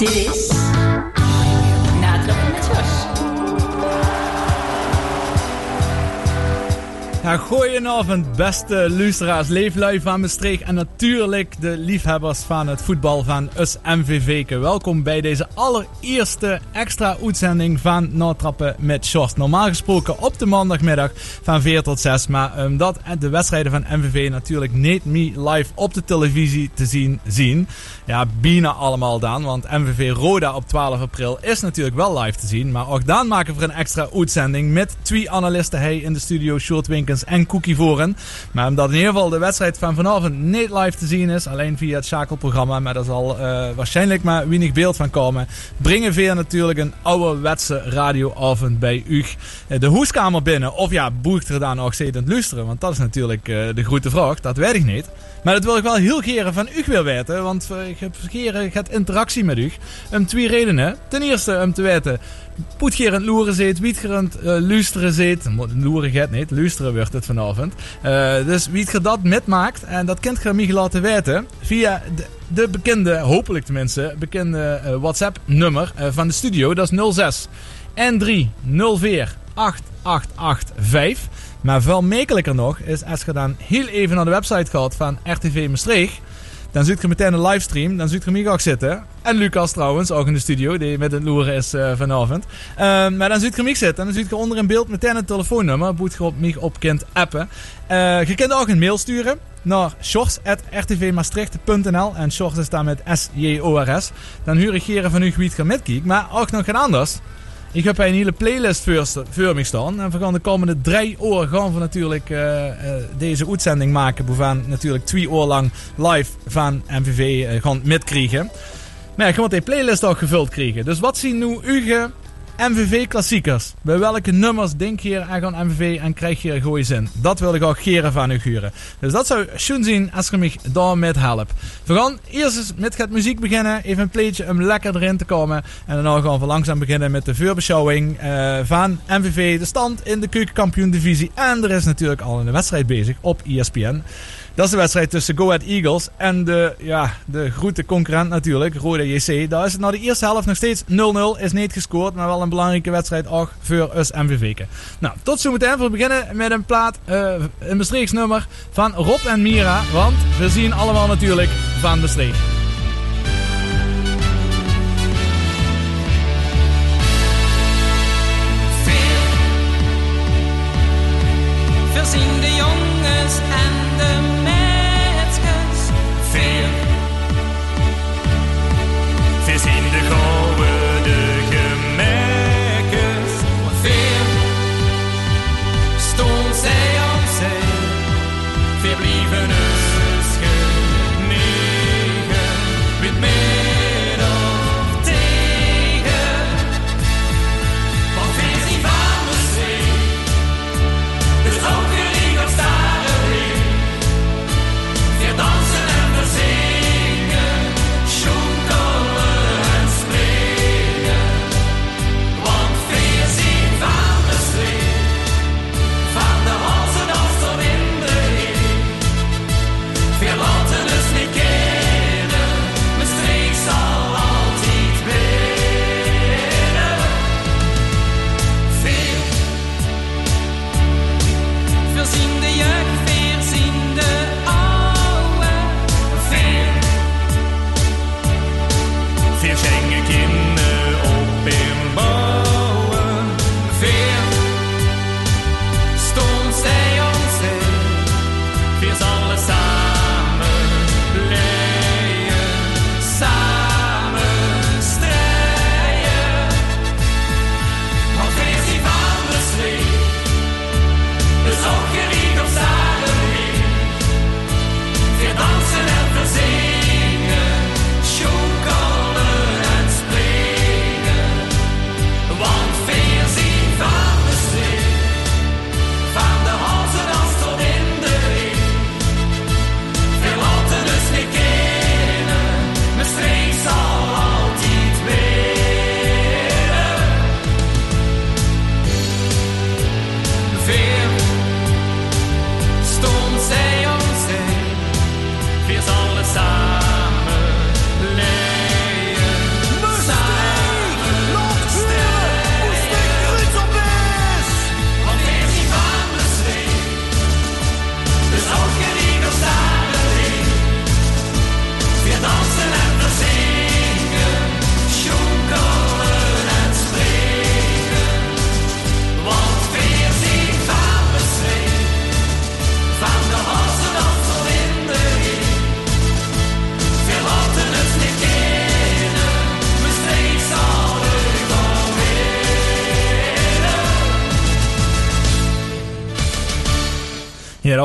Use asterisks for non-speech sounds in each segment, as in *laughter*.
Dit Goedenavond, beste luisteraars, leeflui van Maastricht en natuurlijk de liefhebbers van het voetbal van US MVV. Welkom bij deze allereerste extra uitzending van Natrappen met Short. Normaal gesproken op de maandagmiddag van 4 tot 6, maar omdat de wedstrijden van MVV natuurlijk niet meer live op de televisie te zien zien. Ja, bijna allemaal dan, want MVV Roda op 12 april is natuurlijk wel live te zien. Maar ook dan maken we een extra uitzending met twee analisten hij in de studio, Short Winkens en Cookie Voren. Maar omdat in ieder geval de wedstrijd van vanavond niet live te zien is, alleen via het schakelprogramma, maar daar zal uh, waarschijnlijk maar weinig beeld van komen, brengen we natuurlijk een ouderwetse radioavond bij u de hoeskamer binnen. Of ja, boegt er dan nog steeds aan het luisteren, want dat is natuurlijk uh, de grote vraag, dat weet ik niet. Maar dat wil ik wel heel geren van u wil weten, want ik heb geren gaat interactie met u. Om twee redenen. Ten eerste om te weten, poetgerend loeren zit, wietgerend uh, luisteren zit. Loeren gaat niet, luisteren wordt het vanavond. Uh, dus wie het dat metmaakt, en dat kunt je mij laten weten via de, de bekende, hopelijk tenminste, bekende uh, WhatsApp-nummer van de studio. Dat is 06 N3 04 8885. Maar veel makkelijker nog is als je dan heel even naar de website gaat van RTV Maastricht. Dan ziet je meteen een livestream. Dan ziet je mij ook zitten. En Lucas trouwens, ook in de studio, die met het loeren is uh, vanavond. Uh, maar dan ziet je mij zitten. En dan ziet je onder in beeld meteen het telefoonnummer. Boet je op mij op kunt appen. Uh, je kunt ook een mail sturen naar shorts.rtvmaastricht.nl. En shorts is daar met S-J-O-R-S. Dan huur ik hier van u gaat metkijken. Maar ook nog geen anders. Ik heb een hele playlist voor, voor me staan. En we gaan de komende drie uur gaan we natuurlijk uh, uh, deze uitzending maken. We gaan natuurlijk twee uur lang live van MVV uh, gaan metkrijgen. Maar je moet die playlist ook gevuld krijgen. Dus wat zien nu uw MVV klassiekers? Bij welke nummers denk je aan MVV en krijg je er goede zin? Dat wil ik ook geren van u huren. Dus dat zou schoon zien als je me daarmee helpt. We gaan eerst eens met het muziek beginnen. Even een pleetje om lekker erin te komen. En dan gaan we langzaam beginnen met de voorbeschouwing uh, van MVV. De stand in de keukenkampioen divisie. En er is natuurlijk al een wedstrijd bezig op ESPN. Dat is de wedstrijd tussen Go Ahead Eagles en de, ja, de grote concurrent natuurlijk, Roda JC. Daar is het na de eerste helft nog steeds 0-0. Is niet gescoord, maar wel een belangrijke wedstrijd ook voor us MVV. Nou, tot zometeen. We beginnen met een plaat, uh, een bestreeksnummer van Rob en Mira. Want we zien allemaal natuurlijk van Bestreek.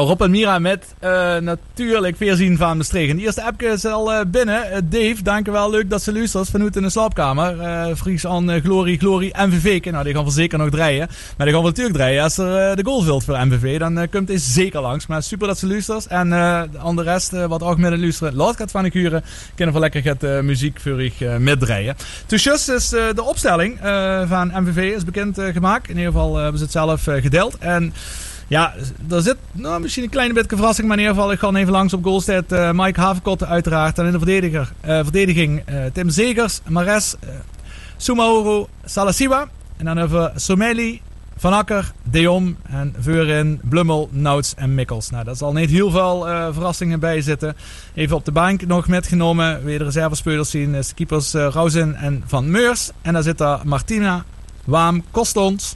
Rob en Mira met uh, natuurlijk Veerzien van Maastricht. En de eerste appje is al uh, binnen. Uh, Dave, dankjewel. Leuk dat ze luistert vanuit in de slaapkamer. Vries aan Glory, Glory, MVV. Nou, die gaan we zeker nog draaien. Maar die gaan we natuurlijk draaien. Als er de goal wilt voor MVV, dan komt hij zeker langs. Maar super dat ze luistert. En aan de rest, wat ook met luisteren, laat het van de. Kunnen we lekker het muziek voor metdraaien. Dus is de opstelling van MVV is bekend gemaakt. In ieder geval hebben ze het zelf gedeeld. En... Ja, er zit nou, misschien een kleine beetje verrassing, maar in ieder geval, ik ga even langs op goalstead. Uh, Mike Havenkotte uiteraard. En in de verdediger, uh, verdediging uh, Tim Zegers, Mares, uh, Sumaoro, Salasiwa. En dan hebben we Someli, Van Akker, Deom en Veurin, Blummel, Nouts en Mikkels. Nou, daar zal niet heel veel verrassingen bij zitten. Even op de bank nog metgenomen. Weer de reservespelers zien. Keepers Rauzen en Van Meurs. En daar zit daar Martina, Waam, Kostons,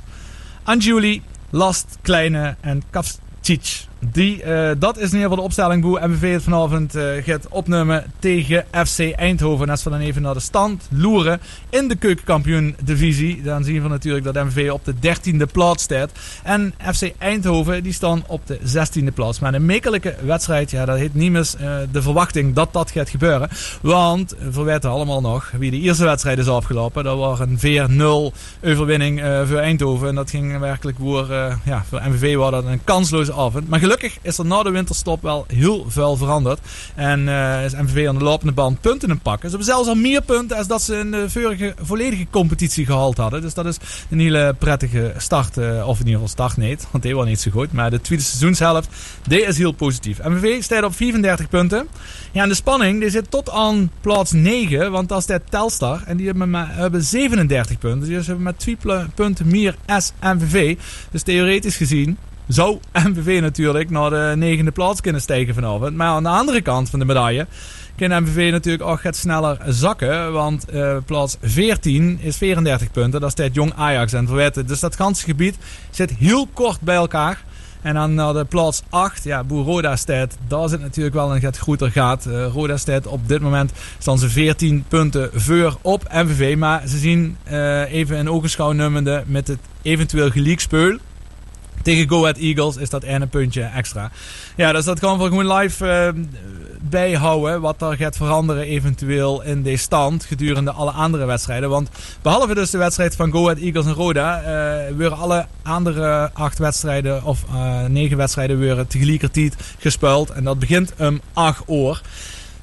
Anjuli, Last, Kleine en Kavcic. Die, uh, dat is in ieder geval de opstelling hoe MVV het vanavond uh, gaat opnemen tegen FC Eindhoven. En als we dan even naar de stand loeren in de keukenkampioen divisie, dan zien we natuurlijk dat MVV op de 13e plaats staat. En FC Eindhoven die staan op de 16e plaats. Maar een mekelijke wedstrijd, ja, dat heeft niet uh, de verwachting dat dat gaat gebeuren. Want we weten allemaal nog wie de eerste wedstrijd is afgelopen. Dat was een 4-0 overwinning voor Eindhoven. En dat ging werkelijk voor, ja, voor MVV was dat een kansloze avond. Maar gelukkig is er na de winterstop wel heel veel veranderd. En uh, is MVV aan de lopende band punten in pakken. Ze hebben zelfs al meer punten als dat ze in de vorige volledige competitie gehaald hadden. Dus dat is een hele prettige start. Uh, of in ieder geval start niet, want die was niet zo goed. Maar de tweede seizoenshelft, die is heel positief. MVV staat op 34 punten. Ja, en de spanning die zit tot aan plaats 9. Want dat is de Telstar. En die hebben, maar, hebben 37 punten. Dus ze hebben met 2 punten meer S MVV. Dus theoretisch gezien zou *laughs* MVV natuurlijk naar de negende plaats kunnen stijgen vanavond. Maar aan de andere kant van de medaille kan MVV natuurlijk ook het sneller zakken. Want uh, plaats 14 is 34 punten. Dat staat Jong Ajax en verweten. Dus dat ganse gebied zit heel kort bij elkaar. En dan naar de plaats 8, ja, Boer Roda. Daar zit natuurlijk wel een groter gaat. Uh, Roda op dit moment staan ze 14 punten voor op MVV. Maar ze zien uh, even in ogenschouw nummende met het eventueel gelijkspeul. Tegen Go Ahead Eagles is dat ene puntje extra. Ja, dus dat gaan we gewoon live uh, bijhouden. Wat er gaat veranderen eventueel in deze stand gedurende alle andere wedstrijden. Want behalve dus de wedstrijd van Go Ahead Eagles en Roda... Uh, worden alle andere acht wedstrijden of uh, negen wedstrijden weer tegelijkertijd gespeeld. En dat begint om 8 uur.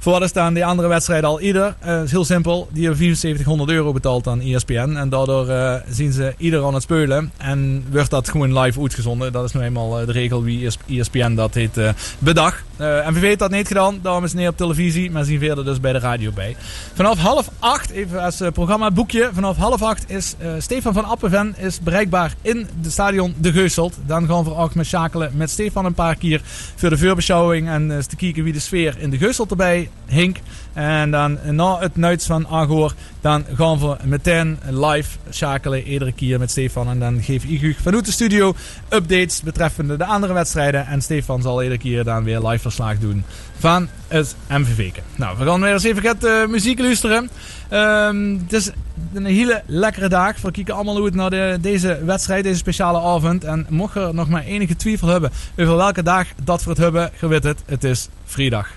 Voor wat staan die andere wedstrijden al ieder. Uh, is heel simpel. Die hebben 7400 euro betaald aan ESPN. En daardoor uh, zien ze ieder aan het spelen. En wordt dat gewoon live uitgezonden. Dat is nu eenmaal uh, de regel wie ESPN dat heet bedacht. MVV heeft dat niet gedaan. Daarom is het niet op televisie. Maar zien verder dus bij de radio bij. Vanaf half acht, even als programma boekje. Vanaf half acht is Stefan van Appenven is bereikbaar in het stadion De Geuselt. Dan gaan we ook met schakelen met Stefan een paar keer voor de voorbeschouwing. En te kijken wie de sfeer in De Geuselt erbij Hink. En dan na het nuits van Agor, dan gaan we meteen live schakelen. Iedere keer met Stefan. En dan geef ik vanuit de studio updates betreffende de andere wedstrijden. En Stefan zal iedere keer dan weer live verslag doen van het MVV. Nou, we gaan weer eens even het uh, muziek luisteren. Um, het is een hele lekkere dag. We kijken allemaal uit naar de, deze wedstrijd, deze speciale avond. En mocht er nog maar enige twijfel hebben over welke dag dat we het hebben, gewit het, het is vrijdag.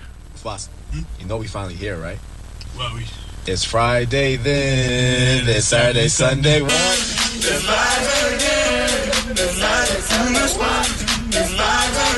Fast. You know we finally here, right? Well, we... It's Friday then, it's Saturday, Sunday, what? It's live again, it's live, it's live, it's live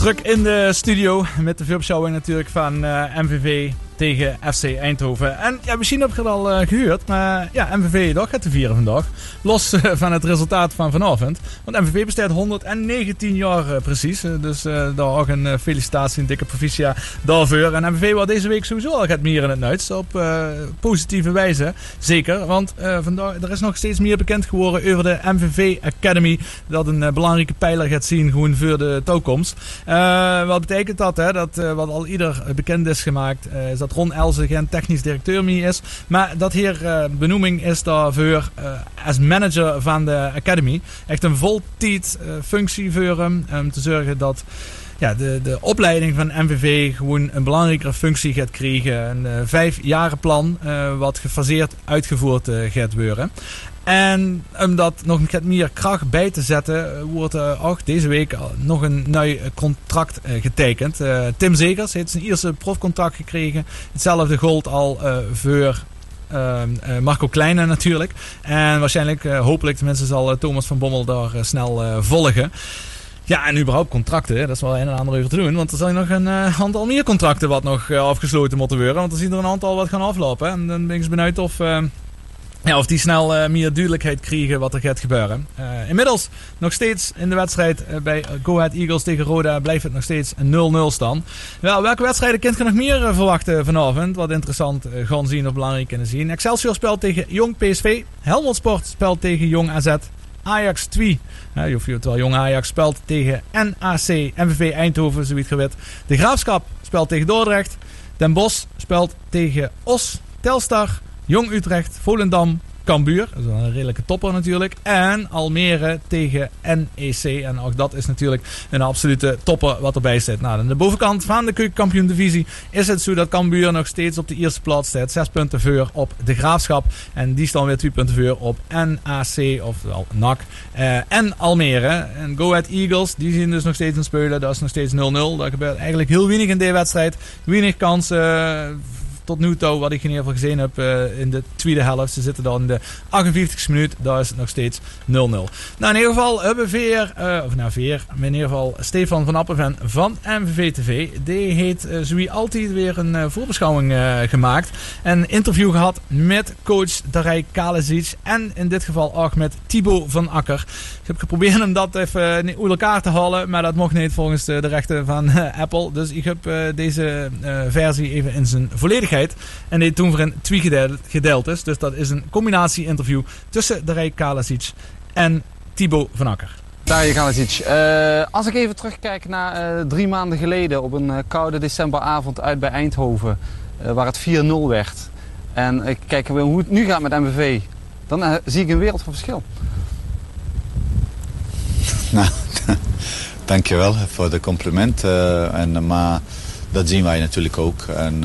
terug in de studio met de voorbeschouwing natuurlijk van uh, MVV tegen FC Eindhoven. En ja, misschien heb je het al uh, gehuurd, maar ja, MVV toch gaat te vieren vandaag. Los uh, van het resultaat van vanavond. Want MVV bestaat 119 jaar uh, precies. dus daar ook een felicitatie, een dikke provincia daarvoor. En MVV wat deze week sowieso al gaat meer in het Nuits. Op positieve wijze. Zeker, want vandaag, er is nog steeds meer bekend geworden over de MVV Academy. Dat een belangrijke pijler gaat zien gewoon voor de toekomst. wat betekent dat? Hè? Dat wat al ieder bekend is gemaakt, is dat Ron Elze geen technisch directeur meer is. Maar dat hier benoeming is daarvoor als manager van de Academy. Echt een voltijd uh, functie voor hem. Om te zorgen dat ja, de, de opleiding van MVV gewoon een belangrijkere functie gaat krijgen. Een uh, vijf jaren plan uh, wat gefaseerd uitgevoerd gaat worden. En om dat nog meer kracht bij te zetten, wordt ook deze week nog een nieuw contract getekend. Tim Zegers heeft zijn eerste profcontract gekregen. Hetzelfde gold al voor Marco Kleine natuurlijk. En waarschijnlijk, hopelijk tenminste, zal Thomas van Bommel daar snel volgen. Ja, en überhaupt contracten, dat is wel een en ander over te doen. Want er zijn nog een aantal meer contracten wat nog afgesloten moeten worden. Want er zien er een aantal wat gaan aflopen. En dan ben ik eens benieuwd of, ja, of die snel meer duidelijkheid krijgen wat er gaat gebeuren. inmiddels nog steeds in de wedstrijd bij Go Ahead Eagles tegen Roda blijft het nog steeds een 0-0 stand. Wel, welke wedstrijden kunt je nog meer verwachten vanavond? Wat interessant gaan zien of belangrijk kunnen zien. Excelsior speelt tegen Jong PSV. Helmond Sport speelt tegen Jong AZ. Ajax 2. Ja, je hoeft wel jong Ajax speelt tegen NAC, MVV Eindhoven, zoiets gewet. De Graafschap speelt tegen Dordrecht. Den Bosch speelt tegen Os, Telstar, Jong Utrecht, Volendam, Cambuur. Dat is een redelijke topper natuurlijk. En Almere tegen NEC. En ook dat is natuurlijk een absolute topper wat erbij zit. Nou, aan de bovenkant van de keukenkampioen divisie is het zo dat Cambuur nog steeds op de eerste plaats staat. Zes punten voor op de Graafschap. En die staan weer twee punten voor op NAC, oftewel NAC. Uh, en Almere. En Go Ahead Eagles, die zien dus nog steeds een spelen. Dat is nog steeds 0-0. Daar gebeurt eigenlijk heel weinig in deze wedstrijd. Weinig kansen. Tot nu toe, wat ik in ieder geval gezien heb uh, in de tweede helft. Ze zitten dan in de 48e minuut. Daar is het nog steeds 0-0. Nou, in ieder geval hebben we Veer, uh, of nou Veer, in ieder geval Stefan van Appenven van MVV TV. Die heeft uh, zoals altijd weer een voorbeschouwing gemaakt. Een interview gehad met coach Darij Kalezic. En in dit geval ook met Thibaut van Akker. Ik heb geprobeerd hem dat even uit elkaar te halen. Maar dat mocht niet volgens de rechten van Apple. Dus ik heb deze versie even in zijn volledigheid en die toen voor een twee gedeeld is. Dus dat is een combinatie-interview tussen Darij Kalasic en Thibaut van Akker. Darij Kalasic, uh, als ik even terugkijk naar uh, drie maanden geleden op een uh, koude decemberavond uit bij Eindhoven, waar het 4-0 werd. En ik kijk hoe het nu gaat met MVV, dan zie ik een wereld van verschil. *laughs* Nou, *laughs* dankjewel voor de compliment. en, maar dat zien wij natuurlijk ook. En,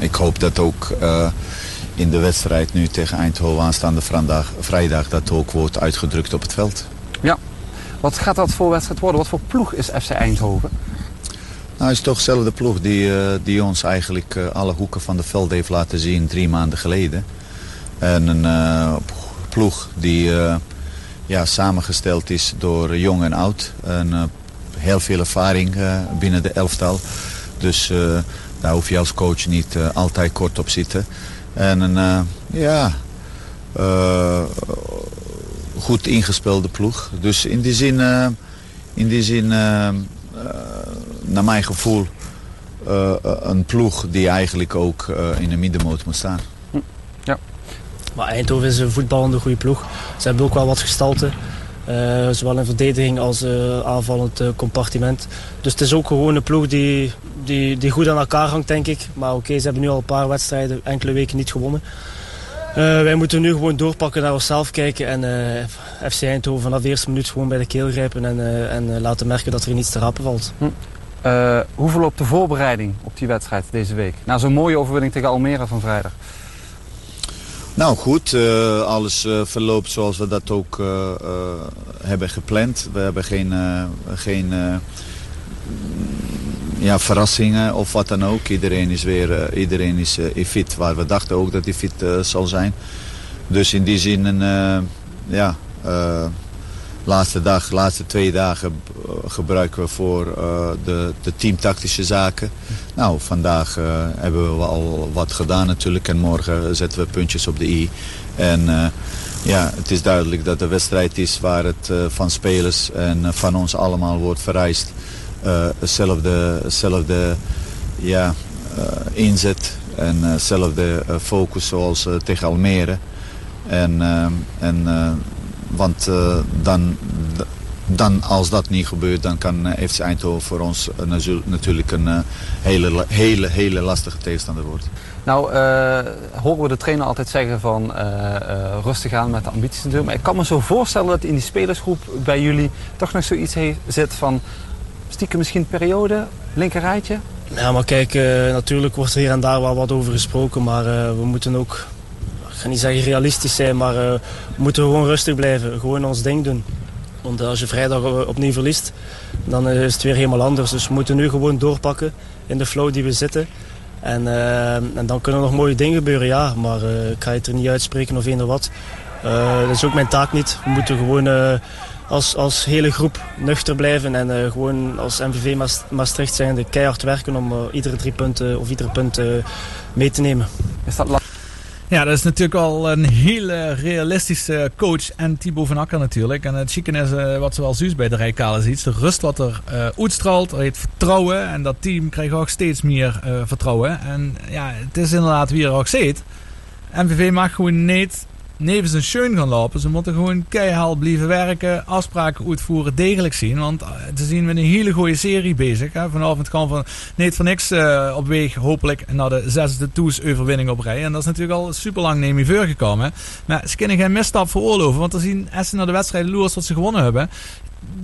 ik hoop dat ook uh, in de wedstrijd nu tegen Eindhoven aanstaande vrijdag, vrijdag dat ook wordt uitgedrukt op het veld. Ja, wat gaat dat voor wedstrijd worden? Wat voor ploeg is FC Eindhoven? Nou, het is toch dezelfde ploeg die, uh, die ons eigenlijk uh, alle hoeken van de veld heeft laten zien drie maanden geleden. En een ploeg die ja, samengesteld is door jong en oud. En heel veel ervaring binnen de elftal. Dus daar hoef je als coach niet uh, altijd kort op zitten. En een, uh, ja, uh, goed ingespeelde ploeg. Dus in die zin, in die zin naar mijn gevoel, een ploeg die eigenlijk ook in de middenmoot moet staan. Ja. Maar Eindhoven is een voetballende goede ploeg. Ze hebben ook wel wat gestalte. Uh, zowel in verdediging als uh, aanvallend uh, compartiment. Dus het is ook gewoon een ploeg die, die, die goed aan elkaar hangt, denk ik. Maar oké, okay, ze hebben nu al een paar wedstrijden, enkele weken niet gewonnen. wij moeten nu gewoon doorpakken naar onszelf kijken en FC Eindhoven vanaf de eerste minuut gewoon bij de keel grijpen en, en laten merken dat er niets te rappen valt. Hm. hoe verloopt de voorbereiding op die wedstrijd deze week? Na zo'n mooie overwinning tegen Almere van vrijdag. Nou goed, uh, alles uh, verloopt zoals we dat ook uh, hebben gepland. We hebben geen, geen ja, verrassingen of wat dan ook. Iedereen is weer iedereen is, fit, waar we dachten ook dat hij fit zal zijn. Dus in die zin, een, ja, laatste dag, laatste twee dagen gebruiken we voor de, de teamtactische zaken. Nou, vandaag hebben we al wat gedaan natuurlijk en morgen zetten we puntjes op de i. En ja, het is duidelijk dat de wedstrijd is waar het van spelers en van ons allemaal wordt vereist. Uh, hetzelfde, hetzelfde ja, inzet en hetzelfde focus zoals tegen Almere. En, en, want dan, dan als dat niet gebeurt, dan kan FC Eindhoven voor ons natuurlijk een hele, hele, hele lastige tegenstander worden. Nou, horen we de trainer altijd zeggen van rustig aan met de ambities natuurlijk. Maar ik kan me zo voorstellen dat in die spelersgroep bij jullie toch nog zoiets zit van stiekem misschien periode, linkerrijtje? Ja, maar kijk, natuurlijk wordt er hier en daar wel wat over gesproken. Maar we moeten ook, ik ga niet zeggen realistisch zijn, maar we moeten gewoon rustig blijven. Gewoon ons ding doen. Want als je vrijdag opnieuw verliest, dan is het weer helemaal anders. Dus we moeten nu gewoon doorpakken in de flow die we zitten. En, uh, en dan kunnen er nog mooie dingen gebeuren, ja. Maar uh, ik ga het er niet uitspreken of eender wat. Uh, dat is ook mijn taak niet. We moeten gewoon als, als hele groep nuchter blijven. En gewoon als MVV Maastricht zijnde keihard werken om iedere drie punten of iedere punt mee te nemen. Is dat ja, dat is natuurlijk al een hele realistische coach. En Thibaut van Akker natuurlijk. En het chicken is uh, wat zoals Zuus bij de Rijkalen ziet. De rust wat er uh, uitstraalt. Er heeft vertrouwen. En dat team krijgt ook steeds meer uh, vertrouwen. En ja, het is inderdaad wie er ook zit. MVV mag gewoon niet nevens een schön gaan lopen. Ze moeten gewoon keihard blijven werken, afspraken uitvoeren, degelijk zien. Want ze zien met een hele goede serie bezig. Hè. Vanavond kan van niet voor niks uh, op weg, hopelijk, naar de zesde toes-overwinning op rij. En dat is natuurlijk al super lang neem gekomen. Maar ze kunnen geen misstap veroorloven, want er zien Essen naar de wedstrijden loers wat ze gewonnen hebben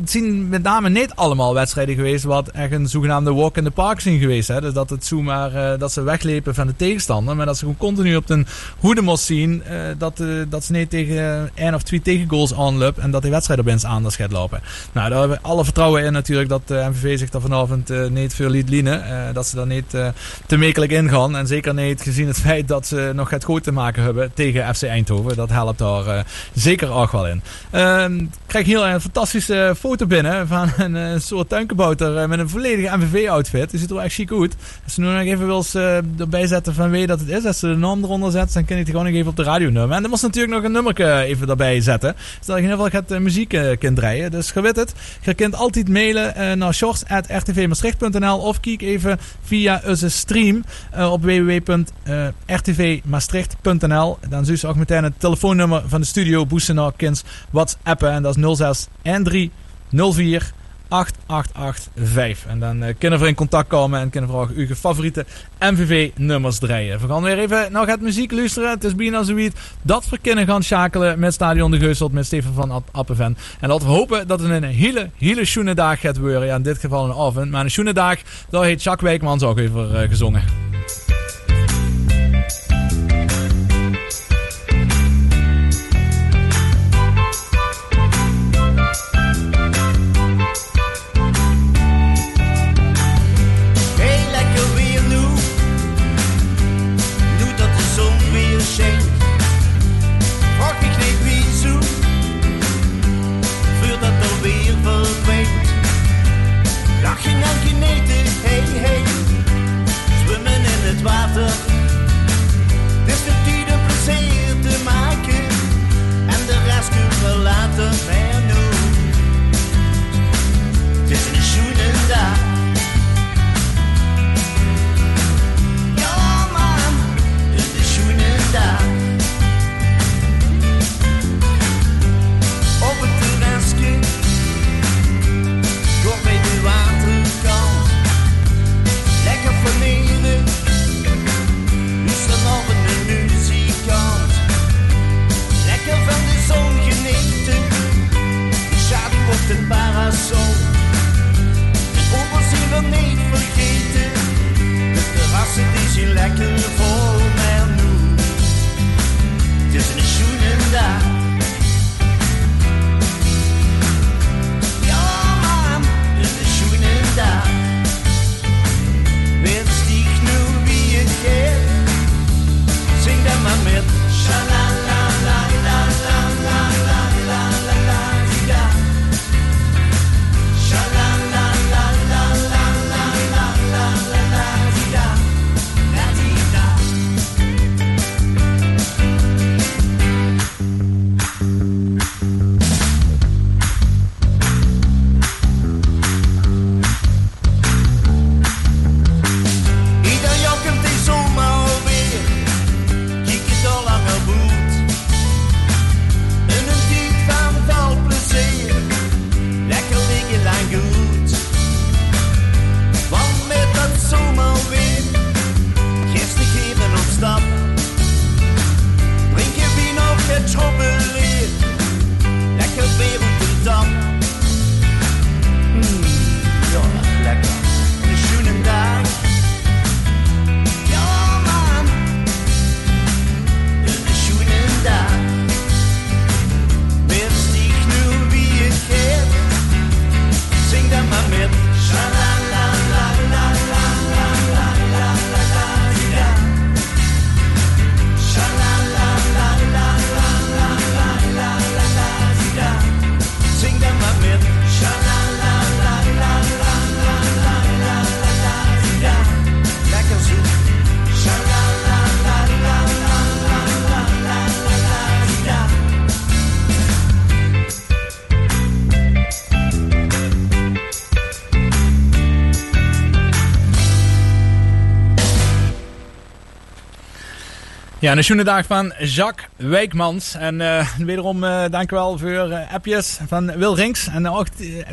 zien met name niet allemaal wedstrijden geweest wat echt een zogenaamde walk in the park zijn geweest. Hè? Dus dat het zomaar uh, dat ze weglepen van de tegenstander. Maar dat ze gewoon continu op de hoede moest zien uh, dat, uh, dat ze niet tegen één of twee tegengoals aanlopen en dat die wedstrijd opeens anders gaat lopen. Nou, daar hebben we alle vertrouwen in natuurlijk dat de MVV zich daar vanavond niet veel liet lienen. dat ze daar niet te mekelijk ingaan. En zeker niet gezien het *laughs* feit dat ze nog het goed te maken hebben tegen FC Eindhoven. Dat helpt daar zeker ook wel in. Ehm, krijg hier een fantastische foto binnen van een, een soort tuinkebouter eh, met een volledige MVV-outfit. Die ziet er wel echt chic uit. Als ze nu nog even wil uh, erbij zetten van wie dat het is, als ze de naam eronder zet, dan kan ik die gewoon nog even op de radio nummer. En dan moest natuurlijk nog een nummer even erbij zetten. Zodat ik in ieder geval gaat muziek kunt draaien. Dus je het. Je kunt altijd mailen naar shorts.rtvmaastricht.nl of kijk even via onze stream op www.rtvmaastricht.nl. Dan zie je ook meteen het telefoonnummer van de studio Boesen naar Kins WhatsAppen. En dat is 06 en 3 04 8885. En dan uh, kunnen we in contact komen en kunnen we uw favoriete MVV-nummers draaien. We gaan weer even nog het muziek luisteren. Het is bijna zoiets dat we kunnen gaan schakelen met Stadion de Geuselt met Steven van Appenven. En laten we hopen dat het een hele, hele schoene dag gaat worden. Ja, in dit geval een avond. Maar een schoene dag, daar heeft Jacques Wijkmans ook even uh, gezongen. zoon. Opa zien we niet vergeten. De terrassen die zijn lekker vol met moe. Het is een schoenen dag. Ja, een schöne dag van Jacques Wijkmans. En uh, wederom uh, dankjewel voor uh, appjes van Wil Rinks. En ook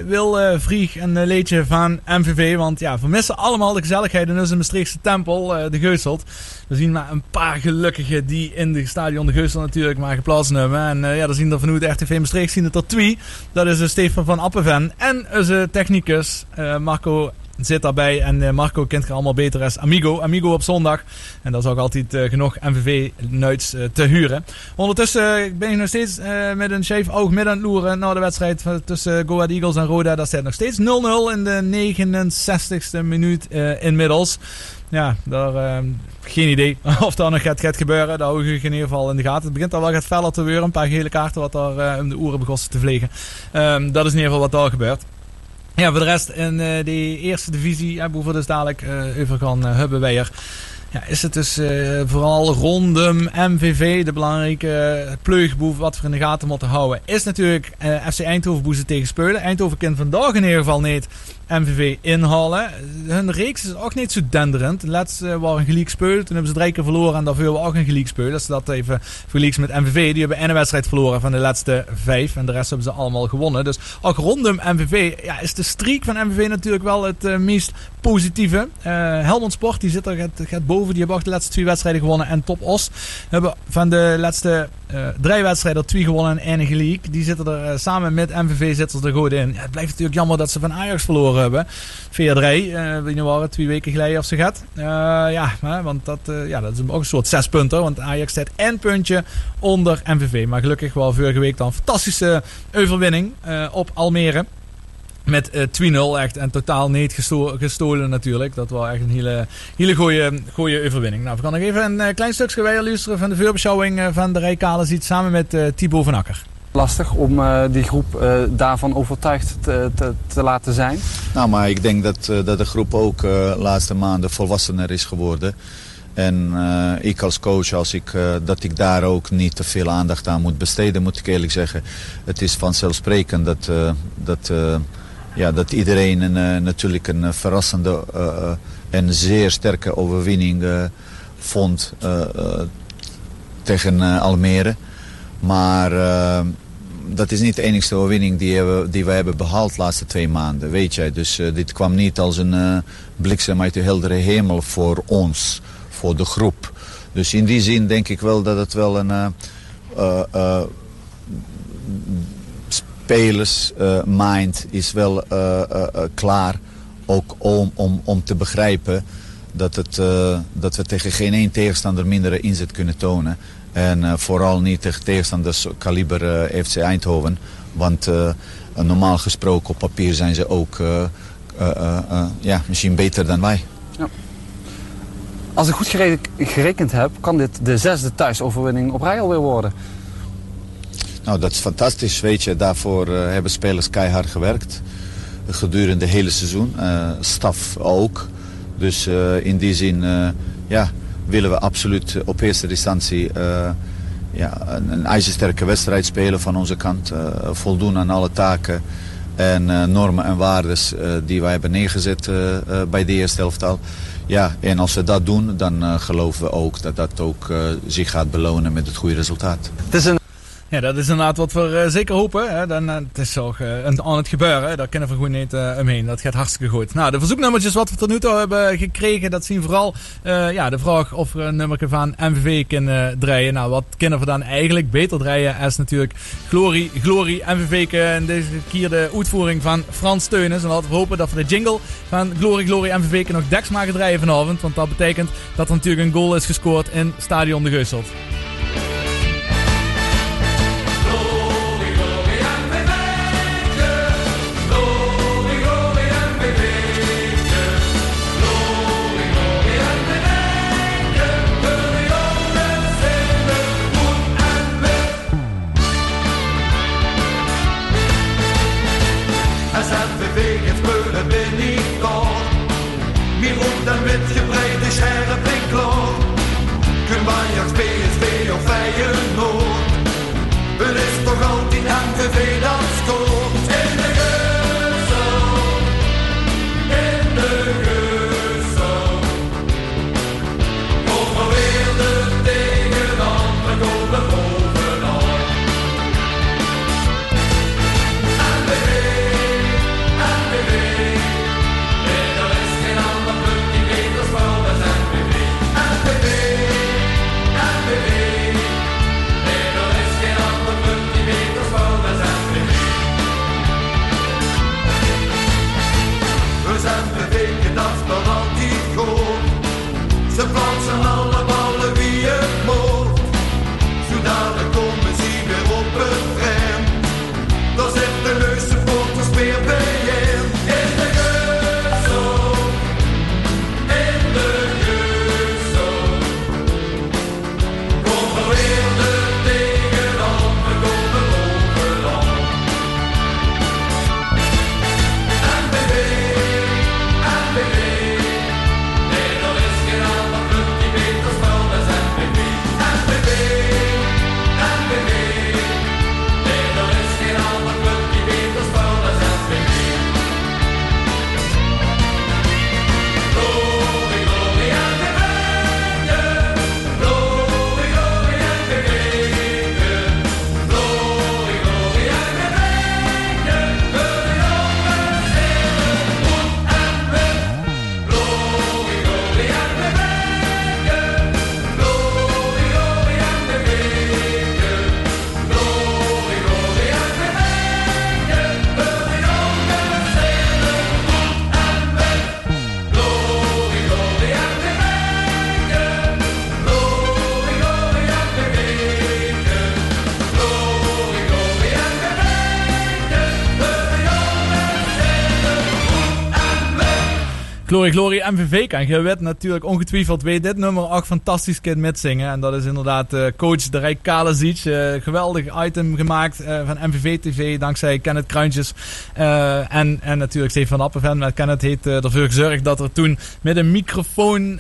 Wil Vrieg een leedje van MVV. Want ja, we missen allemaal de gezelligheid in onze Maastrichtse tempel, de Geuselt. We zien maar een paar gelukkigen die in de stadion de Geusel natuurlijk maar geplaatst hebben. En ja, dan zien er vanuit RTV Maastricht zien het er twee. Dat is Stefan van Appenven en onze technicus Marco zit daarbij. En eh, Marco kent allemaal beter als Amigo. Amigo op zondag. En dat is ook altijd uh, genoeg MVV-nuits eh, te huren. Ondertussen ben ik nog steeds met een scheef oog midden aan het loeren naar de wedstrijd tussen Go Eagles en Roda. Daar staat nog steeds 0-0 in de 69ste minuut inmiddels. Ja, daar, geen idee *laughs* of dat nog gaat, gebeuren. Dat hou ik in ieder geval in de gaten. Het begint al wel gaat feller te worden. Een paar gele kaarten wat daar om de oren begonnen te vliegen. Um, dat is in ieder geval wat daar gebeurt. Ja, voor de rest in de eerste divisie, ja, we dus dadelijk uh, over gaan hebben er. Ja, is het dus vooral rondom MVV, de belangrijke pleugboef wat we in de gaten moeten houden. Is natuurlijk FC Eindhoven boezen tegen spelen. Eindhoven kent vandaag in ieder geval niet MVV inhalen. Hun reeks is ook niet zo denderend. De laatste waren gelijk speel. Toen hebben ze drie keer verloren en daarvoor we ook een gelijk speel. Als ze dat even vergelijken met MVV. Die hebben één wedstrijd verloren van de laatste vijf. En de rest hebben ze allemaal gewonnen. Dus ook rondom MVV ja, is de streak van MVV natuurlijk wel het uh, meest positieve. Uh, Helmond Sport die zit er, gaat, gaat, boven. Die hebben ook de laatste twee wedstrijden gewonnen. En Top Os hebben van de laatste uh, drie wedstrijden twee gewonnen en één gelijk. Die zitten er samen met MVV zitten er goed in. Ja, het blijft natuurlijk jammer dat ze van Ajax verloren hebben. 4-3, uh, weet waren twee weken geleden of ze gaat. Uh, ja, want dat, uh, ja, dat is ook een soort zes punten. Want Ajax staat één puntje onder MVV. Maar gelukkig wel vorige week dan een fantastische overwinning op Almere. Met uh, 2-0 echt en totaal niet gesto gestolen natuurlijk. Dat was echt een hele, hele goede, overwinning. Nou, we gaan nog even een klein stukje luisteren van de voorbeschouwing van de Rijkalen ziet samen met uh, Thibaut van Akker lastig om uh, die groep uh, daarvan overtuigd te, te, te, laten zijn? Nou, maar ik denk dat, uh, dat de groep ook de laatste maanden volwassener is geworden. En ik als coach, als ik, dat ik daar ook niet te veel aandacht aan moet besteden, moet ik eerlijk zeggen. Het is vanzelfsprekend dat, dat, ja, dat iedereen een, natuurlijk een verrassende en zeer sterke overwinning vond tegen Almere. Maar dat is niet de enige overwinning die we, die we hebben behaald de laatste twee maanden, weet jij. Dus uh, dit kwam niet als een uh, bliksem uit de heldere hemel voor ons, voor de groep. Dus in die zin denk ik wel dat het wel een spelersmind is wel klaar ook om, om, om te begrijpen dat, het, dat we tegen geen één tegenstander mindere inzet kunnen tonen. En uh, vooral niet tegen tegenstanders kaliber uh, FC Eindhoven. Want uh, normaal gesproken op papier zijn ze ook ja, misschien beter dan wij. Ja. Als ik goed gerekend heb, kan dit de zesde thuisoverwinning op rij alweer worden. Nou, dat is fantastisch. Weet je, daarvoor hebben spelers keihard gewerkt. Gedurende het hele seizoen. staf ook. Dus in die zin, ja willen we absoluut op eerste instantie uh, ja, een, ijzersterke wedstrijd spelen van onze kant. Uh, voldoen aan alle taken en normen en waardes die wij hebben neergezet bij de eerste helftal. Ja, en als we dat doen, dan geloven we ook dat dat ook zich gaat belonen met het goede resultaat. Is ja, dat is inderdaad wat we uh, zeker hopen. Hè. Dan, uh, het is ook uh, aan het gebeuren. Daar kunnen we gewoon niet omheen. Dat gaat hartstikke goed. Nou, de verzoeknummertjes wat we tot nu toe hebben gekregen, dat zien vooral ja, de vraag of we een nummer van MVV kunnen draaien. Nou, wat kunnen we dan eigenlijk beter draaien is natuurlijk Glory, Glory MVV. En deze keer de uitvoering van Frans Steunis. En laten we hopen dat we de jingle van Glory, Glory MVV nog deks maken draaien vanavond. Want dat betekent dat er natuurlijk een goal is gescoord in Stadion de Geuselt. Glory Glory MVV kan. Je weet natuurlijk ongetwijfeld weet dit nummer ook fantastisch kind metzingen. En dat is inderdaad uh, coach de Rijk Kalesic. Uh, geweldig item gemaakt uh, van MVV TV dankzij Kenneth Kruintjes. en, en natuurlijk Stefan Appenven. Met Kenneth heeft ervoor gezorgd dat er toen met een microfoon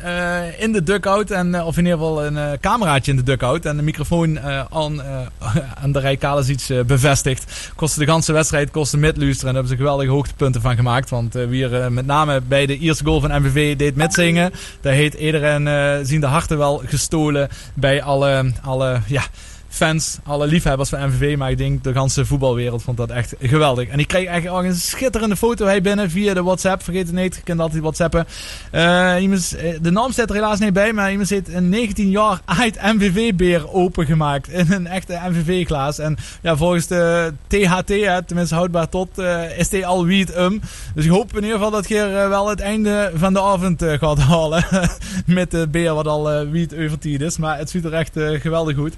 in de dugout. En, of in ieder geval een cameraatje in de dugout. En de microfoon aan, *laughs* aan de Rijk Kalesic bevestigd. Kostte de ganse wedstrijd, kostte midluisteren. En daar hebben ze geweldige hoogtepunten van gemaakt. Want weer met name bij de eerste goal van MVV deed metzingen. Daar heeft iedereen uh, zien de harten wel gestolen bij alle, alle ja, fans, alle liefhebbers van MVV. Maar ik denk de ganse voetbalwereld vond dat echt geweldig. En ik kreeg eigenlijk ook een schitterende foto hij binnen via de WhatsApp. Vergeet het niet, je kunt altijd WhatsAppen. Uh, iemand, de naam staat er helaas niet bij, maar iemand heeft een 19 jaar oud MVV-beer opengemaakt. In een echte MVV-glaas. En ja, volgens de THT, hè, tenminste houdbaar tot, uh, is die al wiet um. Dus ik hoop in ieder geval dat je wel het einde van de avond gaat *laughs* halen. Met de beer wat al wiet overtied is. Maar het ziet er echt geweldig goed.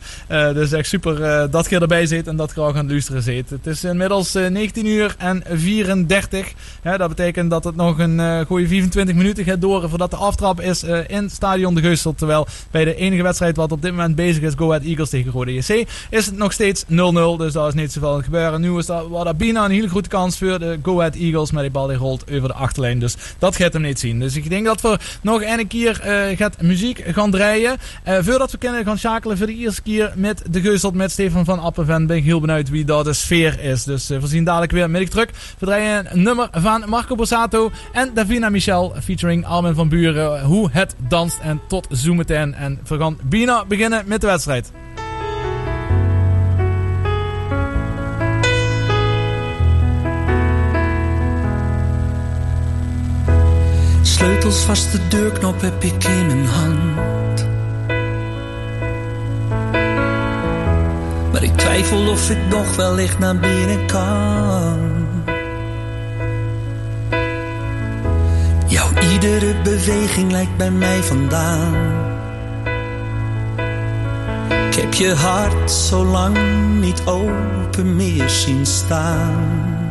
Echt super dat je erbij zit en dat je ook aan het luisteren zit. Het is inmiddels 19 uur en 34. Ja, dat betekent dat het nog een goede 24 minuten gaat door voordat de aftrap is in Stadion de Geusel. Terwijl bij de enige wedstrijd wat op dit moment bezig is, Go Ahead Eagles tegen Rode JC, is het nog steeds 0-0. Dus daar is niet zoveel aan het gebeuren. Nu is dat wat bijna een hele goede kans voor de Go Ahead Eagles. Maar die bal die rolt over de achterlijn. Dus dat gaat hem niet zien. Dus ik denk dat we nog een keer uh, gaat muziek gaan draaien. Uh, voordat we kunnen gaan schakelen voor de eerste keer met de Geusel met Stefan van Appenven. Ben ik heel benieuwd wie dat de sfeer is. Dus uh, we zien dadelijk weer ik druk. We draaien een nummer van Marco Borsato en Davina Michel featuring Armin van Buren. Hoe het danst en tot zometeen. En we gaan bijna beginnen met de wedstrijd. Sleutels vast, de deurknop heb ik in mijn hand. Twijfel of ik nog wellicht naar binnen kan. Jouw iedere beweging lijkt bij mij vandaan. Ik heb je hart zo lang niet open meer zien staan.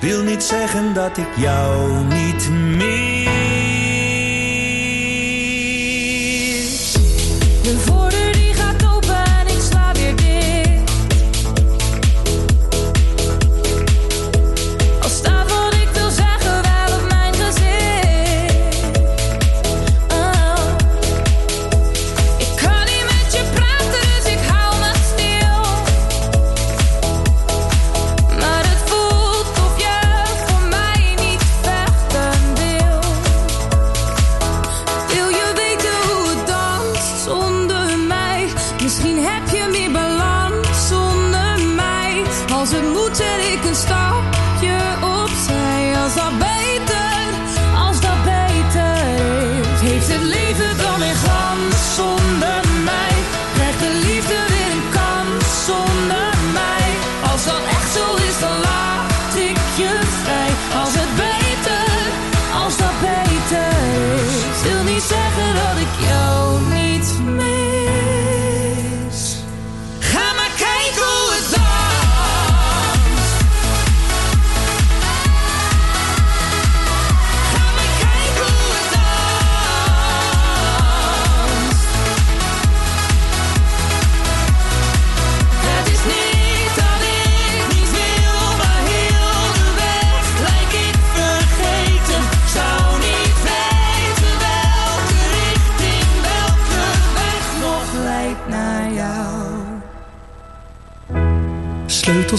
wil niet zeggen dat ik jou niet meer.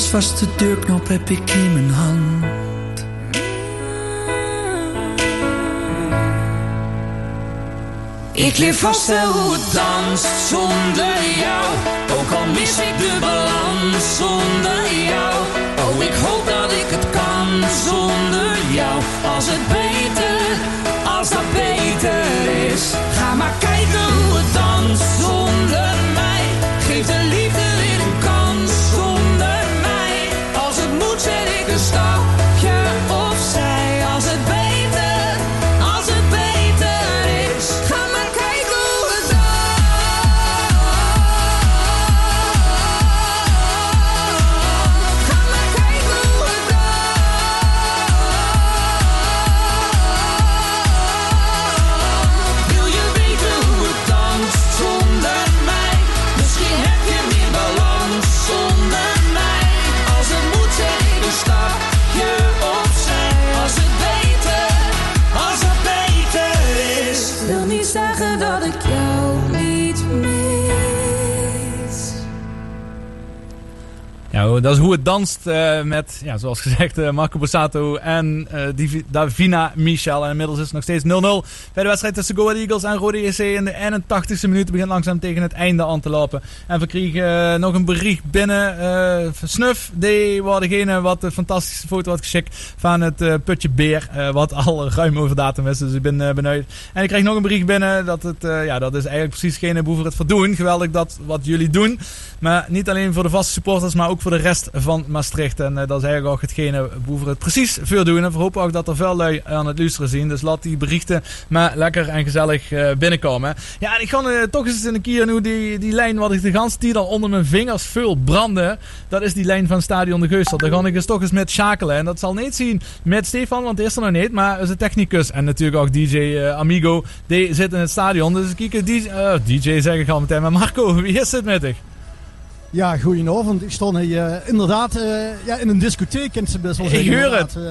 vaste deurknop heb ik in mijn hand. Ik leer vast wel hoe het danst zonder jou. Ook al mis ik de balans zonder jou. Oh, ik hoop dat ik het kan zonder jou. Als het beter, als dat beter is. Hoe het danst uh, ja, zoals gezegd, uh, Marco Bossato en uh, Davina Michel. En inmiddels is het nog steeds 0-0 bij de wedstrijd tussen Go Ahead Eagles en Rode EC. In de 81ste minuut begint langzaam tegen het einde aan te lopen. En we kregen nog een bericht binnen. Snuf, die was degene wat de fantastische foto had geschikt van het putje beer. wat al ruim over datum is, dus ik ben benieuwd. En ik kreeg nog een bericht binnen dat het, ja, dat is eigenlijk precies geen boever het verdoen. Geweldig dat wat jullie doen. Maar niet alleen voor de vaste supporters, maar ook voor de rest van Maastricht. En uh, dat eigenlijk ook hetgene we het precies veel doen. En we hopen ook dat er veel lui aan het luisteren zien. Dus laat die berichten maar lekker en gezellig uh, binnenkomen. Ja, ik ga uh, toch eens een keer nu die, die lijn wat ik de ganse tijd al onder mijn vingers veel branden. Dat is die lijn van Stadion de Geusel. Daar ga ik eens toch eens met schakelen. En dat zal niet zien met Stefan, want die is er nog niet. Maar is een technicus en natuurlijk ook DJ Amigo. Die zit in het stadion. Dus ik kijk DJ, DJ zeg ik al meteen. Maar Marco, *laughs* wie is het met dich? Ja, goedenavond. Ik stond hier uh, inderdaad uh, ja, in een discotheek, kent ze best wel zeggen. Ik hoor het. Uh,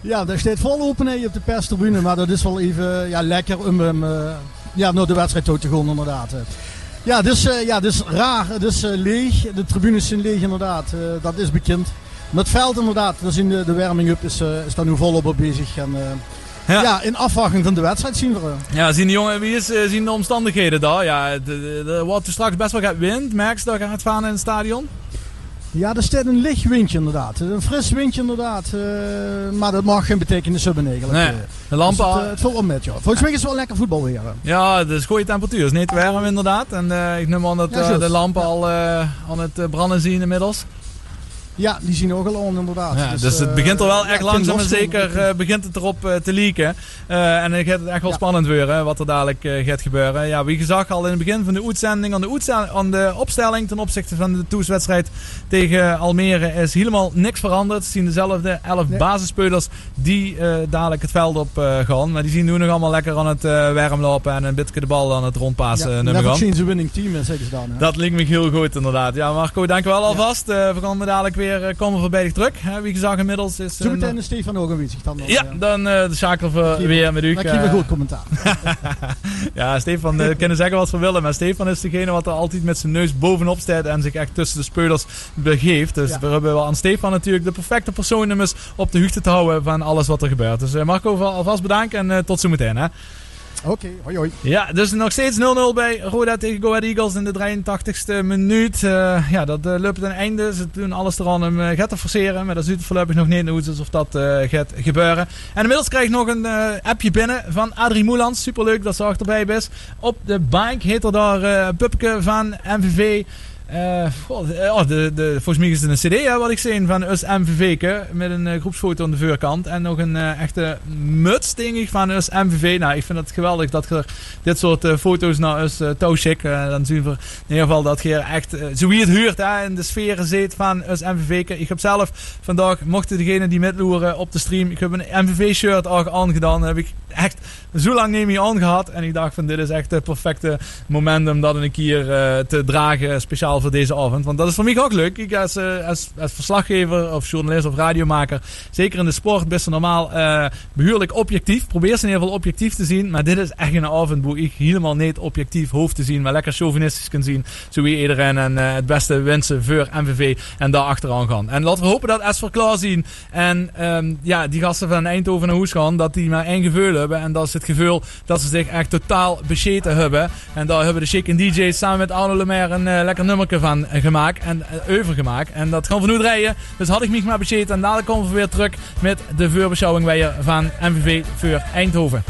ja, daar staat vol open op de perstribune, maar dat is wel even ja, lekker om um, ja, naar de wedstrijd toe te gaan inderdaad. Ja, dus, ja, dus raar, dus leeg. De tribunes zijn leeg inderdaad, dat is bekend. Met veld inderdaad, dus in de, de warming-up is, is daar nu volop op bezig. En, ja. ja. in afwachting van de wedstrijd zien we. Ja, zien de jongen, wie is, zien de omstandigheden daar? Ja, er wordt straks best wel gaat wind. Merk je dat gaat varen in het stadion? Ja, er staat een licht windje inderdaad. Een fris windje inderdaad. Uh, maar dat mag geen betekenis hebben eigenlijk. Nee, de lampen... Dus het, uh, het valt met, ja. Volgens mij is het wel lekker voetbal weer. Ja, het is goede temperatuur. Het is niet warm inderdaad. En uh, ik neem aan dat ja, de lampen al aan het branden zien inmiddels. Ja, die zien ook al aan inderdaad. Ja, dus, dus het begint er wel eh, echt langzaam en zeker uh, begint het erop uh, te leaken. En dan gaat het echt wel spannend worden wat er dadelijk gaat gebeuren. Ja, wie gezag al in het begin van de uitzending aan de, aan de opstelling ten opzichte van de toeswedstrijd tegen Almere is helemaal niks veranderd. Het zien dezelfde elf nee. basisspelers die dadelijk het veld op gaan. Maar die zien nu nog allemaal lekker aan het warm lopen en een beetje de bal aan het rondpassen. Ja, never change winning team, zeggen ze dan. Hè? Dat lijkt me heel goed inderdaad. Ja Marco, dankjewel alvast. we gaan dadelijk weer weer eh, komen voorbij terug. Wie gezag inmiddels is... Zo meteen Stefan ook aanwezig dan. Ja, dan uh, de zaken we weer met u. Ik geef een goed commentaar. *laughs* ja, Stefan, uh, kunnen zeggen wat we willen. Maar Stefan is degene wat er altijd met zijn neus bovenop staat en zich echt tussen de speurders begeeft. Dus we hebben wel aan Stefan natuurlijk de perfecte persoon om op de hoogte te houden van alles wat er gebeurt. Dus Marco, alvast bedankt en tot zometeen. Hè. Oké, hoi hoi. Ja, dus nog steeds 0-0 bij Roda tegen Go Ahead Eagles in de 83ste minuut. Uh, ja, dat uh, loopt een einde. Ze doen alles eraan om uh, te forceren. Maar dat ziet voorlopig nog niet uit alsof dat gaat gebeuren. En inmiddels krijg ik nog een appje binnen van Adrie Moelans. Superleuk dat ze achterbij is. Op de bike heet er daar Pupke van MVV. Uh, de, de, volgens mij is het een cd wat ik zie van Us MVV met een uh, groepsfoto aan de voorkant en nog een echte muts van Us MVV. Nou, ik vind het geweldig dat je dit soort foto's naar Us uh, dan zien we in ieder geval dat je echt zo wie het huurt hè, in de sfeer zit van Us MVV. Ik heb zelf vandaag, mochten degene die metloeren op de stream, ik heb een MVV shirt al aangedaan. heb ik echt zo lang neem je aangehad en ik dacht van dit is echt het perfecte moment om dat een keer te dragen, speciaal voor deze avond. Want dat is voor mij ook leuk. Ik als, uh, als, als, verslaggever of journalist of radiomaker, zeker in de sport, best normaal uh, behoorlijk objectief. Probeer ze in ieder geval objectief te zien. Maar dit is echt een avond waar ik helemaal niet objectief hoef te zien. Maar lekker chauvinistisch kan zien. Zo wie iedereen en uh, het beste wensen voor MVV en daar achteraan gaan. En laten we hopen dat Esver klaar zien. En um, ja, die gasten van Eindhoven naar Hoes gaan, dat die maar één gevoel hebben. En dat is het gevoel dat ze zich echt totaal bescheten hebben. En daar hebben de chicken DJ's samen met Arno Lemaire een lekker nummer van gemaakt en uh, gemaakt. En dat gaan we nu rijden. Dus had ik me maar besteed. En dadelijk komen we weer terug met de voorbeschouwing weer van MVV voor Eindhoven.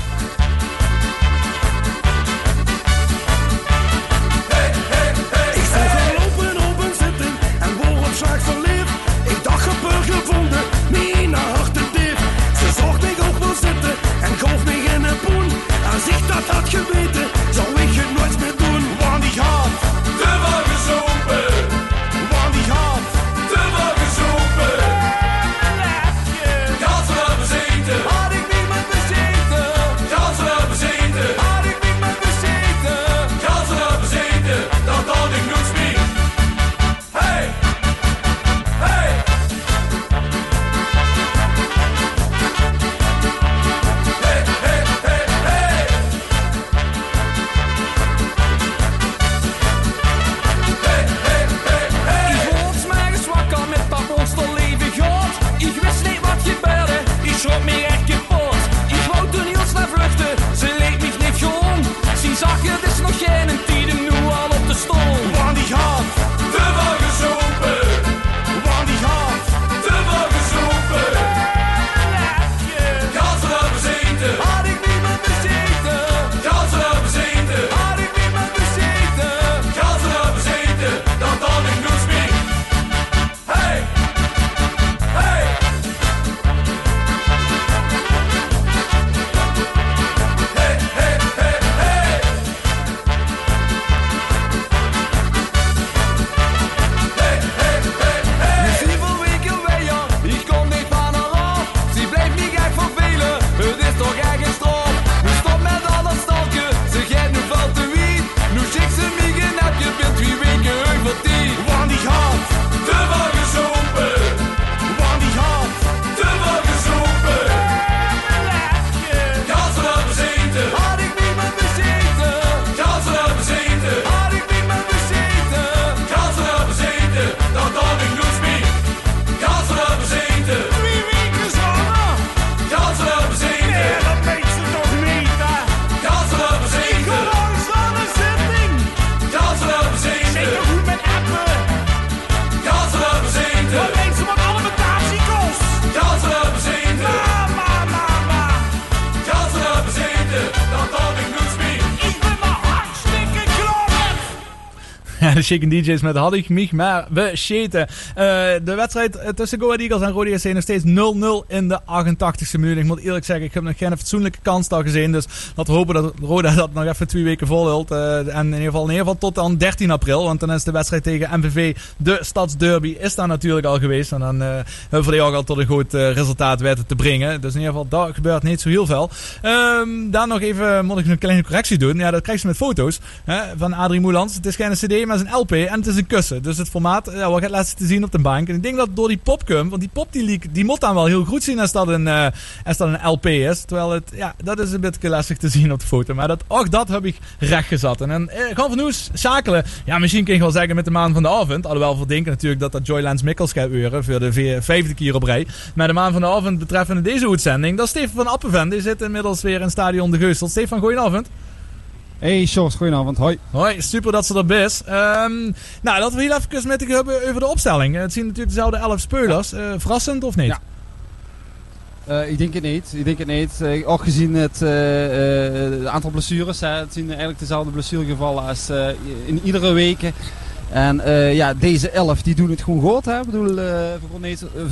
De DJ's met had mich maar bescheten. Uh, de wedstrijd tussen Go Ahead Eagles en Rode SC nog steeds 0-0 in de 88ste minuut. Ik moet eerlijk zeggen, ik heb nog geen fatsoenlijke kans al gezien. Dus laten we hopen dat Roda dat nog even twee weken volhult. Uh, en in ieder, geval, in ieder geval tot dan 13 april. Want dan is de wedstrijd tegen MVV, de Stadsderby, is daar natuurlijk al geweest. En dan uh, hebben we ook al tot een goed resultaat weten te brengen. Dus in ieder geval, daar gebeurt niet zo heel veel. Um, dan nog even, moet ik een kleine correctie doen. Ja, dat krijg je met foto's hè, van Adrie Moelans. Het is geen CD, maar LP en het is een kussen. Dus het formaat, ja, wat gaat laatst te zien op de bank. En ik denk dat door die popcum, want die pop die, leak, die moet dan wel heel goed zien als dat een, uh, dat een LP is. Terwijl het, ja, dat is een beetje lastig te zien op de foto. Maar dat, ook dat heb ik recht gezet. En, en eh, gewoon van schakelen. Ja, misschien kun je wel zeggen met de maan van de avond. Alhoewel we denken natuurlijk dat dat Joylands Mikkels gaat uren voor de vijfde keer op rij. Maar de maan van de avond betreffende deze uitzending, dat is Steven van Appenvent. Die zit inmiddels weer in Stadion De Geusel. Stefan, goedenavond. Hey Sjors, goedenavond. Hoi. Hoi, super dat ze er best. Um, nou, laten we heel even met hebben over de opstelling. Het zien natuurlijk dezelfde elf speulers. Uh, verrassend of niet? Ja. Uh, ik denk het niet. Ik denk het niet. Uh, ook gezien het uh, aantal blessures. Hè, het zien eigenlijk dezelfde blessuregevallen als in iedere week. En ja, deze elf die doen het gewoon goed. Hè. Ik bedoel, voor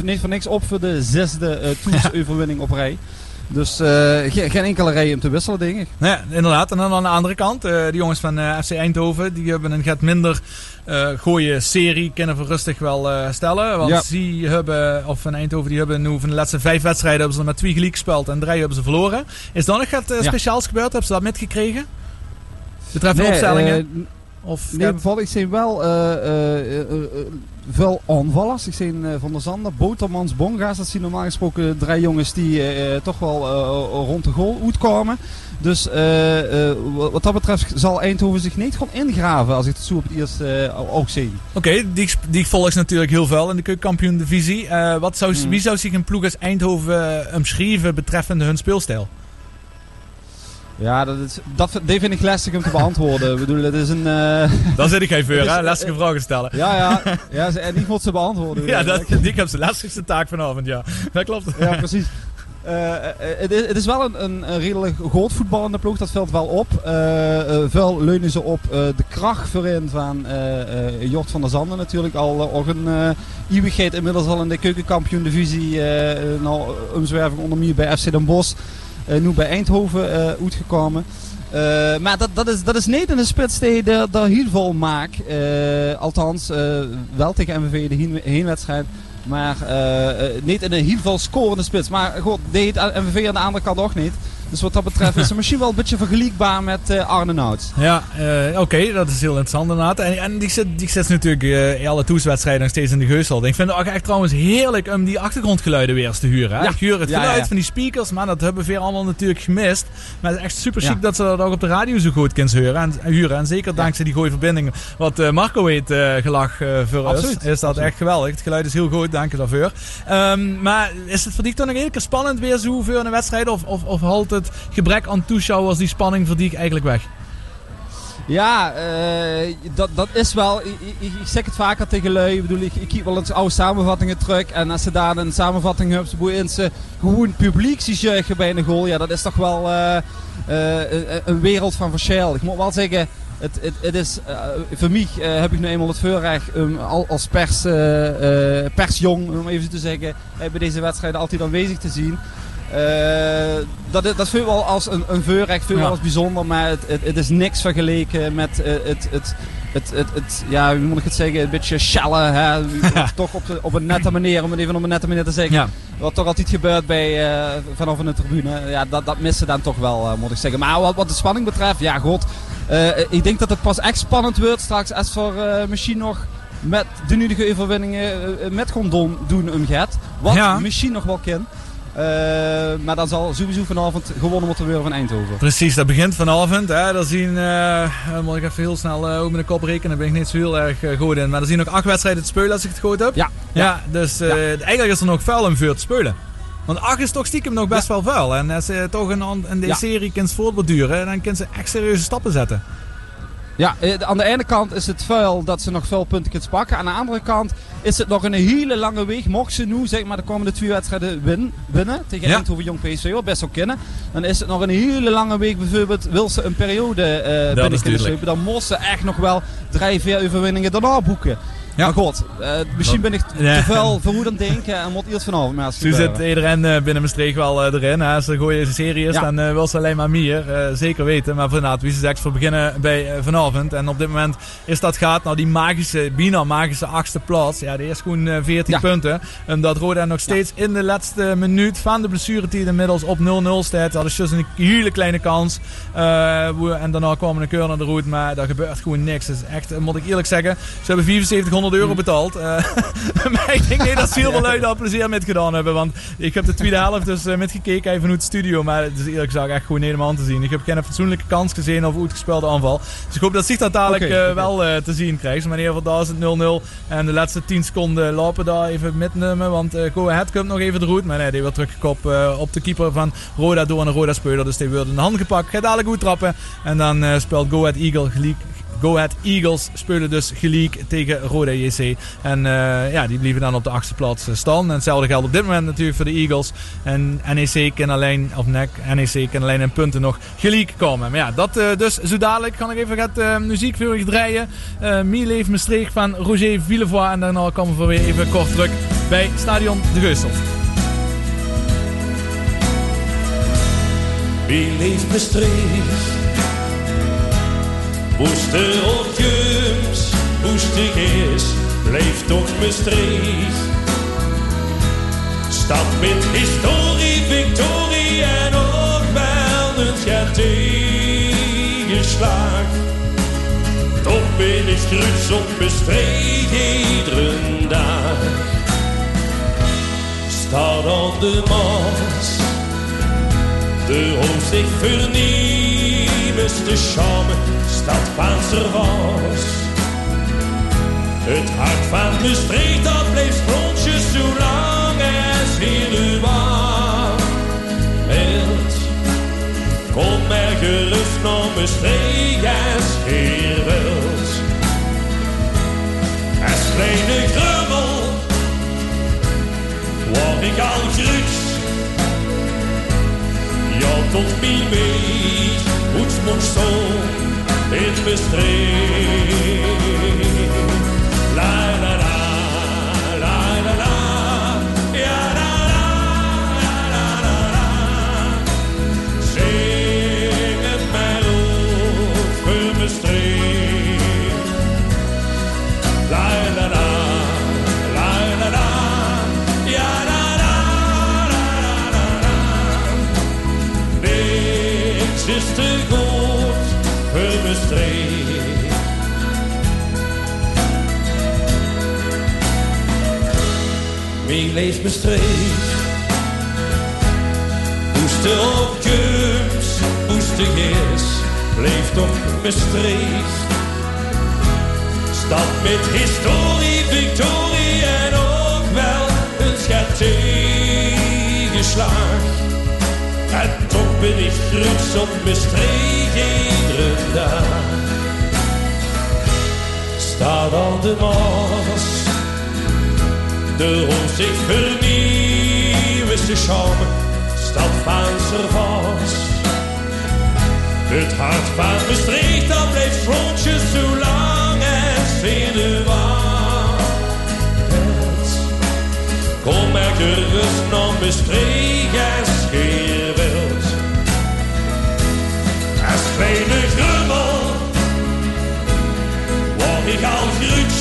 niet voor niks op voor de zesde uh, overwinning op rij. Dus uh, geen, geen, enkele reden om te wisselen, denk ik. Ja, inderdaad. En dan aan de andere kant, uh, de jongens van uh, FC Eindhoven, die hebben een gaat minder gooie serie, kunnen we rustig wel stellen. Want ja. die hebben, of van Eindhoven, die hebben nu van de laatste vijf wedstrijden hebben ze met twee gelijk gespeeld en drie hebben ze verloren. Is dan nog wat speciaals gebeurd? Hebben ze dat metgekregen? Betreffende nee, opstellingen? Of nee, ik zie wel veel aanvallers. Ik zie Van der Zander, Botermans, Bonga's. Dat zien normaal gesproken drie jongens die uh, toch wel uh, rond de goal uitkomen. Dus uh, wat dat betreft zal Eindhoven zich niet gewoon ingraven als ik het zo op het eerst ook zie. Oké, okay, die, die volgt natuurlijk heel veel in de keukenkampioen divisie. wat zou, hmm. Wie zou zich een ploeg als Eindhoven omschrijven betreffende hun speelstijl? Ja, dat, is, dat die vind ik lastig om te beantwoorden. ik bedoel, het is een... Uh... Dan zit ik geen *laughs* voor, hè? Lastige vragen stellen. Ja, ja. *laughs* ja en die moet ze beantwoorden. Ja, dat, die heb de lastigste taak vanavond, ja. *laughs* Dat klopt. Ja, precies. Uh, het, is, het, is, wel een, een, een redelijk groot voetballende ploeg, dat valt wel op. Uh, veel leunen ze op de kracht voorin van Jort van der Zanden natuurlijk. Al ook een eeuwigheid inmiddels al in de keukenkampioen divisie. nou, omzwerving onder meer bij FC Den Bosch. Eh, nu bij Eindhoven eh, uitgekomen. Uh, maar dat, dat, is, dat is niet in de spits die daar heel veel maakt. Althans, wel tegen MVV de heenwedstrijd. Maar niet in een heel veel scorende spits. Maar goed, deed MVV aan de andere kant ook niet. Dus wat dat betreft is het misschien wel een beetje vergelijkbaar met uh, Arne Nouts. Ja, uh, oké, dat is heel interessant inderdaad. En, en die, zit, die zit natuurlijk uh, in alle toeswedstrijden nog steeds in de geusel. Ik vind het ook echt trouwens heerlijk om die achtergrondgeluiden weer eens te huren. Hè? Ja. Ik huur het geluid ja, van die speakers, maar dat hebben we veel allemaal natuurlijk gemist. Maar het is echt super chic dat ze dat ook op de radio zo goed kunnen huren. En, huren. en zeker dankzij die goede verbinding wat Marco heeft gelach voor Absoluut. is. Is dat echt geweldig. Het geluid is heel goed, dank je daarvoor. Um, maar is het voor die toch nog een keer spannend weer zo voor een wedstrijd? Of, of, of halt het gebrek aan toeschouwers die spanning verdient eigenlijk weg? Ja, uh, dat, dat is wel. Ik, ik, ik, zeg het vaker tegen lui. Ik bedoel, ik, ik wel eens oude samenvattingen terug. En als ze daar een samenvatting hebben, ze ze gewoon publiek bij een goal. Ja, dat is toch wel uh, uh, een wereld van verschil. Ik moet wel zeggen, het, het, het is, voor mij heb ik nu eenmaal het voorrecht um, als pers, persjong, om even te zeggen, bij deze wedstrijden altijd aanwezig te zien. Uh, dat, dat vind ik wel als een, een wel als bijzonder, maar het, het, het, is niks vergeleken met uh, het, het, het, het, het, ja, hoe moet ik het zeggen, een beetje shallen, hè? *laughs* toch op, de, op een nette manier, om het even op een nette manier te zeggen. Ja. Wat toch altijd gebeurt bij, uh, vanaf een tribune, ja, dat, dat missen dan toch wel, moet ik zeggen. Maar wat, wat de spanning betreft, ja god, ik denk dat het pas echt spannend wordt straks als voor misschien nog met de nudige overwinningen met gewoon doen omgaat. Wat misschien nog wel kan. Uh, maar dan zal sowieso vanavond gewonnen moeten worden van Eindhoven. Precies, dat begint vanavond. Hè. Dan zien, uh, moet ik even heel snel uh, over de kop rekenen, daar ben ik niet zo heel erg goed in. Maar dan zien nog acht wedstrijden te spelen als ik het goed heb. Ja. Ja, dus ja. eigenlijk is er nog vuil om voor te spelen. Want acht is toch stiekem nog best wel vuil. En als ze toch een, in deze serie kunt voortborduren, dan kunnen ze echt serieuze stappen zetten. Ja, eh, aan de ene kant is het vuil dat ze nog veel punten kunnen pakken. Aan de andere kant is het nog een hele lange weg. Mocht ze nu zeg maar, de komende twee wedstrijden win, winnen tegen Ja. Eindhoven Jong PSV, wat best wel kennen. Dan is het nog een hele lange weg. Bijvoorbeeld wil ze een periode eh binnen kunnen slepen. Dan moet ze echt nog wel drie, vier overwinningen daarna boeken. Ja. Maar goed, eh, misschien ben ik te veel verwoed aan het denken en moet iets vanavond maar Zo zit iedereen eh, binnen Maastricht wel eh, erin. Hè. Als er gewoon een serie is, Ja. dan eh, wil ze alleen maar meer. eh, zeker weten. Maar inderdaad, wie ze zegt, we beginnen bij eh, vanavond. En op dit moment is dat gaat naar die magische, bijna magische achtste plaats. Ja, die is gewoon eh, 14 Ja. punten. Omdat Roda nog steeds in de laatste minuut van de blessuretijd inmiddels op 0-0 staat. Dat is dus een hele kleine kans. Eh, en daarna kwam een keur naar de route, maar daar gebeurt gewoon niks. Dus echt, eh, moet ik eerlijk zeggen, ze hebben 7400 euro betaald. Eh, maar ik denk nee, dat ze heel veel lui daar plezier mee gedaan hebben. Want ik heb de tweede helft dus eh, met gekeken even vanuit de studio. Maar het is eerlijk gezegd echt gewoon helemaal aan te zien. Ik heb geen fatsoenlijke kans gezien of uitgespeelde aanval. Dus ik hoop dat zich dat dadelijk eh, wel eh, te zien krijgt. Maar in ieder geval daar is het 0-0. En de laatste 10 seconden lopen daar even metnemen. Want Go Ahead komt nog even de route. Maar nee, die wordt teruggekopt op de keeper van Roda door een Roda-speler. Dus die wordt in de hand gepakt. Gaat dadelijk goed trappen. En dan speelt Go Ahead Eagle gelijk. Go Ahead Eagles spelen dus gelijk tegen Roda JC. En eh, ja, die blijven dan op de achtste plaats eh, staan. En hetzelfde geldt op dit moment natuurlijk voor de Eagles. En NEC kan alleen, of NEC, NEC kan alleen in punten nog gelijk komen. Maar ja, dat eh, dus zo dadelijk. Kan ik even het eh, muziek voor je draaien. Uh, Mieleef Maastricht van Roger Villevoix. En daarna komen we weer even kort terug bij Stadion De Geusel. Leeft Maastricht? Woeste of jums, woestig is, blijft toch Maastricht. Stad met historie, victorie en ook wel een tegenslag. Toch ben ik trots op Maastricht iedere dag. Staat aan de Maas. De hoofd zich vernieuwt, de charme, stad van was. Het hart van streek, dat bleef sprontjes zo lang als hier de waarheid. Kom er gerust naar streek als hier wilt. Als kleine grummel, word ik al gruts. Ja, tot wie weet, hoe het moet zo in bestreed. Te goed Maastricht. Wie leeft Maastricht? Woeste of jums, woestig is, bleef toch Maastricht. Stad met historie, victorie en ook wel een schat tegenslag. En ik trots op Maastricht iedere dag. Staat aan de Maas, de zich vernieuwt, is de charme, stad van Servas. Het hart van Maastricht, dat bleef frontjes zo lang als in de waarheid. Kom er gerust naar Maastricht als je kleine grummel word al gruts.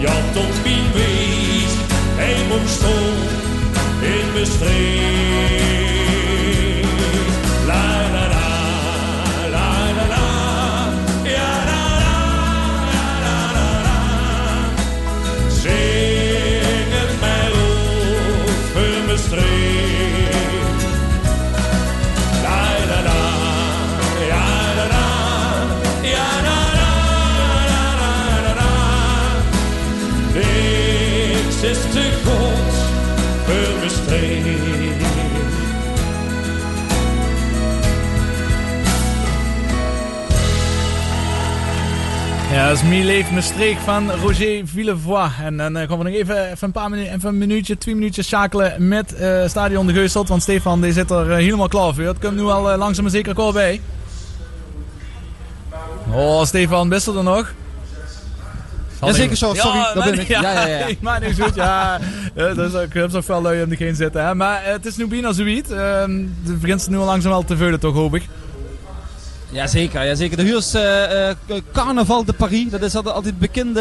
Ja, tot wie weet, hij moet staan in Maastricht. La is te goed voor Maastricht. Ja, dat is Mi Leef Maastricht van Roger Villevoix. En dan uh, gaan we nog even, even een paar minuten, even een minuutje, twee minuutjes schakelen met uh, Stadion de Geuselt. Want Stefan die zit er uh, helemaal klaar voor. Het komt nu al langzaam maar zeker al bij. Oh, Stefan, best er nog? Jazeker zo, sorry, ja, dat ben ik. Ja, ja, ja, ja. *laughs* maar niks goed, ja. dat is ook, dat is ook wel leuk om geen zitten. Hè. Maar het is nu bijna zoiets. Het begint nu al langzaam wel te vullen toch, hoop ik. Jazeker, ja, zeker. De Huurs uh, uh, Carnaval de Paris. Dat is altijd het bekende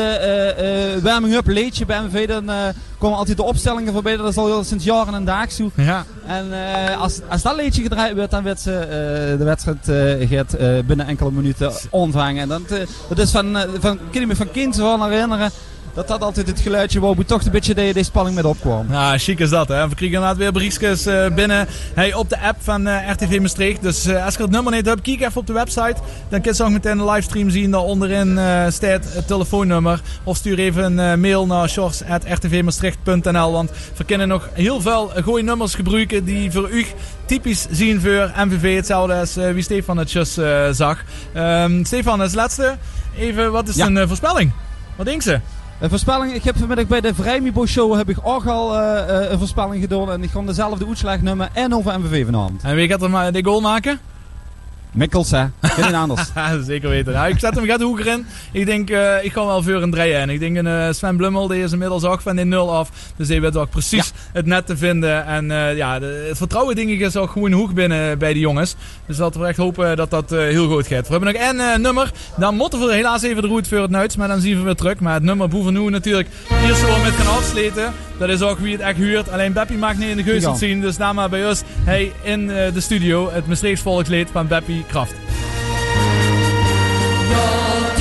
uh, warming-up leedje bij MV. Dan komen altijd de opstellingen voorbij. Dat is al sinds jaren een daags toe. Ja. En als, als dat leedje gedraaid wordt, dan werd ze, de wedstrijd gaat binnen enkele minuten ontvangen. En dat, dat is van, van, kan je me van kind van herinneren dat dat altijd het geluidje we toch een beetje de, de spanning met opkwam. Ja, chic is dat. Hè. We kregen inderdaad weer berichtjes uh, binnen hey, op de app van uh, RTV Maastricht. Dus uh, als je het nummer niet hebt, kijk even op de website. Dan kun je ook meteen de livestream zien. Daar onderin staat het telefoonnummer. Of stuur even een mail naar shorts.rtvmaastricht.nl Want we kunnen nog heel veel goede nummers gebruiken die voor u typisch zien voor MVV. Hetzelfde als wie Stefan het just zag. Um, Stefan, als laatste. Even, wat is ja. een voorspelling? Wat denk ze? Een voorspelling, ik heb vanmiddag bij de Vrijmibo Show heb ik ook al uh, een voorspelling gedaan. En ik ga dezelfde uitslag nemen en over MVV vanavond. En wie gaat er de goal maken? Mikkels, hè? Geen anders. *laughs* Zeker weten. Ik zet hem gaat hoeker in. Ik denk, uh, ik ga wel voor een 3 en Ik denk een uh, Sven Blummel, die is inmiddels ook van die 0 af. Dus die weet ook precies ja. het net te vinden. En uh, ja, de, het vertrouwen denk ik is ook gewoon hoog binnen bij de jongens. Dus laten we echt hopen dat dat heel goed gaat. We hebben nog één nummer. Dan moeten we helaas even de route voor het Nuits. Maar dan zien we weer terug. Maar het nummer Boevenoe natuurlijk eerst zo met gaan afsleten. Dat is ook wie het echt huurt. Alleen Beppie maakt niet in de geus zien. Dus daar maar bij ons hey, in de studio. Het Maastrichts volksleed van Beppie Kraft. Ja,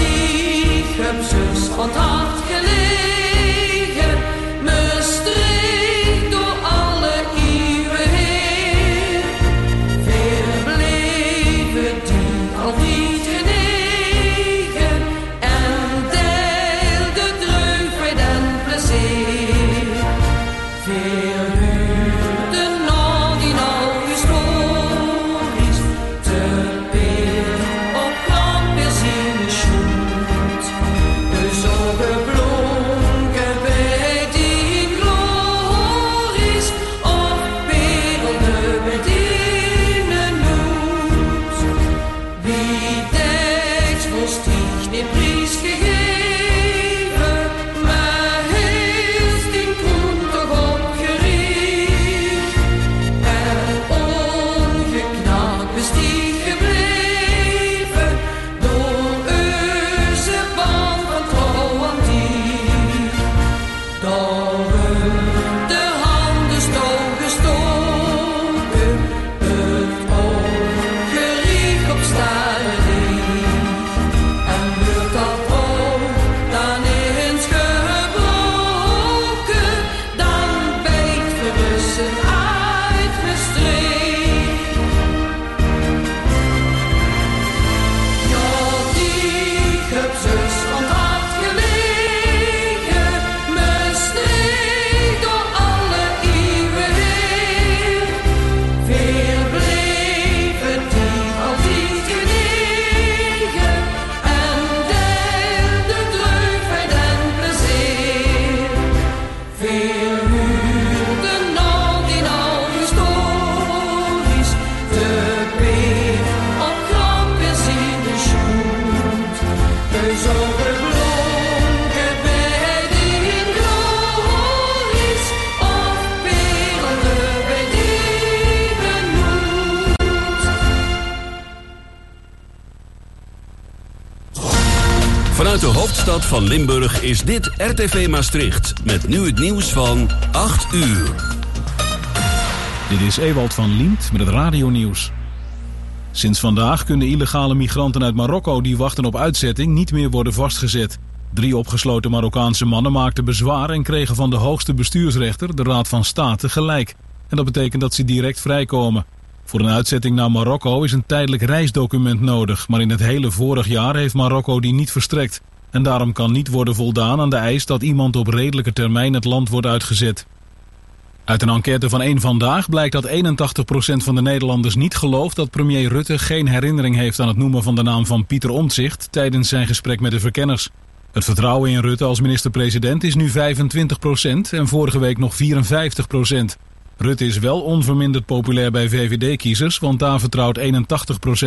van Limburg is dit RTV Maastricht. Met nu het nieuws van 8 uur. Dit is Ewald van Liemt met het radionieuws. Sinds vandaag kunnen illegale migranten uit Marokko die wachten op uitzetting niet meer worden vastgezet. Drie opgesloten Marokkaanse mannen maakten bezwaar en kregen van de hoogste bestuursrechter, de Raad van State, gelijk. En dat betekent dat ze direct vrijkomen. Voor een uitzetting naar Marokko is een tijdelijk reisdocument nodig, maar in het hele vorig jaar heeft Marokko die niet verstrekt. En daarom kan niet worden voldaan aan de eis dat iemand op redelijke termijn het land wordt uitgezet. Uit een enquête van één Vandaag blijkt dat 81% van de Nederlanders niet gelooft dat premier Rutte geen herinnering heeft aan het noemen van de naam van Pieter Omtzigt tijdens zijn gesprek met de verkenners. Het vertrouwen in Rutte als minister-president is nu 25% en vorige week nog 54%. Rutte is wel onverminderd populair bij VVD-kiezers, want daar vertrouwt 81%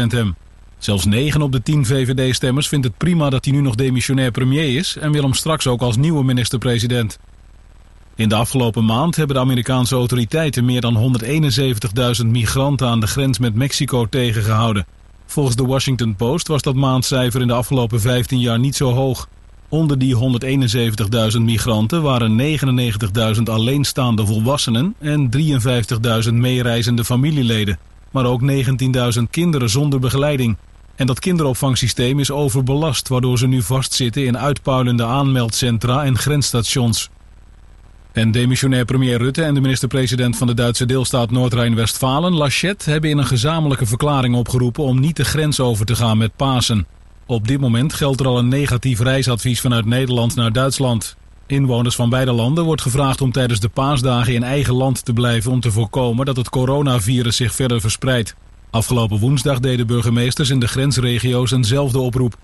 hem. Zelfs 9 op de 10 VVD-stemmers vindt het prima dat hij nu nog demissionair premier is en wil hem straks ook als nieuwe minister-president. In de afgelopen maand hebben de Amerikaanse autoriteiten meer dan 171.000 migranten aan de grens met Mexico tegengehouden. Volgens de Washington Post was dat maandcijfer in de afgelopen 15 jaar niet zo hoog. Onder die 171.000 migranten waren 99.000 alleenstaande volwassenen en 53.000 meereizende familieleden. Maar ook 19.000 kinderen zonder begeleiding. En dat kinderopvangsysteem is overbelast, waardoor ze nu vastzitten in uitpuilende aanmeldcentra en grensstations. En demissionair premier Rutte en de minister-president van de Duitse deelstaat Noord-Rijn-Westfalen, Laschet, hebben in een gezamenlijke verklaring opgeroepen om niet de grens over te gaan met Pasen. Op dit moment geldt er al een negatief reisadvies vanuit Nederland naar Duitsland. Inwoners van beide landen wordt gevraagd om tijdens de paasdagen in eigen land te blijven om te voorkomen dat het coronavirus zich verder verspreidt. Afgelopen woensdag deden burgemeesters in de grensregio's eenzelfde oproep.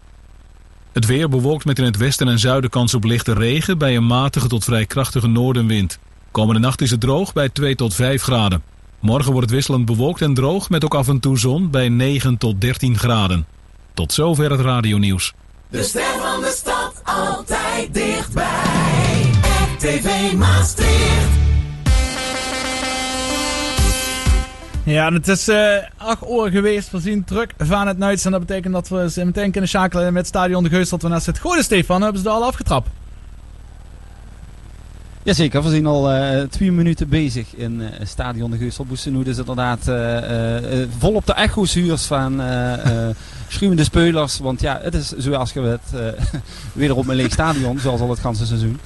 Het weer bewolkt met in het westen en zuiden kans op lichte regen bij een matige tot vrij krachtige noordenwind. Komende nacht is het droog bij 2 tot 5 graden. Morgen wordt het wisselend bewolkt en droog met ook af en toe zon bij 9 tot 13 graden. Tot zover het radionieuws. De ster van de stad altijd dichtbij. RTV Maastricht. Ja, het is eh 8 uur geweest. We zien druk van het Nuits. En dat betekent dat we ze meteen kunnen schakelen met Stadion de Geus. Dat we naast het goede Stefan hebben ze er al afgetrapt. Jazeker, we zijn al eh, twee minuten bezig in eh, Stadion de Geusel Boesenhoed. is inderdaad eh, vol op de echo's van schuwende speulers. Want ja, het is zoals je weet eh *laughs* wederom een leeg stadion, zoals al het ganse seizoen.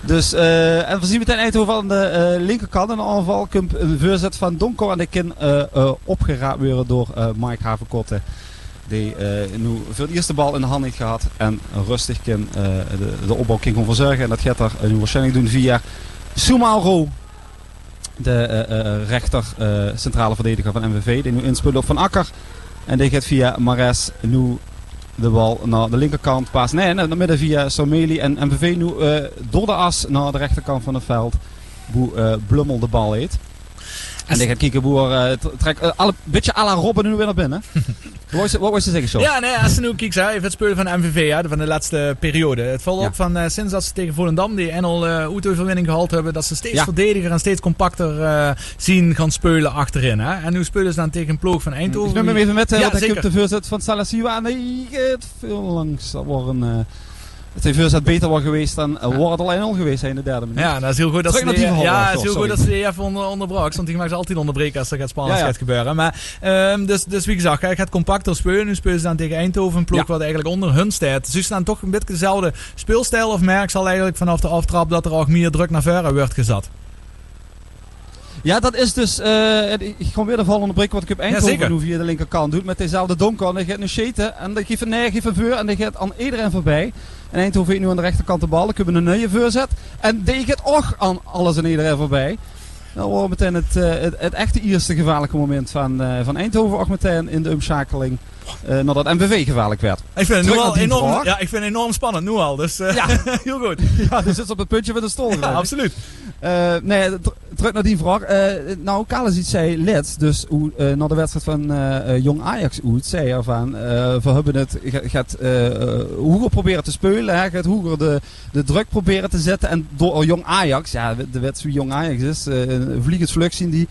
Dus, en we zien meteen Eindhoven aan de linkerkant een aanval. Een voorzet van Donko en de eh, opgeraapt worden door Mike Havenkotte. Die eh, nu voor de eerste bal in de hand heeft gehad. En rustig kan eh, de, de opbouw kan verzorgen. En dat gaat er eh, nu waarschijnlijk doen via Sumauro. De rechter centrale verdediger van MVV. Die nu inspeelt op Van Akker. En die gaat via Mares nu de bal naar de linkerkant paas. Nee, naar de midden via Someli. En MVV nu door de as naar de rechterkant van het veld. Eh, Blummel de bal heet. En die gaat kijken hoe er, eh, t- trek, eh, alle, beetje à la Robben nu weer naar binnen. *laughs* wat was je- wat was je zeggen, Sjors? Ja, nee, hè, even het spelen van de MVV, hè, van de laatste periode. Het valt Ja. op van eh, sinds dat ze tegen Volendam die NL uh, overwinning gehaald hebben, dat ze steeds Ja. verdediger en steeds compacter eh, zien gaan spelen achterin. Hè. En nu spelen ze dan tegen een ploeg van Eindhoven. Ik neem hem even met, eh, ja, zeker. komt de voorzet van Salasiwa. Die gaat veel langs. Dat wordt een... eh, het heeft voorzet beter was geweest dan uh, wordt het alleen al geweest zijn in de derde minuut. Ja, dat is heel goed dat Terug ze naar die, die ja, het is heel sorry. goed dat ze die even onder, onderbrak. Want die mag ze altijd onderbreken als er gaat spannend Ja, ja. gaat gebeuren. Maar, ehm, dus, dus wie gezegd, hij gaat compacter spelen. Nu spelen ze dan tegen Eindhoven, een ploeg Ja. wat eigenlijk onder hun staat. Dus is dan toch een beetje dezelfde speelstijl of merk zal eigenlijk vanaf de aftrap dat er ook meer druk naar voren wordt gezet. Ja, dat is dus... eh, ik ga weer de val onderbreken wat ik op Eindhoven zeker. nu via de linkerkant doe. Met dezelfde donker. En die gaat nu sheten. En die geeft een nee, geeft een veur. En die gaat aan iedereen voorbij. En Eindhoven heeft nu aan de rechterkant de bal. Heb een nieuwe voorzet. En die gaat ook aan alles en iedereen voorbij. Dan wordt meteen het, eh, het, het echte eerste gevaarlijke moment van, eh, van Eindhoven. Ook meteen in de omschakeling. Eh nadat MVV gevaarlijk werd. Ik vind het nu al enorm, vraag. ja, ik vind het enorm spannend, nu al. Dus eh, Ja. *laughs* heel goed. *laughs* Ja, die zit op het puntje van de stoel. Ja, absoluut. Eh, nee, terug naar die vraag. Nou, Kalis iets zei let, dus hoe, na de wedstrijd van Jong Ajax uit, zei hij van, eh we hebben het, ga- gaat hoger proberen te spelen, hè, gaat hoger de, de druk proberen te zetten. En door Jong Ajax, ja, de wedstrijd Jong Ajax is, een vliegend vlug zien die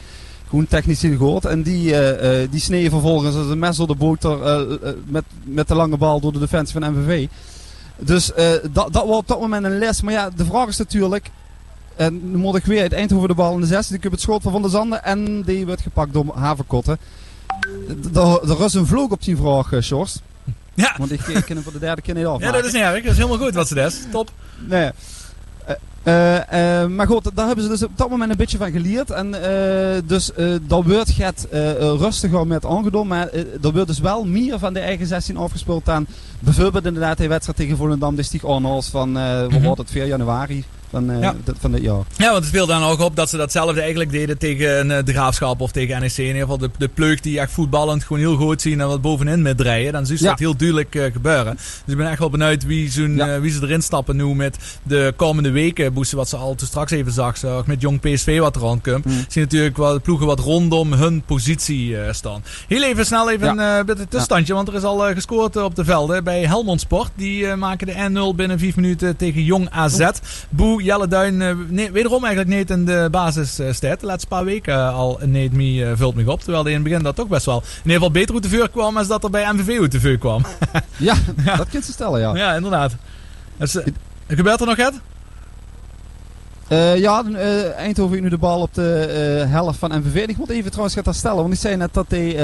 gewoon technisch niet gehoord. En die, eh, die sneeën vervolgens als een mes door de boter eh, met, met de lange bal door de defensie van MVV. Dus dat, dat was op dat moment een les. Maar ja, de vraag is natuurlijk, en nu moet ik weer uit Eindhoven de bal in de 16. Ik heb het schot van Van der Zanden en die werd gepakt door Havenkotten. D- d- Er is een vloog op die vraag, Sjors. Ja. Want ik, ik ken hem voor de derde keer niet afmaken. Ja, dat is niet erg. Dat is helemaal goed wat ze des. Top. Nee. Eh, eh, eh, maar goed, daar hebben ze dus op dat moment een beetje van geleerd. En dus dat wordt gaat eh, rustiger met aangedaan. Maar er wordt dus wel meer van de eigen 16 afgespeeld dan bijvoorbeeld inderdaad die wedstrijd tegen Volendam. De Stieg Arnolds van, Mhm. wordt het, 4 januari. Van, uh, van dit jaar. Ja, want het speelt dan ook op dat ze datzelfde eigenlijk deden tegen uh, de Graafschap of tegen NEC. In ieder geval de, de pleug die echt voetballend gewoon heel goed zien en wat bovenin met draaien. Dan zie je dat heel duidelijk uh, gebeuren. Dus ik ben echt wel benieuwd wie, zo'n, wie ze erin stappen nu met de komende weken. Boesten wat ze al te straks even zag. Zo, met jong PSV wat er aan komt. Mm. Zie natuurlijk wel de ploegen wat rondom hun positie staan. Heel even snel even ja. een tussenstandje. Want er is al gescoord op de velden bij Helmond Sport. Die maken de 1-0 binnen 5 minuten tegen Jong AZ. Boe Jelle Duin, nee, wederom eigenlijk niet in de basis uh, staat. De laatste paar weken al niet me, uh, vult me op. Terwijl hij in het begin dat toch best wel in ieder geval beter uit de vuur kwam als dat er bij MVV uit de vuur kwam. *laughs* ja, dat kunt ze stellen, ja. Ja, inderdaad. Dus, gebeurt er nog het? Uh, ja, uh, Eindhoven heeft nu de bal op de uh, helft van MVV. Ik moet even trouwens gaan stellen, want ik zei net dat hij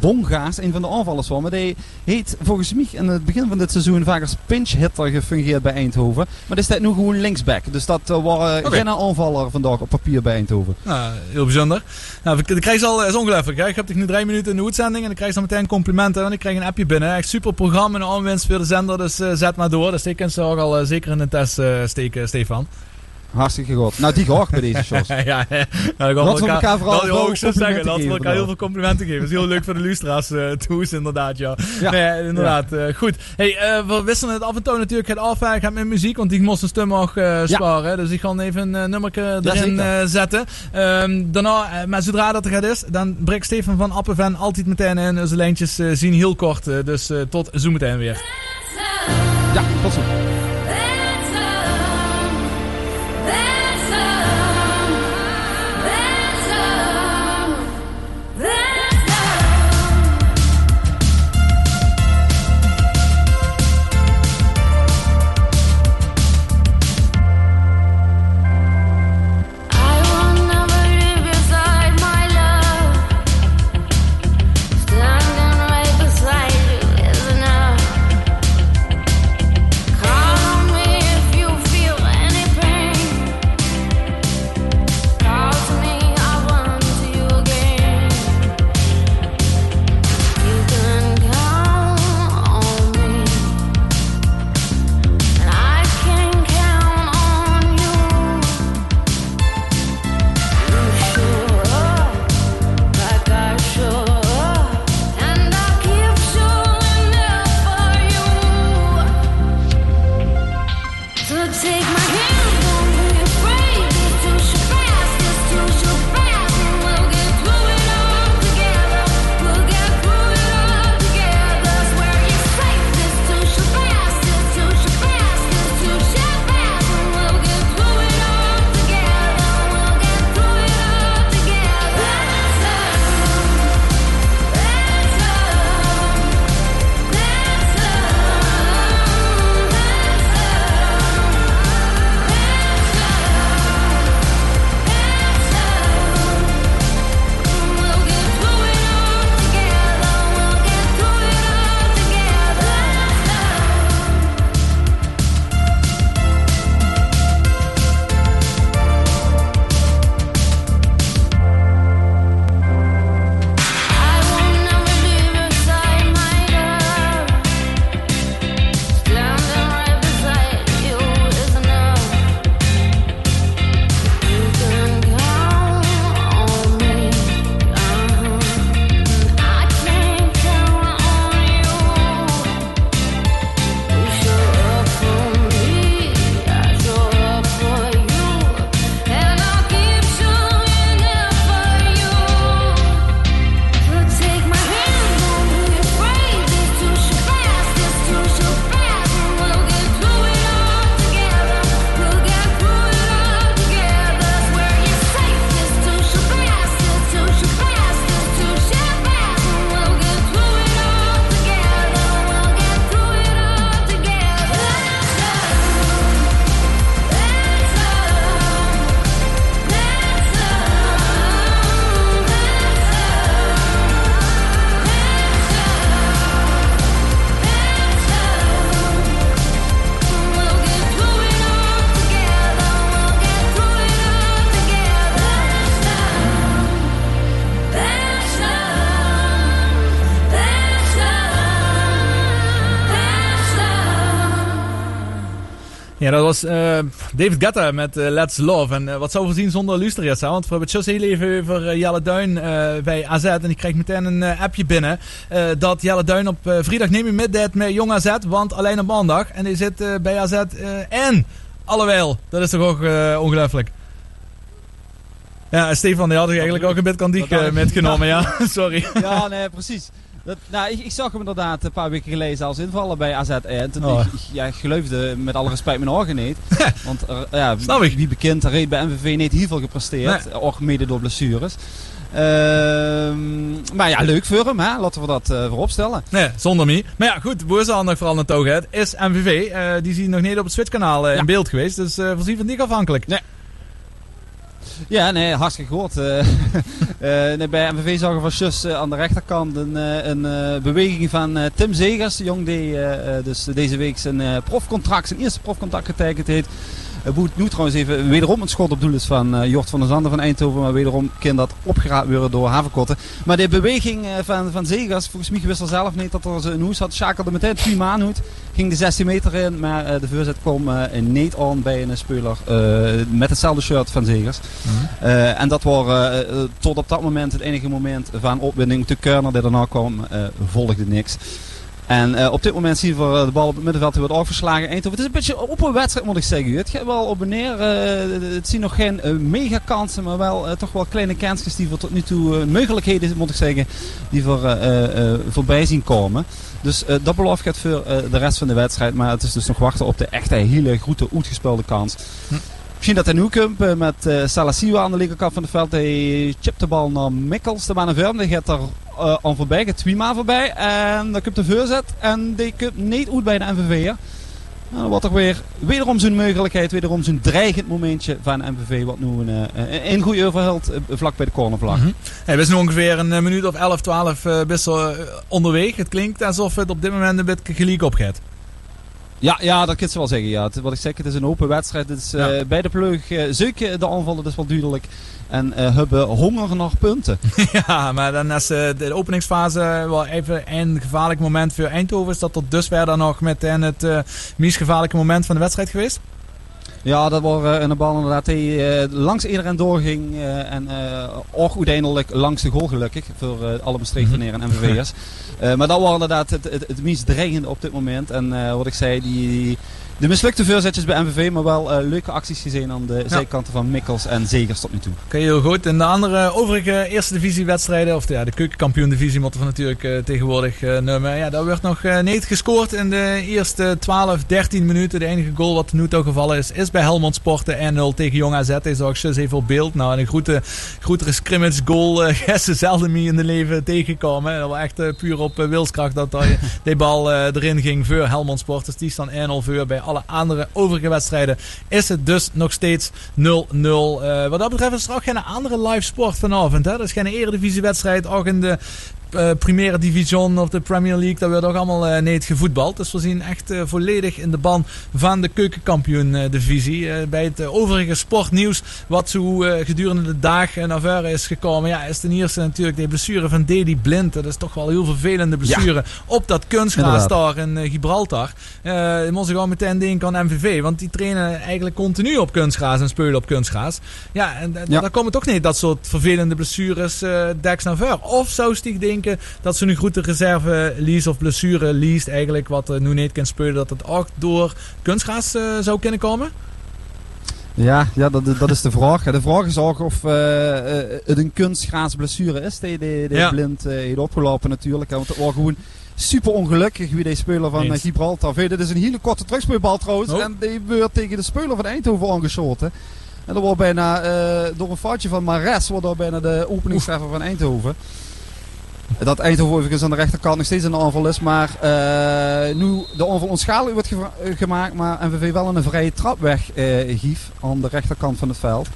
Bonga's, een van de aanvallers was. Maar hij heeft volgens mij in het begin van dit seizoen vaak als pinch-hitter gefungeerd bij Eindhoven. Maar dit staat nu gewoon linksback. Dus dat waren okay. geen aanvaller vandaag op papier bij Eindhoven. Nou, heel bijzonder. Nou, de krijg al, is ongelooflijk. Ik heb nu drie minuten in de uitzending en dan krijg je dan meteen complimenten. Want ik krijg een appje binnen. Echt super programma en aanwinst voor de zender. Dus zet maar door. Dus ik kan ze ook al zeker in de test steken, Stefan. Hartstikke goed. Nou, die ga bij deze *laughs* shows. ja, ja. Nou, dat we elkaar vooral wel ook zeggen. Laten we elkaar heel veel complimenten geven. Dat is heel leuk voor de lustra's uh, toes, inderdaad. Ja, ja. Nee, inderdaad. Ja. Uh, goed. Hey, uh, we wisselen het af en toe natuurlijk het af. Ik ga met muziek, want die moest een stem nog sparen. Dus ik ga even een nummer erin zetten. Um, daarna, maar zodra dat er gaat is, dan breekt Steven van Appenven altijd meteen in. Onze lijntjes zien heel kort. dus tot zo meteen weer. Ja, tot zo. Ja, dat was uh, David Guetta met uh, Let's Love. En uh, wat zou voorzien zonder Lustrias, Want we hebben het just heel even over Jelle Duin bij AZ. En ik krijg meteen een appje binnen. dat Jelle Duin op vrijdag neem je middag met Jong AZ. Want alleen op maandag. En die zit bij AZ en Allewel. Dat is toch ook ongelooflijk. Ja, Stefan die had ik eigenlijk ook een bit kandiek metgenomen. Ja, *laughs* sorry. Ja, nee, precies. Dat, nou, ik, ik, zag hem inderdaad een paar weken geleden als invallen bij AZ. En toen oh. ik, ja, ik geloofde met alle respect mijn ogen niet. *laughs* Want uh, ja, wie bekend, reed bij MVV niet heel veel gepresteerd. Nee. Ook mede door blessures. Ehm, maar ja, leuk voor hem. Hè? Laten we dat uh, voorop stellen. Nee, zonder me. Maar ja, goed. Boer nog vooral naar het is MVV. Uh, die zien nog niet op het Switch-kanaal uh, in beeld geweest. Dus voorzien van niet afhankelijk. Nee. Ja, nee, hartstikke goed. Uh, *laughs* nee, bij MVV zagen we van Sjus aan de rechterkant een, een beweging van Tim Zegers. Jong die dus deze week zijn profcontract, zijn eerste profcontract getekend heeft. Boet nu trouwens even wederom een schot op doel is van uh, Jort van der Zanden van Eindhoven. Maar wederom kan dat opgeraapt worden door Havenkotten. Maar de beweging uh, van, van Zegas, volgens mij wist er zelf niet dat er een hoes had. Schakelde meteen twee maanhoed. Ging de 16 meter in, maar uh, de voorzet kwam niet aan bij een speler met hetzelfde shirt van Zegers. Mhm. en dat was tot op dat moment het enige moment van opwinding. De Kerner die daarna kwam, volgde niks. En uh, op dit moment zien we eh, de bal op het middenveld die wordt overgeslagen. Eindhoven. Het is een beetje op een wedstrijd moet ik zeggen. Het gaat wel op en neer. Uh, het zien nog geen uh, mega kansen, maar wel toch wel kleine kansjes die voor tot nu toe mogelijkheden moet ik zeggen, die voor, voorbij zien komen. Dus dat belooft gaat voor de rest van de wedstrijd. Maar het is dus nog wachten op de echte hele goede uitgespeelde kans. Hm. Misschien dat komt met uh, Salasiwa aan de linkerkant van het veld. Hij chipt de bal naar Mikkels. De man Verm. Die gaat er uh, aan voorbij. Gaat Twima voorbij. En dan komt de voorzet. En die komt niet uit bij de MVV. Nou, dan wordt er weer wederom zo'n mogelijkheid. Wederom zo'n dreigend momentje van MVV. Wat nu een, uh, een goede overheld vlak bij de cornervlag. Mm -hmm. we zijn ongeveer een minuut of 11, 12 best wel onderweg. Het klinkt alsof het op dit moment een beetje gelijk opgaat. Ja, ja, dat kun je wel zeggen. Ja. wat ik zeg, het is een open wedstrijd. Het is, uh, bij de pleug uh, zeker de aanvallen, dat is wel duidelijk. En uh, hebben honger naar punten. *laughs* ja, maar dan is de openingsfase wel even een gevaarlijk moment voor Eindhoven. Is dat tot dusver dan nog meteen het meest gevaarlijke moment van de wedstrijd geweest? Ja, dat was een bal inderdaad die langs iedereen doorging. en ook uiteindelijk langs de goal gelukkig. Voor alle bestreektenaren en MVV'ers. *laughs* Maar dat was inderdaad het, het, het meest dreigende op dit moment. En wat ik zei, die, de mislukte voorzetjes bij MVV, maar wel uh, leuke acties gezien aan de zijkanten van Mikkels en Zegers tot nu toe. Oké, heel goed. En de andere overige eerste divisie wedstrijden, of de, ja, de keukenkampioen divisie moeten we natuurlijk uh, tegenwoordig uh, noemen. Ja, daar werd nog niet gescoord in de eerste 12, 13 minuten. De enige goal wat nu toch gevallen is, is bij Helmond Sporten 1-0 tegen Jong AZ. Hij zag je even op beeld. Nou, een grote, grotere scrimmage goal uh, ze zelden mee in de leven tegenkomen. Dat was echt puur op wilskracht dat die bal erin ging voor Helmond Sport. Dus die staan 1-0 voor bij alle andere overige wedstrijden is het dus nog steeds 0-0. Uh, wat dat betreft is er ook geen andere live sport vanavond. Hè? Dat is geen eredivisiewedstrijd. Ook in de uh, Primera Division of de Premier League, dat werd ook allemaal uh, niet gevoetbald. Dus we zien echt uh, volledig in de ban van de keukenkampioen divisie. bij het overige sportnieuws wat zo gedurende de dag naar voren is gekomen. Ja, is ten eerste natuurlijk de blessure van Dedy Blind. Dat is toch wel heel vervelende blessure op dat kunstgras daar in Gibraltar. Uh, moest ik al meteen denken aan MVV, want die trainen eigenlijk continu op kunstgras en spelen op kunstgras. Ja, en ja. daar komen toch niet dat soort vervelende blessures uh, deks naar voren. Of zou Stieg denken dat ze nu goed de reserve lease of blessure leest eigenlijk wat nu niet kan spelen, dat het ook door kunstgras uh, zou kunnen komen? Ja, ja dat, dat is de vraag. De vraag is ook of uh, het een kunstgrasblessure is die, die, die blind uh, heeft opgelopen natuurlijk. Want het was gewoon super ongelukkig wie deze speler van Eens. Gibraltar Dit is een hele korte terugspeelbal trouwens. Oh. En die wordt tegen de speler van Eindhoven aangeschoten. En dat wordt bijna door een foutje van Mares, wordt daar bijna de openingstreffer van Eindhoven. Dat Eindhoven overigens aan de rechterkant nog steeds een aanval is. Maar uh, nu de aanval onschadelijk wordt ge gemaakt. Maar MVV wel een vrije trap weggief uh, aan de rechterkant van het veld.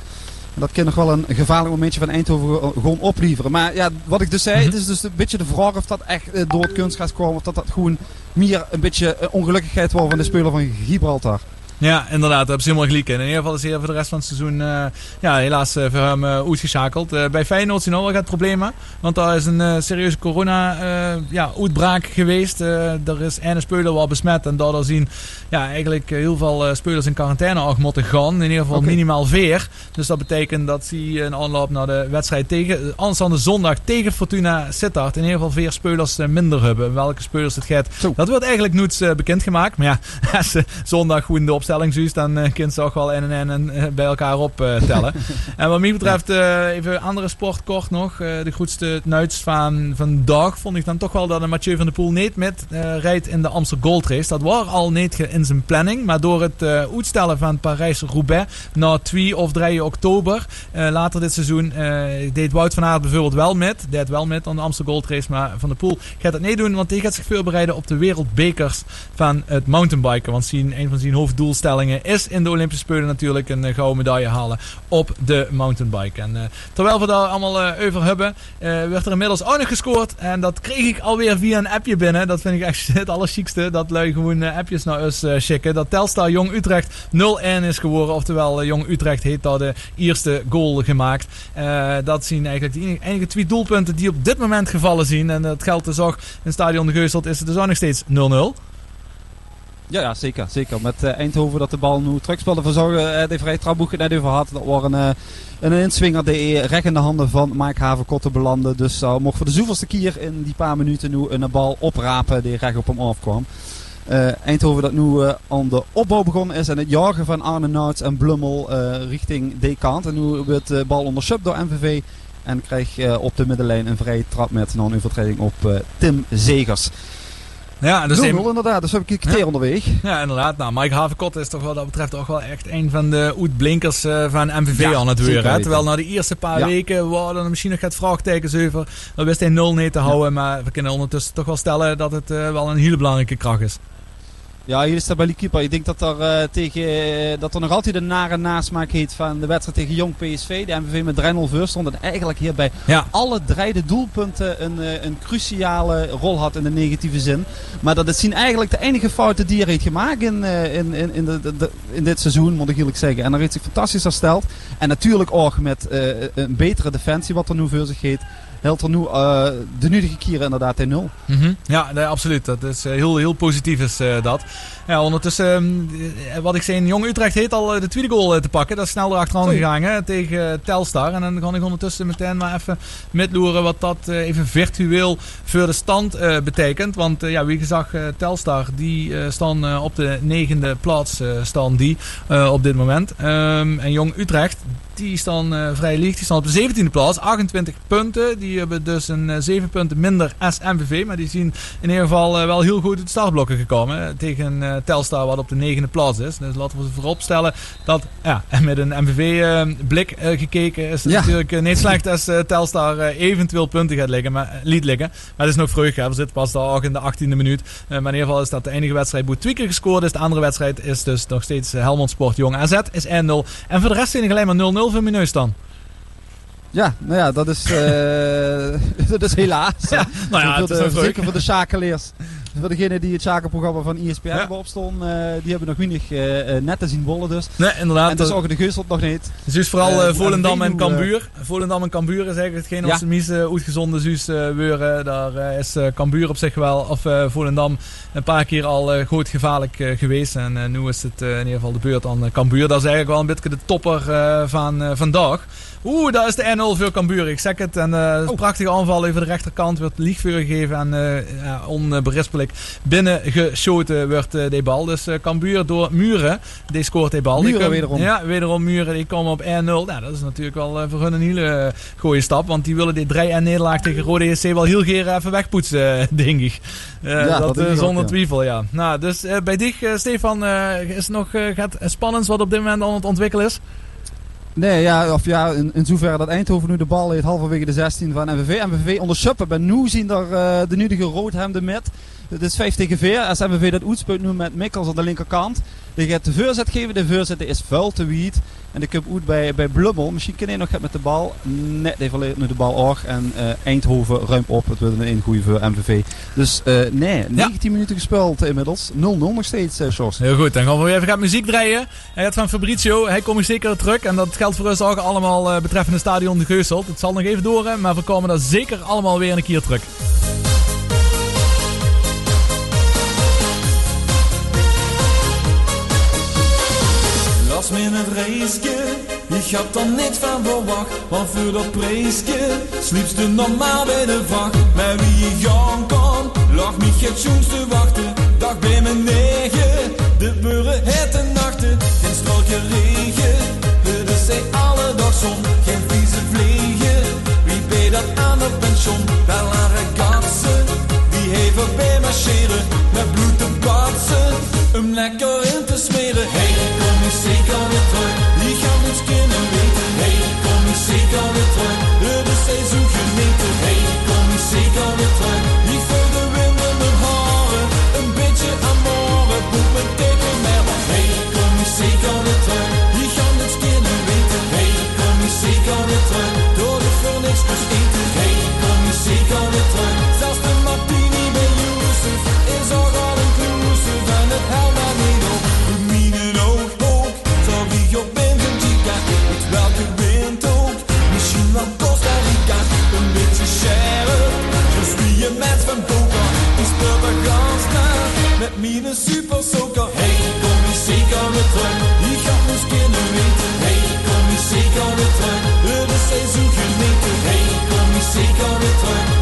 En dat kan nog wel een gevaarlijk momentje van Eindhoven gewoon opleveren. Maar ja, wat ik dus zei, mhm. het is dus een beetje de vraag of dat echt uh, door het kunstgras kwam. Of dat dat gewoon meer een beetje ongelukkigheid was van de speler van Gibraltar. Ja, inderdaad. Daar hebben ze helemaal gelijk in. In ieder geval is hij voor de rest van het seizoen uh, ja, helaas uh, voor hem uh, uitgeschakeld. bij Feyenoord zien we wel gaat problemen. Want daar is een serieuze corona-uitbraak ja, geweest. er is een speler wel besmet. En daardoor zien ja, eigenlijk heel veel spelers in quarantaine ook moeten gaan. In ieder geval okay. minimaal veer. Dus dat betekent dat ze een aanloop naar de wedstrijd tegen... Aanstaande zondag tegen Fortuna Sittard. In ieder geval veer spelers minder hebben. Welke spelers het gaat. Dat wordt eigenlijk nooit bekendgemaakt. Maar ja, *laughs* zondag goed de opstelling dan uh, kunt ze ook wel en en en uh, bij elkaar optellen. *laughs* en wat mij betreft, uh, even andere sport kort nog. de goedste nuits van vandaag vond ik dan toch wel dat een Mathieu van der Poel niet met rijdt in de Amsterdam Gold Race. Dat was al niet in zijn planning, maar door het uitstellen van Parijs-Roubaix naar 2 of 3 oktober later dit seizoen deed Wout van Aert bijvoorbeeld wel met. Deed wel met aan de Amsterdam Gold Race, maar Van der Poel gaat dat niet doen, want hij gaat zich voorbereiden op de wereldbekers van het mountainbiken. Want zien, een van zijn is in de Olympische Spelen natuurlijk een eh, gouden medaille halen op de mountainbike. En uh, terwijl we daar allemaal uh, over hebben, werd er inmiddels ook nog gescoord. En dat kreeg ik alweer via een appje binnen. Dat vind ik echt *laughs* het allerchiekste. Dat lui gewoon appjes naar ons schikken. Dat Telstar Jong Utrecht 0-1 is geworden. Oftewel, Jong Utrecht heeft daar de eerste goal gemaakt. dat zien eigenlijk de enige twee doelpunten die op dit moment gevallen zien. En dat geldt dus ook in Stadion de Geusteld is het dus ook nog steeds 0-0. Ja, zeker. zeker. Met uh, Eindhoven dat de bal nu terugspeelde verzorgen. Uh, de vrije trapboek net over had. Dat was een, uh, een inswinger die recht in de handen van Mike Havenkotten belandde. Dus uh, mocht voor de zoveelste keer in die paar minuten nu een bal oprapen die recht op hem afkwam. Eindhoven dat nu aan de opbouw begonnen is en het jagen van Arne Nouts en Blummel richting D-kant. En nu wordt de bal ondersub door MVV. En krijgt op de middenlijn een vrije trap met een overtreding op Tim Zegers. Ja, dus 0-0 inderdaad, dus heb ik een keer onderweg. Ja, inderdaad. Nou, Mike Havenkot is toch wel, dat betreft toch wel echt een van de uitblinkers uh, van MVV ja, aan het weer. Terwijl na de eerste paar weken waren er misschien nog het vraagtekens over. Dan wist hij 0 nee te houden, maar we kunnen ondertussen toch wel stellen dat het uh, wel een hele belangrijke kracht is. Ja, hier is dat bij Likipa. Ik denk dat er, uh, tegen, uh, dat er nog altijd een nare nasmaak heet van de wedstrijd tegen Jong PSV. De MVV met 3-0 voor stond. En eigenlijk hier bij ja. alle drie de doelpunten een, uh, een cruciale rol had in de negatieve zin. Maar dat het zien eigenlijk de enige fouten die er heeft gemaakt in, in, in, in, de, de, in dit seizoen, moet ik eerlijk zeggen. En daar heeft zich fantastisch hersteld. En natuurlijk ook met een betere defensie wat er nu voor zich heet helpt er nu uh, de nudige kieren inderdaad in nul. Mm -hmm. Ja, nee, absoluut. Dat is uh, heel, heel positief is uh, dat. Ja, ondertussen, um, wat ik zei, Jong Utrecht heeft al de tweede goal te pakken. Dat is snel erachteraan gegaan hè, tegen Telstar. En dan kan ik ondertussen meteen maar even metloeren wat dat even virtueel voor de stand betekent. Want ja, wie gezag, Telstar, die staan op de negende plaats staan die op dit moment. Um, en Jong Utrecht, die staan uh, vrij licht. Die staan op de 17e plaats. 28 punten. Die hebben dus een uh, eh, 7 punten minder als MVV. Maar die zien in ieder geval uh, wel heel goed uit de startblokken gekomen. Tegen Telstar wat op de 9e plaats is. Dus laten we voorop stellen dat ja, *laughs* met een MVV-blik gekeken is het ja. natuurlijk niet slecht als Telstar eventueel punten gaat liggen. Maar, liet liggen. Maar het is nog vroeg. Hè. We zitten pas daar ook in de 18e minuut. maar in ieder geval is dat de enige wedstrijd waar twee keer gescoord is. De andere wedstrijd is dus nog steeds Helmond Sport Jong AZ is 1-0. En voor de rest zijn er alleen maar 0-0 veel minuut dan. Ja, nou ja, dat is, uh, *laughs* dat is helaas. Ja, nou ja, het is zeker voor de zakenleers. *laughs* Voor degenen die het zakenprogramma van ESPN ja. hebben opstaan, uh, die hebben nog weinig uh, net te zien bollen dus. Nee, inderdaad. En dus ook de Geusteld nog niet. Dus vooral Volendam en Cambuur. Volendam en Cambuur is eigenlijk hetgeen ja. als de mies uitgezonden zuus weuren. Daar is Cambuur op zich wel, of Volendam, een paar keer al goed gevaarlijk geweest. En nu is het in ieder geval de beurt aan Cambuur. Dat is eigenlijk wel een beetje de topper van vandaag. Oeh, daar is de 1-0 voor Cambuur. Ik zeg het. En uh, oh. prachtige aanval over de rechterkant. Wordt liegvuur gegeven en uh, ja, onberispelijk binnengeschoten wordt uh, die bal. Dus Cambuur door Muren. Die scoort die bal. Muren wederom. Ja, wederom Muren. Die komen op 1-0. Nou, dat is natuurlijk wel voor hun een hele goede stap. Want die willen die 3-1 nederlaag tegen Rode JC wel heel geer even wegpoetsen, *laughs* denk ik. Ja, dat, dat zonder ook, twijfel, ja. Nou, dus bij dich, Stefan, is nog gaat spannend wat op dit moment aan het ontwikkelen is. Nee, ja, of ja, in, in zoverre dat Eindhoven nu de bal heeft halverwege de 16 van MVV. MVV onder Suppen. Ben nu zien daar uh, de nudige roodhemden met. Het is 5 tegen 4. Als MVV dat uitspeelt nu met Mikkels aan de linkerkant. Die gaat de voorzet geven. De voorzet is vuil te wiet. En de cup uit bij, bij Blummel. Misschien kan hij nog met de bal. Net even nu de bal ook. En uh, Eindhoven ruimt op. Het wordt een goede voor MVV. Dus uh, nee, 19 minuten gespeeld inmiddels. 0-0 nog steeds, uh, Sjors. Heel goed, dan gaan we even gaan muziek draaien. Hij gaat van Fabrizio. Hij komt zeker terug. En dat geldt voor ons ook allemaal betreffende stadion de Geuselt. Het zal nog even door, maar we komen daar zeker allemaal weer een keer terug. Ik had er niks van verwacht. Want voor dat prijsje sliepst je normaal bij de vacht. Maar wie je gaan kan, lag me het te wachten. Dag bij mijn negen, de buren hete nachten. Geen strookje regen, de zij alle dag zon. Geen vieze vliegen, wie bij dat aan het pension? Wel aan katsen, die heeft bij marcheren. Met bloed te batsen, hem lekker in te smeren. Hey, zeker weer zeker weer terug. Het is seizoen genieten. Hey, kom ik zeker weer terug. Ik voel met van poker, die speelt er gans na. Met mine super soaker. Hey, kom je zeker weer terug. Die gaat ons kunnen weten. Hey, kom je zeker weer terug. Het is seizoen genieten. Hey, kom je zeker weer terug.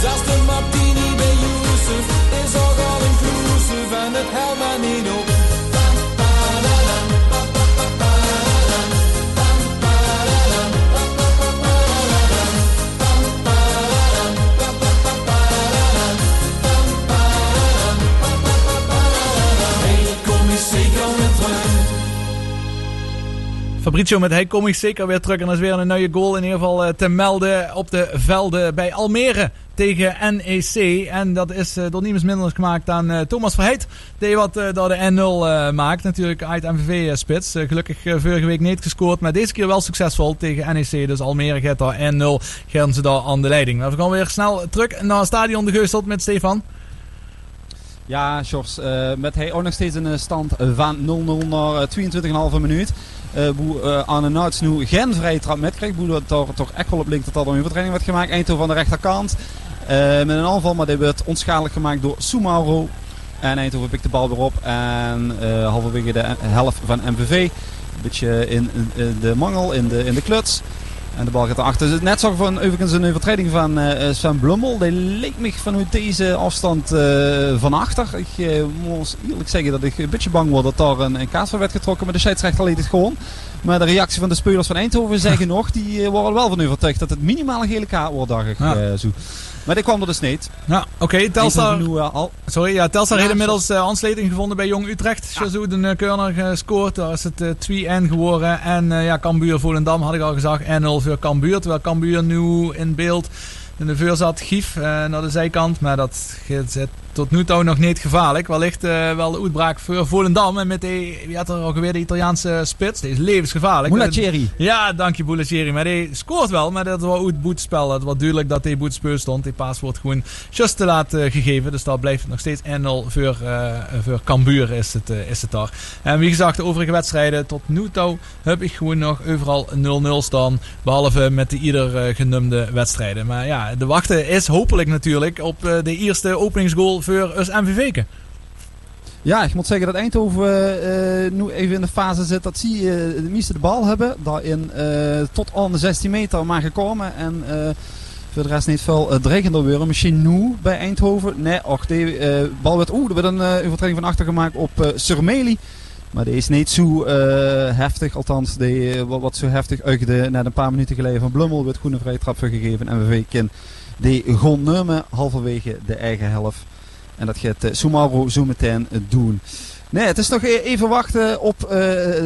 Zelfs de martini bij Yusuf is al all inclusive. En het helpt mij niet op. Hey. Fabrizio met hij kom ik zeker weer terug. En er is weer een nieuwe goal in ieder geval eh, te melden op de velden bij Almere tegen NEC. En dat is eh, door niemand minder gemaakt dan eh, Thomas Verheid. Die wat eh, door de N0 eh, maakt. Natuurlijk uit MVV-spits. gelukkig vorige week niet gescoord. Maar deze keer wel succesvol tegen NEC. Dus Almere gaat daar N0. Gaan ze daar aan de leiding. We gaan weer snel terug naar het stadion de Geusteld met Stefan. Ja, Sjors, met hij ook nog steeds een stand van 0-0 naar eh, 22,5 minuut. Uh, boe uh, Arne Nouts nu geen vrije trap met krijgt. Boe dat toch echt wel op linkt dat er een overtreding wordt gemaakt. Eindhoven aan de rechterkant. Uh, met een aanval, maar die werd onschadelijk gemaakt door Sumauro. En Eindhoven pikt de bal weer op. En halverwege de helft van MVV. Een beetje in, in, de mangel, in de, in de kluts. En de bal gaat erachter. Net zag van overigens een overtreding van uh, Sven Blummel. Die leek me vanuit deze afstand uh, van achter. Ik uh, moet eerlijk zeggen dat ik een beetje bang word dat daar een, een kaart van werd getrokken. Maar de scheidsrechter liet het gewoon. Maar de reactie van de spelers van Eindhoven zeggen *laughs* nog, die worden wel van overtuigd dat het minimaal een gele kaart wordt, dacht ik ja. zo. Maar die kwam er dus niet. Ja, oké. Okay. Telstar, nu, uh, al... Sorry, ja, Telstar ja, heeft inmiddels uh, aansluiting gevonden bij Jong Utrecht. Ja. Jazoud een uh, corner gescoord. Daar is het 2-1 geworden. En ja, Cambuur Volendam had ik al gezegd. 1-0 voor Cambuur. Terwijl Cambuur nu in beeld In de vuur zat Gief naar de zijkant. Maar dat zit tot nu toe nog niet gevaarlijk. Wellicht wel de uitbraak voor Volendam. En met die, wie had er ook weer de Italiaanse spits. Die is levensgevaarlijk. Boulacieri. Ja, dank je Boulacieri. Maar die scoort wel. Maar dat was uit boetspel. Het was duidelijk dat hij boetspeur stond. Die paas wordt gewoon just te laat gegeven. Dus dat blijft nog steeds 1-0 voor, voor Cambuur is het, is het daar. En wie gezegd, de overige wedstrijden tot nu toe heb ik gewoon nog overal 0-0 staan. Behalve met de ieder genumde wedstrijden. Maar ja, de wachten is hopelijk natuurlijk op de eerste openingsgoal voor us MVV. Ja, ik moet zeggen dat Eindhoven uh, nu even in de fase zit dat ze uh, de meeste de bal hebben. Daarin tot aan de 16 meter maar gekomen. En voor de rest niet veel dreigender worden. Misschien nu bij Eindhoven. Nee, och, de bal werd, oeh, er werd een overtreding van achter gemaakt op Surmeli. Maar die is niet zo heftig, althans die, wat, zo heftig uitde net een paar minuten geleden van Blummel. Werd groene vrije trap gegeven. En weken die gewoon halverwege de eigen helft. En dat gaat uh, Sumaru zo meteen uh, doen. Nee, het is nog e- even wachten op uh,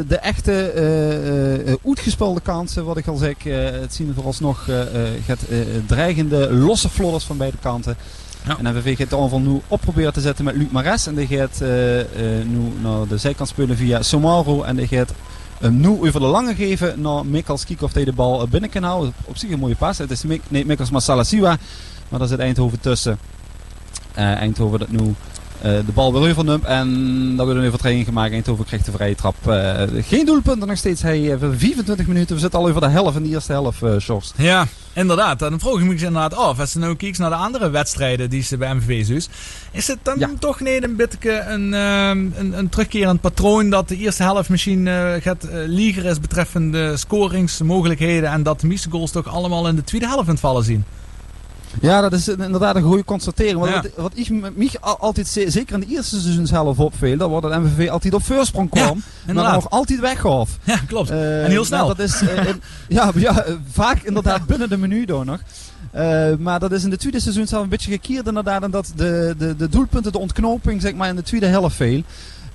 de echte uh, uitgespeelde kansen. Wat ik al zeg, het zien we vooralsnog gaat dreigende losse flodders van beide kanten. Ja. En MVV gaat de aanval nu op proberen te zetten met Luc Mares. En die gaat nu naar de zijkant spelen via Sumaru. En die gaat hem nu over de lange geven naar Mikkels. Kijken of hij de bal binnen kan houden. Op zich een mooie pas. Het is Mik nee, Mikkels maar Siwa. Maar daar zit Eindhoven tussen. Uh, Eindhoven dat nu uh, de bal weer van hem en dan wordt een overtreding gemaakt. Eindhoven krijgt de vrije trap. Uh, geen doelpunten nog steeds. Hij 24 minuten. We zitten al over de helft in de eerste helft, uh, Sjors. Ja, inderdaad. Dan vroeg ik me inderdaad af. Als je nou kijkt naar de andere wedstrijden die ze bij MVV dus. Is het dan ja. toch niet een beetje een, een, een, terugkerend patroon dat de eerste helft misschien gaat lieger is betreffende scoringsmogelijkheden. En dat de meeste goals toch allemaal in de tweede helft in het vallen zien? Ja, dat is inderdaad een goede constatering. Wat, wat ik me altijd, zeker in de eerste seizoen zelf opviel, dat wordt het MVV altijd op voorsprong kwam, ja, maar nog altijd weggaf. Ja, klopt. Uh, en heel snel. Nou, dat is, uh, in, *laughs* ja, ja, vaak inderdaad binnen de menu door nog. Uh, maar dat is in de tweede seizoen zelf een beetje gekeerd inderdaad. En dat de, de, de doelpunten, de ontknoping zeg maar in de tweede helft veel.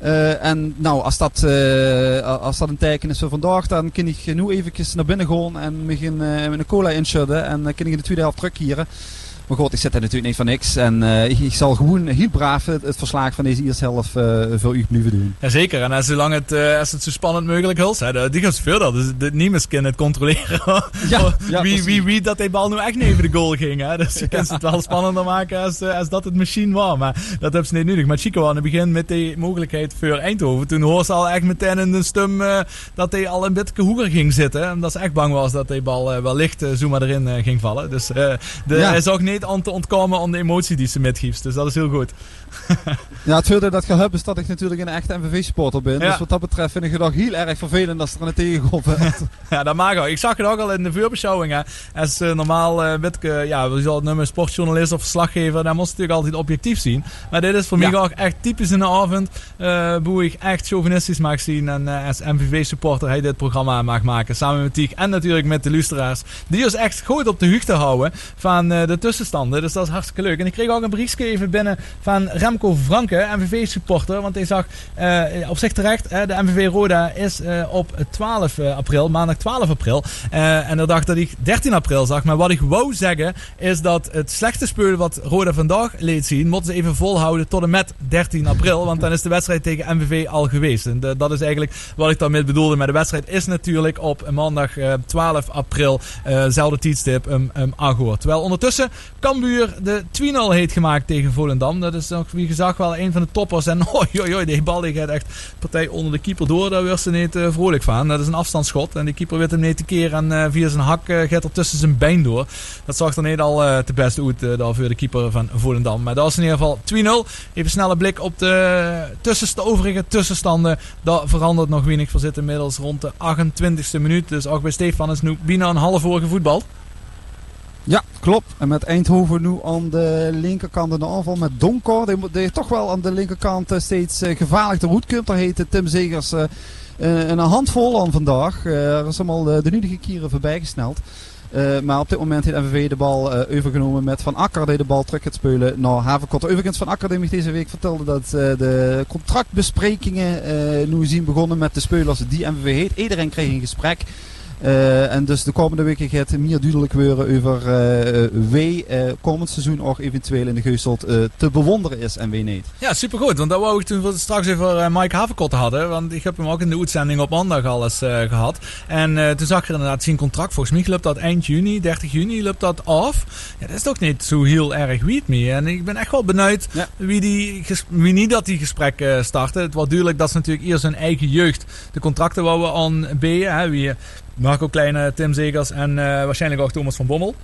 Uh, en nou, als dat, uh, als dat een teken is voor vandaag, dan kan ik nu even naar binnen gaan en me een, uh, een cola inschudden. En dan kan ik in de tweede helft terugkeren. Maar goed, ik zit er natuurlijk niet van niks. En uh, ik, ik, zal gewoon heel braaf het, het verslag van deze eerste helft uh, voor u blijven doen. Jazeker. En als, zolang het, uh, als het zo spannend mogelijk is, hè, die gaat veel dat. Dus de, niemand kan het controleren. *laughs* ja, ja, wie, wie, wie dat die bal nu echt niet over de goal ging. Hè. Dus je kunt het wel spannender maken als, als dat het machine was. Maar dat hebben ze niet nodig. Maar Chico aan het begin met die mogelijkheid voor Eindhoven. Toen hoorde ze al echt meteen in de stum dat hij al een beetje hoger ging zitten. Omdat ze echt bang was dat die bal wellicht zo maar erin ging vallen. Dus de, ja. hij zag niet aan te ontkomen aan de emotie die ze metgeeft. Dus dat is heel goed. *laughs* ja, het voordeel dat je hebt is dat ik natuurlijk een echte MVV-supporter ben. Dus wat dat betreft vind ik het ook heel erg vervelend als er een tegenkomt. *laughs* ja, dat mag ook. Ik zag het ook al in de vuurbeschouwingen. Als uh, normaal uh, met, uh, ja, we zullen het nummer sportjournalist of verslaggever, dan moest natuurlijk altijd objectief zien. Maar dit is voor mij ook echt typisch in de avond, uh, hoe ik echt chauvinistisch mag zien. En als MVV-supporter hij dit programma mag maken. Samen met Tiek en natuurlijk met de luisteraars. Die ons echt goed op de hoogte houden van de Dus dat is hartstikke leuk. En ik kreeg ook een briefje even binnen van Remco Franke, MVV-supporter. Want hij zag uh, op zich terecht, de MVV Roda is uh, op 12 april, maandag 12 april. En hij dacht dat ik 13 april zag. Maar wat ik wou zeggen, is dat het slechte spelen wat Roda vandaag leed zien, moeten ze even volhouden tot en met 13 april. Want dan is de wedstrijd tegen MVV al geweest. En dat is eigenlijk wat ik daarmee bedoelde. Maar de wedstrijd is natuurlijk op maandag 12 april, zelfde tijdstip, um, um, Agor. Terwijl ondertussen Cambuur de 2-0 heeft gemaakt tegen Volendam. Dat is nog, wie gezag, wel een van de toppers. En *laughs* oi, oi, die bal die gaat echt partij onder de keeper door. Daar werd ze niet uh, vrolijk van. Dat is een afstandsschot. En de keeper weet hem niet te keren. En uh, via zijn hak uh, gaat er tussen zijn been door. Dat zag er niet al te best uit uh, voor de keeper van Volendam. Maar dat is in ieder geval 2-0. Even snelle blik op de, tussenste overige tussenstanden. Dat verandert nog weinig. We zitten inmiddels rond de 28e minuut. Dus ook bij Stefan is nu bijna een half uur gevoetbald. Ja, klopt. En met Eindhoven nu aan de linkerkant in de aanval met Donker. Die, die toch wel aan de linkerkant eh, steeds uh, gevaarlijk de route Daar heet Tim Zegers uh, een handvol aan vandaag. er is allemaal de, nudige keren voorbij gesneld. maar op dit moment heeft MVV de bal overgenomen met Van Akker die de bal terug gaat spelen naar Havenkot. Overigens Van Akker die mij deze week vertelde dat de contractbesprekingen nu zien begonnen met de spelers die MVV heet. Iedereen kreeg een gesprek. Uh, en dus de komende weken gaat het meer duidelijk worden over uh, wie uh, komend seizoen ook eventueel in de Geusteld te bewonderen is en wie niet. Ja, supergoed. Want dat wou ik toen we straks over Mike Havenkot hadden. Want ik heb hem ook in de uitzending op maandag al eens gehad. En toen zag ik er inderdaad zijn contract. Volgens mij loopt dat eind juni, 30 juni loopt dat af. Ja, dat is toch niet zo heel erg weet me. En ik ben echt wel benieuwd wie, die, wie niet dat die gesprek starten. Het was duidelijk dat ze natuurlijk eerst hun eigen jeugd de contracten wouden aan B. Hè, wie Marco Kleine, Tim Zegers en uh, waarschijnlijk ook Thomas van Bommel.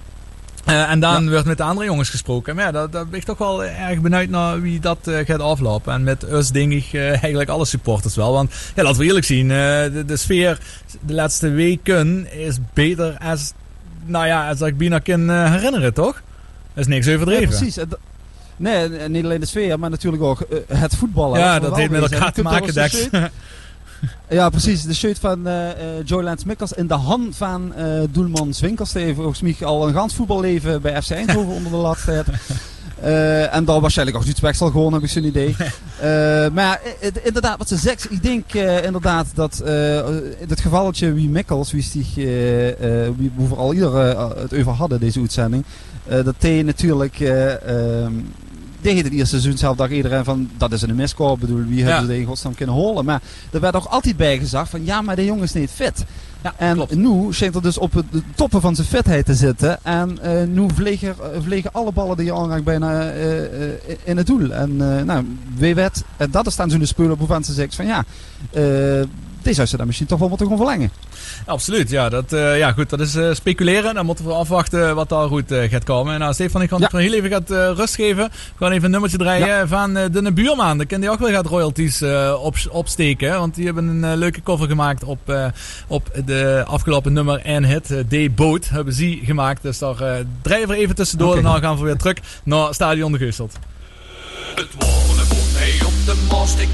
Uh, en dan ja. werd met de andere jongens gesproken. Maar ja, daar, daar ben ik toch wel erg benieuwd naar wie dat uh, gaat aflopen. En met us denk ik uh, eigenlijk alle supporters wel. Want ja, laten we eerlijk zien. De, de, sfeer de laatste weken is beter als, nou ja, als ik bijna kan herinneren, toch? Dat is niks overdreven. Ja, precies. Nee, niet alleen de sfeer, maar natuurlijk ook het voetballen. Ja, dat heeft met elkaar te maken, Dex. *laughs* Ja, precies. De shirt van uh, Joy Lance Mikkels in de hand van uh, doelman heeft volgens mij al een gans voetballeven bij FC Eindhoven *laughs* onder de lat uh, en dan waarschijnlijk ook iets zal gewoon, heb ik zo'n idee. *laughs* maar inderdaad, wat ze zegt, ik denk inderdaad dat in het gevalletje wie Mikkels, wie zich, wie we vooral ieder het over hadden, deze uitzending, dat hij natuurlijk ehm, tegen het eerste seizoen zelf dacht iedereen van dat is een miskoop. bedoel, wie hebben ze in godsnaam kunnen holen? Maar er werd ook altijd bij gezegd van ja, maar de jongen is niet fit. Ja, en klopt. nu schijnt er dus op de toppen van zijn fitheid te zitten. En uh, nu vliegen, uh, vliegen alle ballen die je aanraakt bijna uh, in het doel. En nou, wie weet, dat is dan zo'n spullen waarvan ze zegt van ja, die zou ze dan misschien toch wel moeten gaan verlengen. Absoluut, ja. Dat, uh, ja goed, dat is uh, speculeren. Dan moeten we afwachten wat daar goed uh, gaat komen. Nou, Stefan, ik ga ja. nog heel even gaat, rust geven. We gaan even een nummertje draaien ja. van de buurman. Dan kan die ook wel gaat royalties op, opsteken. Want die hebben een leuke cover gemaakt op, op de afgelopen nummer 1 hit. D hebben ze gemaakt. Dus daar draaien we even tussendoor. Okay. En dan gaan we weer terug naar Stadion de Geusteld. Het op de mast. Ik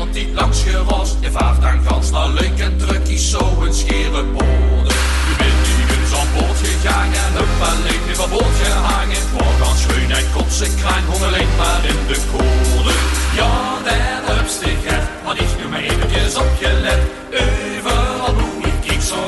bij altijd langs gerast. Je vaart aan gans naar leuk en druk is zo een scheren borden. Je bent niet aan boord gegaan en heb alleen weer van boord gehangen. Voor gaan schoonheid, kotsen, kraan, alleen maar in de koorden. Ja, heb je gert, maar ik nu maar eventjes opgelet. Overal hoe ik zo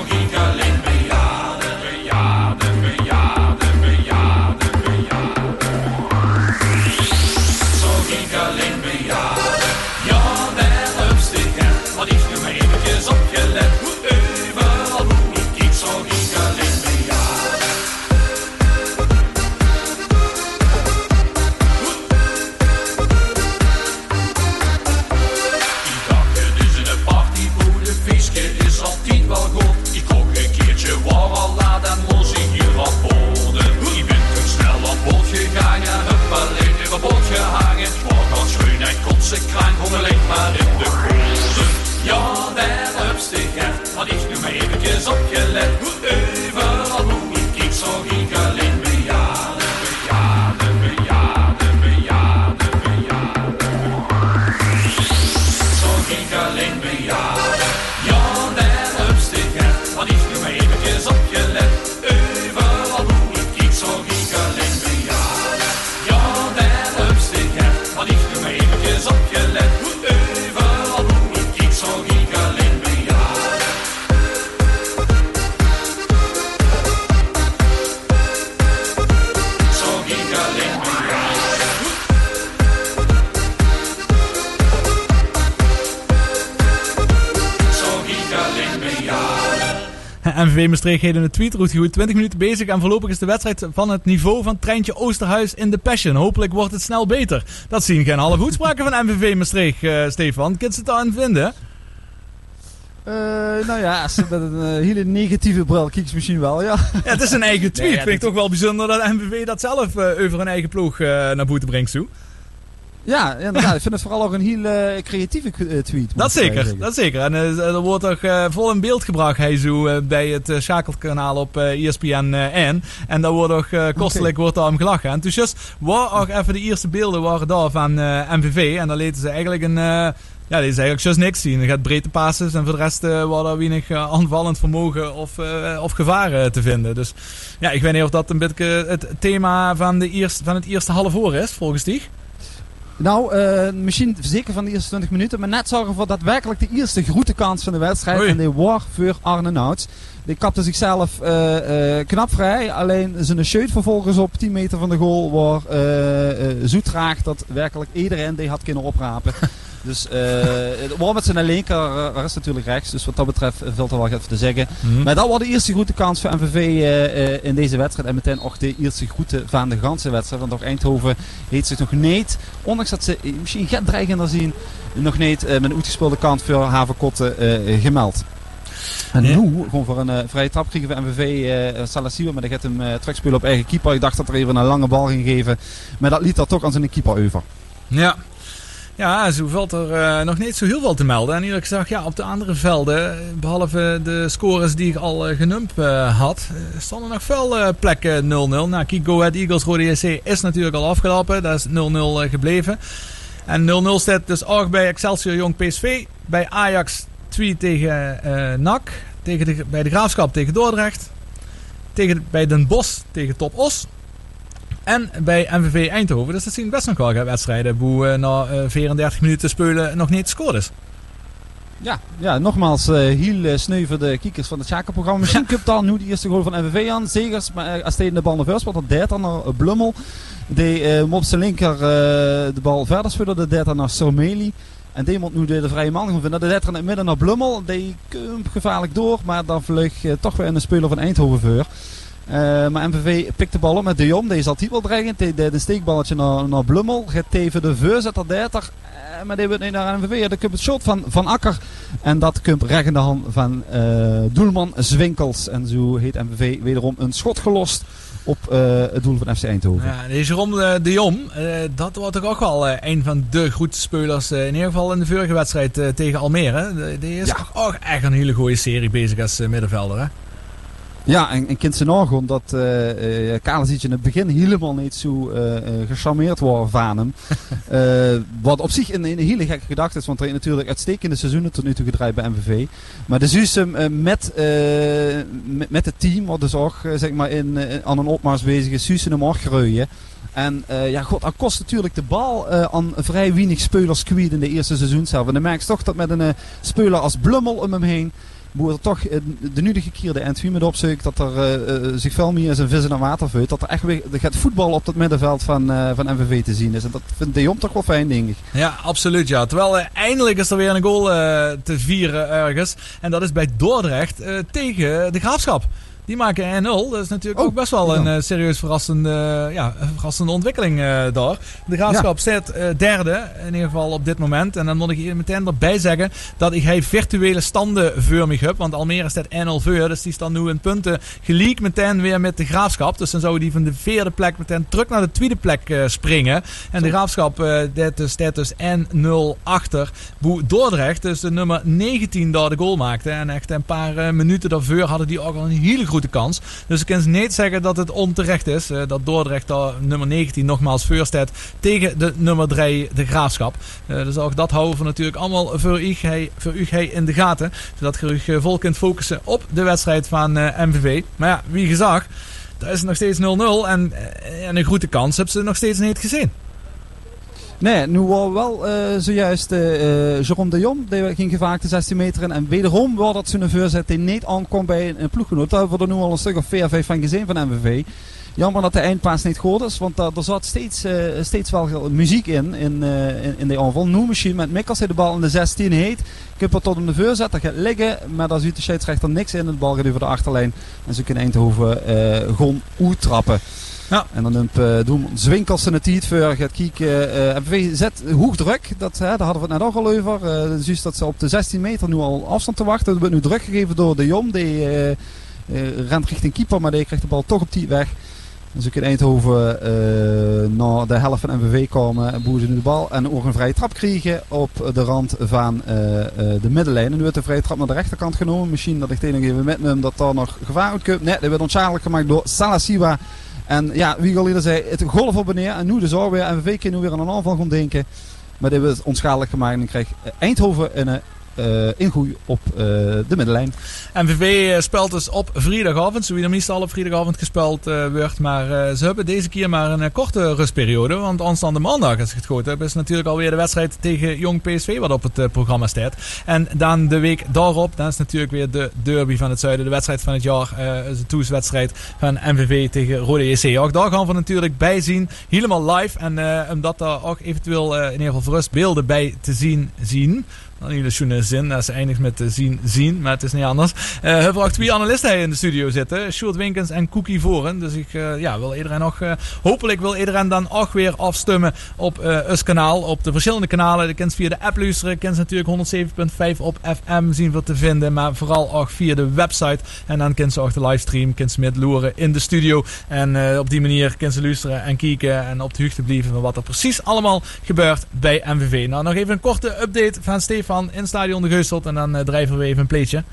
nu maar eventjes MVV Maastricht in de tweetroute goed 20 minuten bezig. En voorlopig is de wedstrijd van het niveau van Treintje Oosterhuis in de Passion. Hopelijk wordt het snel beter. Dat zien geen halve uitspraken van MVV Maastricht, eh, Stefan. Kun je het aan vinden? Eh, nou ja, als ze met een eh, hele negatieve bril kijkt misschien wel, ja. Ja, het is een eigen tweet. Nee, ja, Vind ik toch wel bijzonder dat MVV dat zelf eh, over een eigen ploeg eh, naar boete brengt, zo. Ja, inderdaad. ik vind het vooral ook een heel eh, creatieve eh, tweet. Dat zeker, dat zeker. En er wordt toch vol in beeld gebracht, hij zo, bij het schakelkanaal op ESPN eh, N. En daar wordt ook kostelijk wordt daar om gelachen. En toen just waren ook even de eerste beelden waren daar van MVV. En dan lieten ze eigenlijk een... ja, die is eigenlijk just niks zien. Er gaat breedte passes en voor de rest eh was er weinig aanvallend vermogen of, of gevaren te vinden. Dus ja, ik weet niet of dat een beetje het thema van, de eerste, van het eerste half uur is, volgens die. Nou, uh, misschien zeker van de eerste 20 minuten. Maar net zorgen voor daadwerkelijk de eerste grote kans van de wedstrijd. En die was voor Arne Nouts. Die kapte zichzelf uh, uh, knap vrij. Alleen zijn shirt vervolgens op 10 meter van de goal was zo traag dat werkelijk iedereen die had kunnen oprapen. *laughs* Dus *laughs* uh, met zijn linker, uh, is natuurlijk rechts. Dus wat dat betreft valt er wel even te zeggen. Mhm. Maar dat was de eerste goede kans voor MVV uh, in deze wedstrijd. En meteen ook de eerste goede van de ganse wedstrijd. Want ook Eindhoven heeft zich nog niet, ondanks dat ze misschien gaat dreigender zien, nog niet met een uitgespeelde kant voor Havenkotten gemeld. En nu, gewoon voor een uh, vrije trap kregen we MVV uh, maar dat gaat hem uh, terugspelen op eigen keeper. Ik dacht dat er even een lange bal ging geven, maar dat liet dat toch aan zijn keeper over. Ja, ja, zo valt er uh, nog niet zo heel veel te melden. En eerlijk gezegd, ja, op de andere velden, behalve de scores die ik al genoemd uh, had, stonden nog veel plekken 0-0. Nou, Ahead Eagles Rode JC is natuurlijk al afgelopen. Dat is 0-0 gebleven. En 0-0 staat dus ook bij Excelsior Jong PSV. Bij Ajax 2 tegen NAC. Tegen bij de Graafschap tegen Dordrecht. Tegen, bij Den Bosch tegen Top Os. En bij MVV Eindhoven. Dus dat zien best nog wel wedstrijden. Hoe uh, na 34 minuten spelen nog niet gescoord is. Ja, ja, nogmaals, uh, heel sneu voor de kiekers van het Schakelprogramma. *laughs* Misschien komt dan nu de eerste goal van MVV aan. Zegers, maar uh, als tegen de bal naar vuist, want dat deed dan naar Blummel. Die uh, zijn linker de bal verder spelen, dat deed dan naar Sormeli. En die moet nu de, de vrije man gaan vinden. Dat deed in het midden naar Blummel. Die komt gevaarlijk door, maar dan vlug toch weer in de speler van Eindhoven voor. Uh, maar MVV pikt de bal op met De Jong. Deze zat wel dreigend. Die deed een steekballetje naar, naar Blummel. Gaat tegen de veur, zet er 30. Uh, maar die wordt niet naar MVV. Dan komt het shot van Van Akker. En dat komt recht in de hand van uh, doelman Zwinkels. En zo heeft MVV wederom een schot gelost op het doel van FC Eindhoven. Ja, deze Rom de Jong, dat wordt toch ook wel een van de goede spelers. in ieder geval in de vorige wedstrijd tegen Almere. Die is ja. ook echt een hele goede serie bezig als middenvelder. Hè? Ja, en, en kind zijn dat uh, uh, in het begin helemaal niet zo uh, gecharmeerd worden van hem. *laughs* wat op zich een, een hele gekke gedachte is, want hij heeft natuurlijk uitstekende seizoenen tot nu toe gedraaid bij MVV. Maar de Suusem met, met, met het team, wat dus ook zeg maar in, aan een opmars bezig is, hem ook. En uh, ja, god, dat kost natuurlijk de bal uh, aan vrij weinig spelers kwijt in de eerste seizoen zelf. En dan merk je toch dat met een uh, speler als Blummel om hem heen moet er toch eh, de nu de gekierde entry met opzoekt dat er uh, zich veel meer zijn vissen water vult. Dat er echt weer gaat voetbal op het middenveld van, uh, van MVV te zien is. En dat vindt De Jong toch wel fijn, denk ik. Ja, absoluut. Ja. Terwijl eindelijk is er weer een goal te vieren ergens. En dat is bij Dordrecht tegen de Graafschap. Die maken 1-0. Dat is natuurlijk oh, ook best wel een uh, serieus verrassende, ja, verrassende ontwikkeling uh, daar. De graafschap ja. uh, derde, in ieder geval op dit moment. En dan moet ik hier meteen erbij zeggen dat ik hij virtuele standen voor me heb. Want Almere staat 1-0 voor. Dus die staan nu in punten gelijk meteen weer met de graafschap. Dus dan zou die van de vierde plek meteen terug naar de tweede plek springen. En de graafschap staat dus 1-0 achter. Boe Dordrecht, dus de nummer 19 daar de goal maakte. En echt een paar minuten daarvoor hadden die ook al een hele goede kans. Dus ik kan niet zeggen dat het onterecht is. Uh, dat Dordrecht nummer 19 nogmaals voor staat tegen de nummer 3, de Graafschap. Uh, dus ook dat houden we natuurlijk allemaal voor u, voor u in de gaten. Zodat je u vol kunt focussen op de wedstrijd van eh, MVV. Maar ja, wie gezag, daar is nog steeds 0-0. En, en een goede kans hebben ze nog steeds niet gezien. Nee, nu was wel uh, zojuist uh, Jerome de Jong, die ging gevaakt de 16 meter in. En wederom was dat zo'n voorzet die niet aankomt bij een, een ploeggenoot. Daar hebben er nu al een stuk of 4, 5 van gezien van MVV. Jammer dat de eindpaas niet goed is, want er zat steeds, steeds wel muziek in, in, in, in de aanval. Nu misschien met Mikkels hij de bal in de 16 heet. Kipper tot hem de dat gaat liggen, maar daar ziet de scheidsrechter niks in. De bal gaat over de achterlijn en ze kunnen Eindhoven gewoon trappen. Ja. En dan neemt uh, doen Zwinkels in het tijd voor gaat MVV zet hoog druk. Dat, hè, daar hadden we het net al over. Dus dat ze op de 16 meter nu al afstand te wachten. Dat wordt nu druk gegeven door de Jom. Die rent richting keeper, maar die krijgt de bal toch op die weg. Dus ik in Eindhoven naar de helft van MVV komen en boezen nu de bal. En ook een vrije trap krijgen op de rand van de middenlijn. En nu wordt de vrije trap naar de rechterkant genomen. Misschien dat ik het nog even metneem dat daar nog gevaar uitkomt. Nee, dat werd onschadelijk gemaakt door Salasiwa. En ja, wie al eerder zei, het golf op en. En nu de zorg weer. MVV kan nu weer aan een aanval gaan denken. Maar dit wordt onschadelijk gemaakt. En dan krijgt Eindhoven een ingooi op de middenlijn. MVV speelt dus op vrijdagavond, zo wie er meestal op vrijdagavond gespeeld wordt. Maar ze hebben deze keer maar een korte rustperiode. Want aanstaande maandag, als ik het goed is natuurlijk alweer de wedstrijd tegen Jong PSV wat op het programma staat. En dan de week daarop, dan is natuurlijk weer de derby van het zuiden. De wedstrijd van het jaar, de toeswedstrijd van MVV tegen Rode JC. Ook daar gaan we natuurlijk bij zien, helemaal live. En omdat daar ook eventueel in ieder geval voor rust beelden bij te zien zien een hele schöne zin. Als ze eindigt met te zien, zien, maar het is niet anders. Hebben we ook twee analisten in de studio zitten. Sjoerd Winkens en Cookie Voren. Dus ik uh, ja, wil iedereen nog... Hopelijk wil iedereen dan ook weer afstemmen op uh, ons kanaal. Op de verschillende kanalen. Je kunt via de app luisteren. Je natuurlijk 107.5 op FM zien wat te vinden. Maar vooral ook via de website. En dan kunt ze ook de livestream. Kunt ze met loeren in de studio. En op die manier kunt ze luisteren en kijken. En op de hoogte blijven van wat er precies allemaal gebeurt bij MVV. Nou, nog even een korte update van Stefan van in Stadion de Geusteld. En dan uh, drijven we even een pleetje.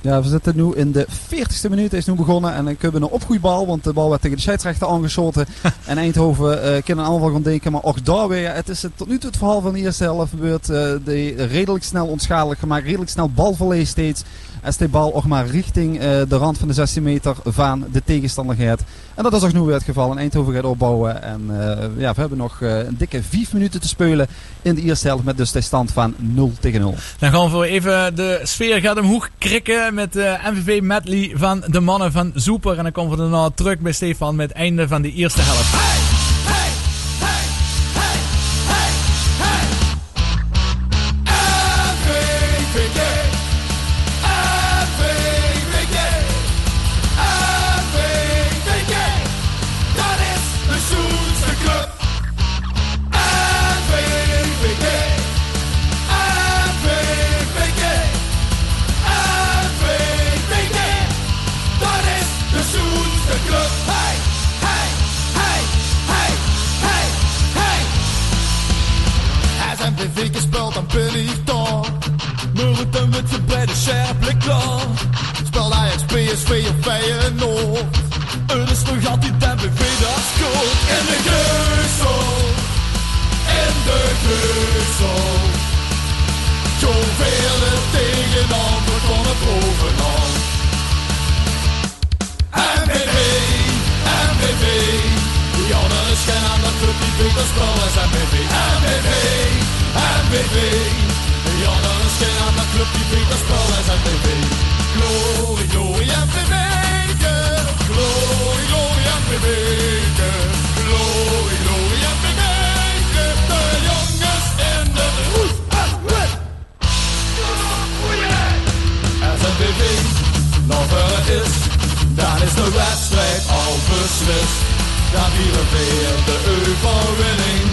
Ja, we zitten nu in de 40ste minuut. is nu begonnen. En dan kunnen we een opgroeibal. Want de bal werd tegen de scheidsrechter aangeschoten. *laughs* en Eindhoven uh, kan een aanval gaan denken. Maar ook daar weer. het is tot nu toe het verhaal van de eerste helft gebeurd. Uh, de redelijk snel onschadelijk gemaakt. Redelijk snel balverlees steeds. Als de bal ook maar richting uh, de rand van de 16 meter van de tegenstander gaat. En dat is ook nu weer het geval. En Eindhoven gaat opbouwen. En uh, ja, we hebben nog uh, een dikke 5 minuten te spelen in de eerste helft. Met dus de stand van 0 tegen 0. Dan gaan we even de sfeer gaat omhoog krikken met de MVV medley van de mannen van Zoeper. En dan komen we daarna terug bij Stefan met het einde van de eerste helft. Hey! De wedstrijd al beslist. Vieren we weer de overwinning.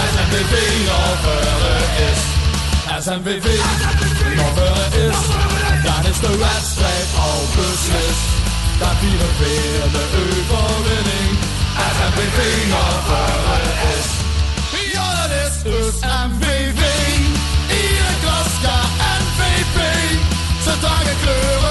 Als MVV nog verder is. SMVV nog verder is, dan is de wedstrijd al beslist. Vieren we weer de overwinning. SMVV nog verder is. Ja, dat is dus MVV. Iedere klas NVP. Ze dragen kleuren,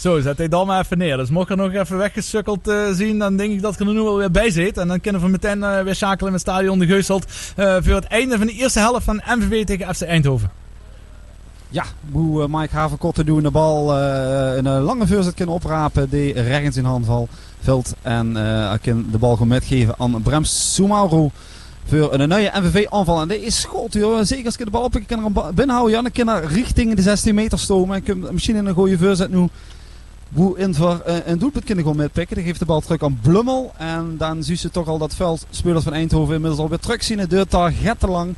Zo, zet hij dan maar even neer. Dus mocht er nog even weggesukkeld uh, zien, dan denk ik dat ik er nu wel weer bij zit. En dan kunnen we meteen uh, weer schakelen met Stadion de Geuselt uh, voor het einde van de eerste helft van MVV tegen FC Eindhoven. Ja, hoe Mike Havenkotten doen de bal een lange voorzet kunnen oprapen. Die rechts in handval veld. En kan de bal gewoon metgeven aan Brems Sumauru voor een nieuwe MVV-aanval. En dit is goed, joh. Zeker als ik de bal op ik kan er binnenhouden. Ja, dan kan er richting de 16 meter stomen. Ik kan misschien in een goede voorzet nu. Hoe in voor een doelpunt kunnen gewoon metpikken. Dan geeft de bal terug aan Blummel. En dan zie je toch al dat veld spelers van Eindhoven inmiddels alweer terug zien. Het duurt daar te lang.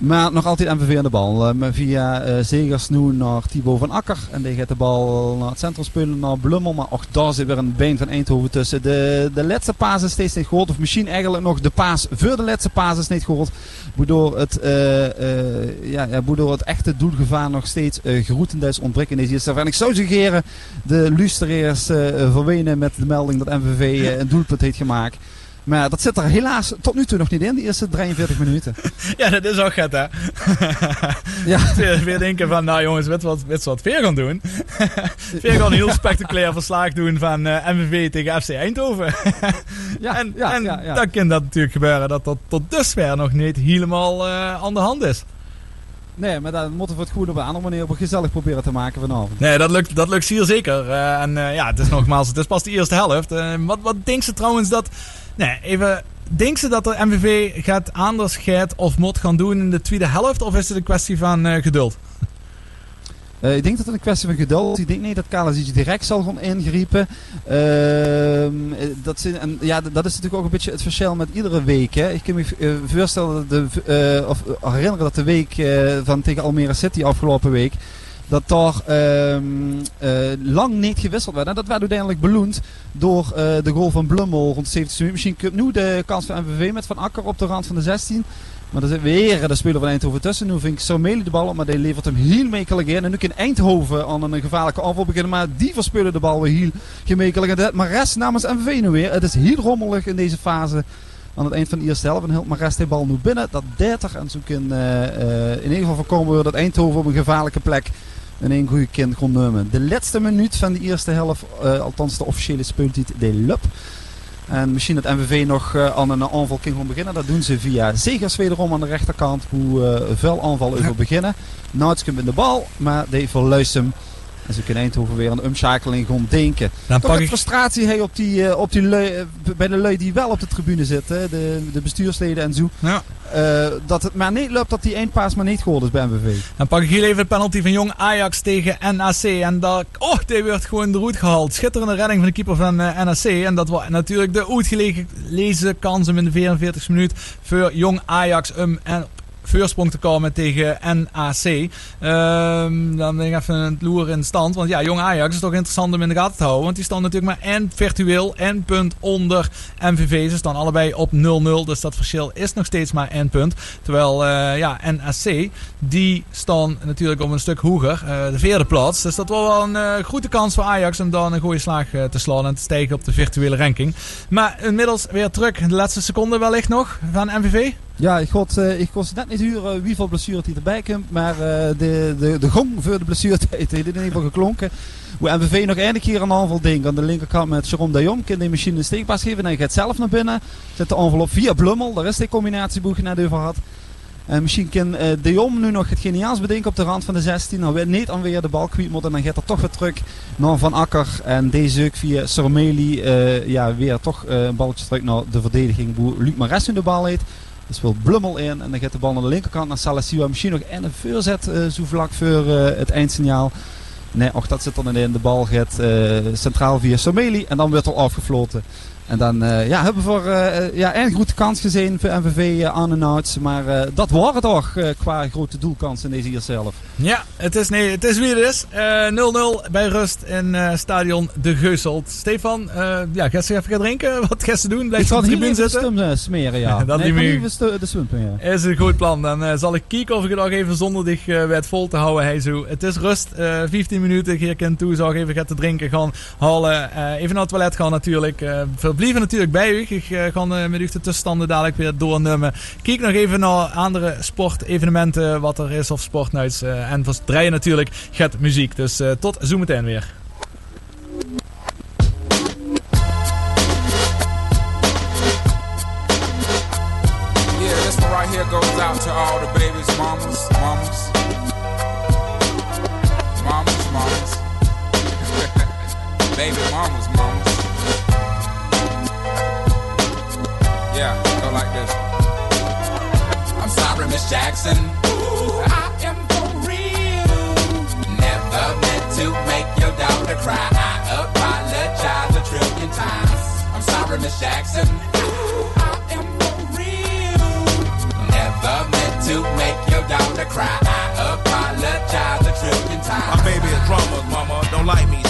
Maar nog altijd MVV aan de bal. Uh, via Zegers nu naar Thibaut van Akker. En die gaat de bal naar het centrum naar Blummel. Maar ook daar zit weer een been van Eindhoven tussen. De, de laatste paas is steeds niet gehoord. Of misschien eigenlijk nog de paas voor de laatste paas is niet gehoord. Waardoor het, uh, ja, het echte doelgevaar nog steeds uh, grotendeels ontbreken is. En ik zou suggereren de luisteraars verwenen met de melding dat MVV een doelpunt heeft gemaakt. Maar dat zit er helaas tot nu toe nog niet in, die eerste 43 minuten. *laughs* Ja, dat is ook het, hè? *laughs* Ja. *laughs* Weer denken van, nou jongens, weet wat, weet wat Veer gaan doen? Een heel spectaculair verslag doen van eh, MVV tegen FC Eindhoven. Ja, en ja, en ja, ja. dan kan dat natuurlijk gebeuren dat dat tot dusver nog niet helemaal eh, aan de hand is. Nee, maar dan moeten we het goed op een andere manier op gezellig proberen te maken vanavond. Nee, dat lukt, dat lukt hier zeker. Eh, en ja, het is nogmaals, het is pas de eerste helft. Wat, wat denkt ze trouwens dat... Nee, even... Denkt ze dat de MVV gaat anders gaat of mot gaan doen in de tweede helft? Of is het een kwestie van eh, geduld? Eh, ik denk dat het een kwestie van geduld is. Ik denk niet dat Kalasic direct zal gaan ingrijpen. Ehm, eh, dat, ja, dat is natuurlijk ook een beetje het verschil met iedere week. Hè. Ik kan me voorstellen, de, of herinneren dat de week van tegen Almere City afgelopen week... dat daar ehm, eh, lang niet gewisseld werd. En dat werd uiteindelijk beloond door eh, de goal van Blummel rond de 70 minuten. Misschien nu de kans van MVV met Van Akker op de rand van de 16. Maar er zit weer de speler van Eindhoven tussen. Nu vind ik Sarmeli de bal op, maar die levert hem heel mekelijk in. En nu kan Eindhoven aan een gevaarlijke aanval beginnen. Maar die verspelen de bal weer heel gemekelijk. En maar rest namens MVV nu weer. Het is heel rommelig in deze fase. Aan het eind van de eerste helft. En maar rest die bal nu binnen. Dat 30. En zo kan eh, in ieder geval voorkomen dat Eindhoven op een gevaarlijke plek in één goede kind kon nemen. De laatste minuut van de eerste helft. eh, althans de officiële speeltijd. De lup. En misschien dat MVV nog eh, aan een aanval kan gaan beginnen. Dat doen ze via Zegers wederom aan de rechterkant. Hoe eh vuil aanval over *laughs* beginnen. Nauts komt in de bal, maar die verluist hem. En ze kunnen Eindhoven weer de omschakeling gaan denken. Dan Toch pak een ik- frustratie hey, op die, eh, op die lui, eh, bij de lui die wel op de tribune zitten. De, de bestuursleden en zo. Ja. Eh, dat het maar niet loopt dat die eindpaas maar niet geworden is bij MVV. Dan pak ik hier even de penalty van Jong Ajax tegen NAC. En dat, oh, die werd gewoon de roet gehaald. Schitterende redding van de keeper van NAC. En dat was natuurlijk de uitgelezen kans om in de 44 minuut voor Jong Ajax om en voorsprong te komen tegen NAC. Ehm, dan ben ik even het loer in stand. Want ja, Jong Ajax is toch interessant om in de gaten te houden. Want die staan natuurlijk maar en virtueel en punt onder MVV. Ze staan allebei op 0-0. Dus dat verschil is nog steeds maar één punt. Terwijl eh, ja, NAC, die staan natuurlijk op een stuk hoger. eh, de vierde plaats. Dus dat was wel een eh goede kans voor Ajax om dan een goede slag te slaan. En te stijgen op de virtuele ranking. Maar inmiddels weer terug. De laatste seconde wellicht nog van MVV. Ja, ik kon, eh, ik net niet huren wie voor blessure die erbij komt. Maar eh, de, de, de gong voor de blessuretijd *laughs* heeft in ieder geval geklonken. Hoe MVV nog eindelijk hier een aanval denkt. Aan de linkerkant met Jerome Jong. Kan die machine een steekpaas geven. En hij gaat zelf naar binnen. Zet de aanval op via Blummel. Daar is die combinatieboeg net over had. En misschien kan eh, De Jong nu nog het geniaals bedenken op de rand van de 16. Dan weer niet aan weer de bal kwijt moet. En dan gaat er toch weer terug naar Van Akker. En deze ook via Sormeli. ja, weer toch een balletje terug naar de verdediging. Luc Mares nu de bal heeft. Er speelt Blummel in. En dan gaat de bal naar de linkerkant naar Salasiwa. Misschien nog en een voorzet eh, zo vlak voor eh, het eindsignaal. Nee, och, dat zit dan in. De bal gaat eh, centraal via Someli. En dan wordt er afgefloten. En dan eh, ja, hebben we voor eh, ja, een goede kans gezien voor MVV aan en outs. Maar dat waren toch qua grote doelkans in deze eerste helft. Ja, het is, nee, het is wie het is. Eh, 0-0 bij rust in stadion De Geuselt. Stefan, ja, ga even gaan drinken? *laughs* Wat ga je doen? Blijf Ik je op de hier tribune even zitten? smeren, ja. *laughs* Dat nee, niet meer. de swimpen, ja. Is een goed plan. Dan zal ik kijken of ik het nog even zonder dich weet vol te houden. Hey, zo. Het is rust. eh 15 minuten. Hier kan toe. Ik even gaan te drinken gaan halen. Even naar het toilet gaan natuurlijk. Verblijven natuurlijk bij u. Ik eh, ga eh, met u de tussenstanden dadelijk weer doornemen. Kijk nog even naar andere sportevenementen. Wat er is of sportnuits. eh en het draaien natuurlijk gaat muziek. Dus tot weer. This one right here goes out to all the babies. *laughs* Baby mamas, mamas. Yeah, go like this. I'm sorry, Miss Jackson. Ooh, I am for real. Never meant to make your daughter cry. I apologize a trillion times. I'm sorry, Miss Jackson. Ooh, I am for real. Never meant to make your daughter cry. I apologize a trillion times. My baby is drama, mama. Don't like me.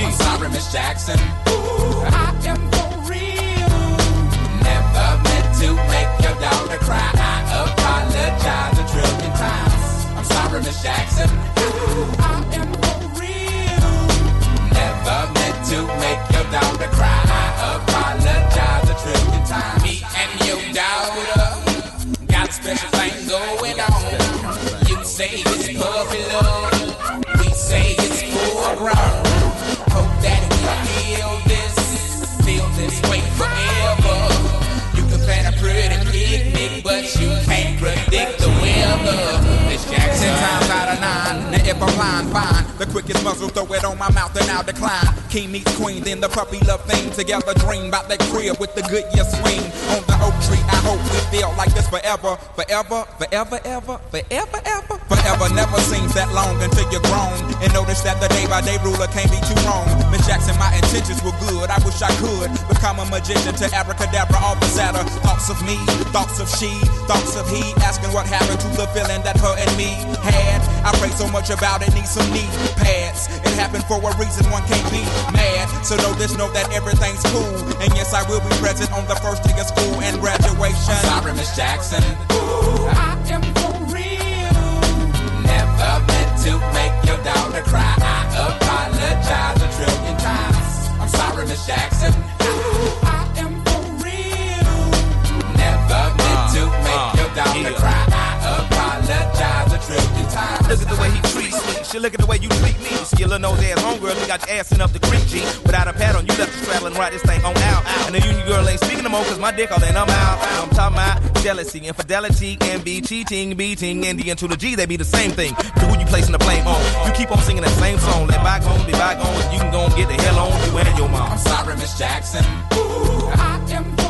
Yeah, I'm sorry, Miss Jackson. Ooh, I am for real. Never meant to make your daughter cry. I apologize a trillion times. I'm sorry, Miss Jackson. Ooh, I am for real. Never meant to make your daughter cry. I apologize a trillion times. Me and your daughter got a special thing going on. You say it's Bye. If fine. The quickest muzzle, throw it on my mouth and I'll decline. King meets queen, then the puppy love thing. Together dream about that crib with the good year swing. On the oak tree, I hope we feel like this forever. Forever, forever, ever, forever, ever. Forever never seems that long until you're grown. And notice that the day by day ruler can't be too wrong. Miss Jackson, my intentions were good. I wish I could become a magician to abracadabra all the sadder. Thoughts of me, thoughts of she, thoughts of he. Asking what happened to the feeling that her and me had. I pray so much about it, need some knee pads. It happened for a reason, one can't be mad. So know this, know that everything's cool. And yes, I will be present on the first day of school and graduation. I'm sorry, Miss Jackson. Ooh, I am for real. Never meant to make your daughter cry. I apologize a trillion times. I'm sorry, Miss Jackson. Ooh, I am for real. Never meant to uh, make uh, your daughter cry. Apologize a trillion times. Look at the way he treats me. Shit, look at the way you treat me. See your little nose ass homegirl, you got your ass in up the creek, G. Without a pad on, you left the straddle and ride this thing on out. And the union girl ain't speaking no more, cause my dick all in, I'm out. I'm talking about jealousy, infidelity, envy, cheating, beating, and the to the G, they be the same thing. To who you placing the blame on. You keep on singing that same song. Let bygones be bygones, you can go and get the hell on you and your mom. I'm sorry, Miss Jackson. Ooh, I am.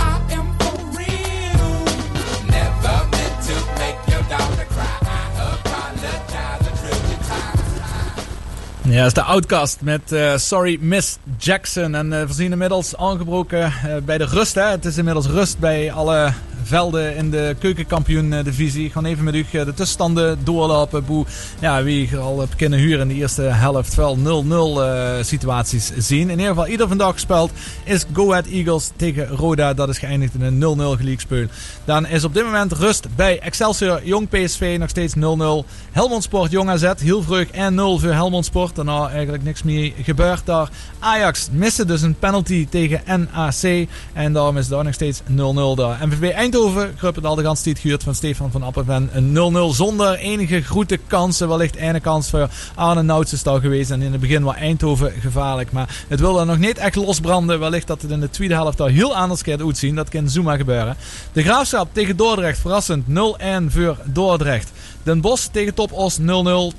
Ja, is de Outcast met eh, Sorry Miss Jackson. En eh, we zien inmiddels aangebroken eh, bij de rust. Hè. Het is inmiddels rust bij alle velden in de keukenkampioen-divisie. Ik ga even met u eh, de tussenstanden doorlopen. Boe, ja, wie al heb kunnen huren in de eerste helft wel 0-0 eh, situaties zien. In ieder geval, ieder vandaag gespeeld is Go Ahead Eagles tegen Roda. Dat is geëindigd in een 0-0 gelijkspel. Dan is op dit moment rust bij Excelsior Jong PSV nog steeds 0-0. Helmond Sport Jong AZ, heel vroeg 1-0 voor Helmond Sport. Daarna eigenlijk niks meer gebeurd daar. Ajax miste dus een penalty tegen NAC. En daarom is daar nog steeds 0-0 daar. MVV Eindhoven, Gruppen al de gans die het gehuurd van Stefan van Appenven. Een 0-0 zonder enige grote kansen. Wellicht ene kans voor Arne Nouts is daar geweest. En in het begin was Eindhoven gevaarlijk. Maar het wilde nog niet echt losbranden. Wellicht dat het in de tweede helft daar heel anders gaat uitzien. Dat kan zomaar gebeuren. De Graafschap tegen Dordrecht. Verrassend 0-1 voor Dordrecht. Den Bosch tegen Top Os 0-0.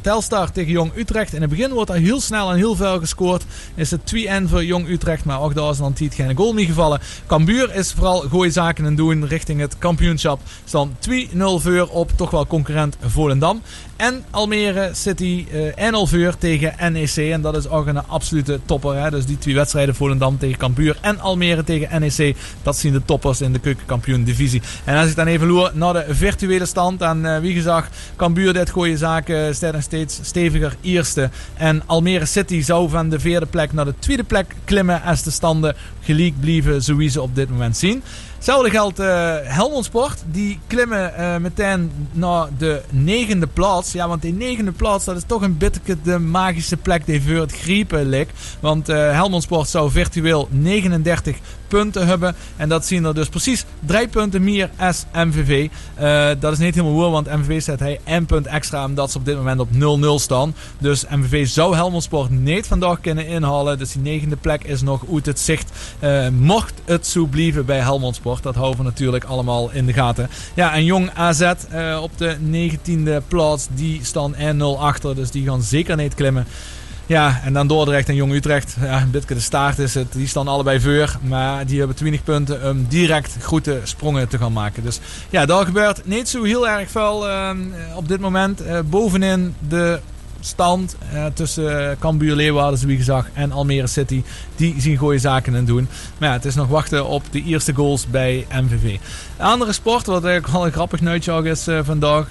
Telstar tegen Jong Utrecht. In het begin wordt er heel snel en heel veel gescoord. Is het 2-1 voor Jong Utrecht. Maar ook daar is dan niet geen goal meer gevallen. Cambuur is vooral goede zaken aan doen richting het kampioenschap. Staan 2-0 voor op toch wel concurrent Volendam. En Almere City eh 1-0 voor tegen NEC. En dat is ook een absolute topper. Hè? Dus die twee wedstrijden Volendam tegen Cambuur en Almere tegen NEC. Dat zien de toppers in de keukenkampioen divisie. En als ik dan even loer naar de virtuele stand. En eh, wie gezegd, Cambuur dit goede zaken. Staat nog steeds steviger eerste. En Almere City zou van de vierde plek naar de tweede plek klimmen. Als de standen gelijk blijven zoals ze op dit moment zien. Hetzelfde geldt uh, Helmond Sport. Die klimmen uh, meteen naar de negende plaats. Ja, want die negende plaats, dat is toch een beetje de magische plek die voor het griepen. Want uh, Helmond Sport zou virtueel 39 punten hebben. En dat zien er dus precies drie punten meer als MVV. Dat is niet helemaal waar, want MVV zet hij 1 punt extra omdat ze op dit moment op 0-0 staan. Dus MVV zou Helmond Sport niet vandaag kunnen inhalen. Dus die negende plek is nog uit het zicht. Mocht het zo blijven bij Helmond Sport, dat houden we natuurlijk allemaal in de gaten. Ja, en Jong AZ uh, op de 19e plaats, die staan 1-0 achter. Dus die gaan zeker niet klimmen. Ja, en dan Dordrecht en Jong Utrecht. Ja, beetje de staart is het. Die staan allebei voor. Maar die hebben 20 punten om direct grote sprongen te gaan maken. Dus ja, daar gebeurt niet zo heel erg veel uh, op dit moment. Uh, bovenin de stand uh, tussen Cambuur Leeuwarden, gezag, en Almere City. Die zien goede zaken in doen. Maar ja, het is nog wachten op de eerste goals bij MVV. Een andere sport, wat eigenlijk wel een grappig nieuwtje is uh, vandaag.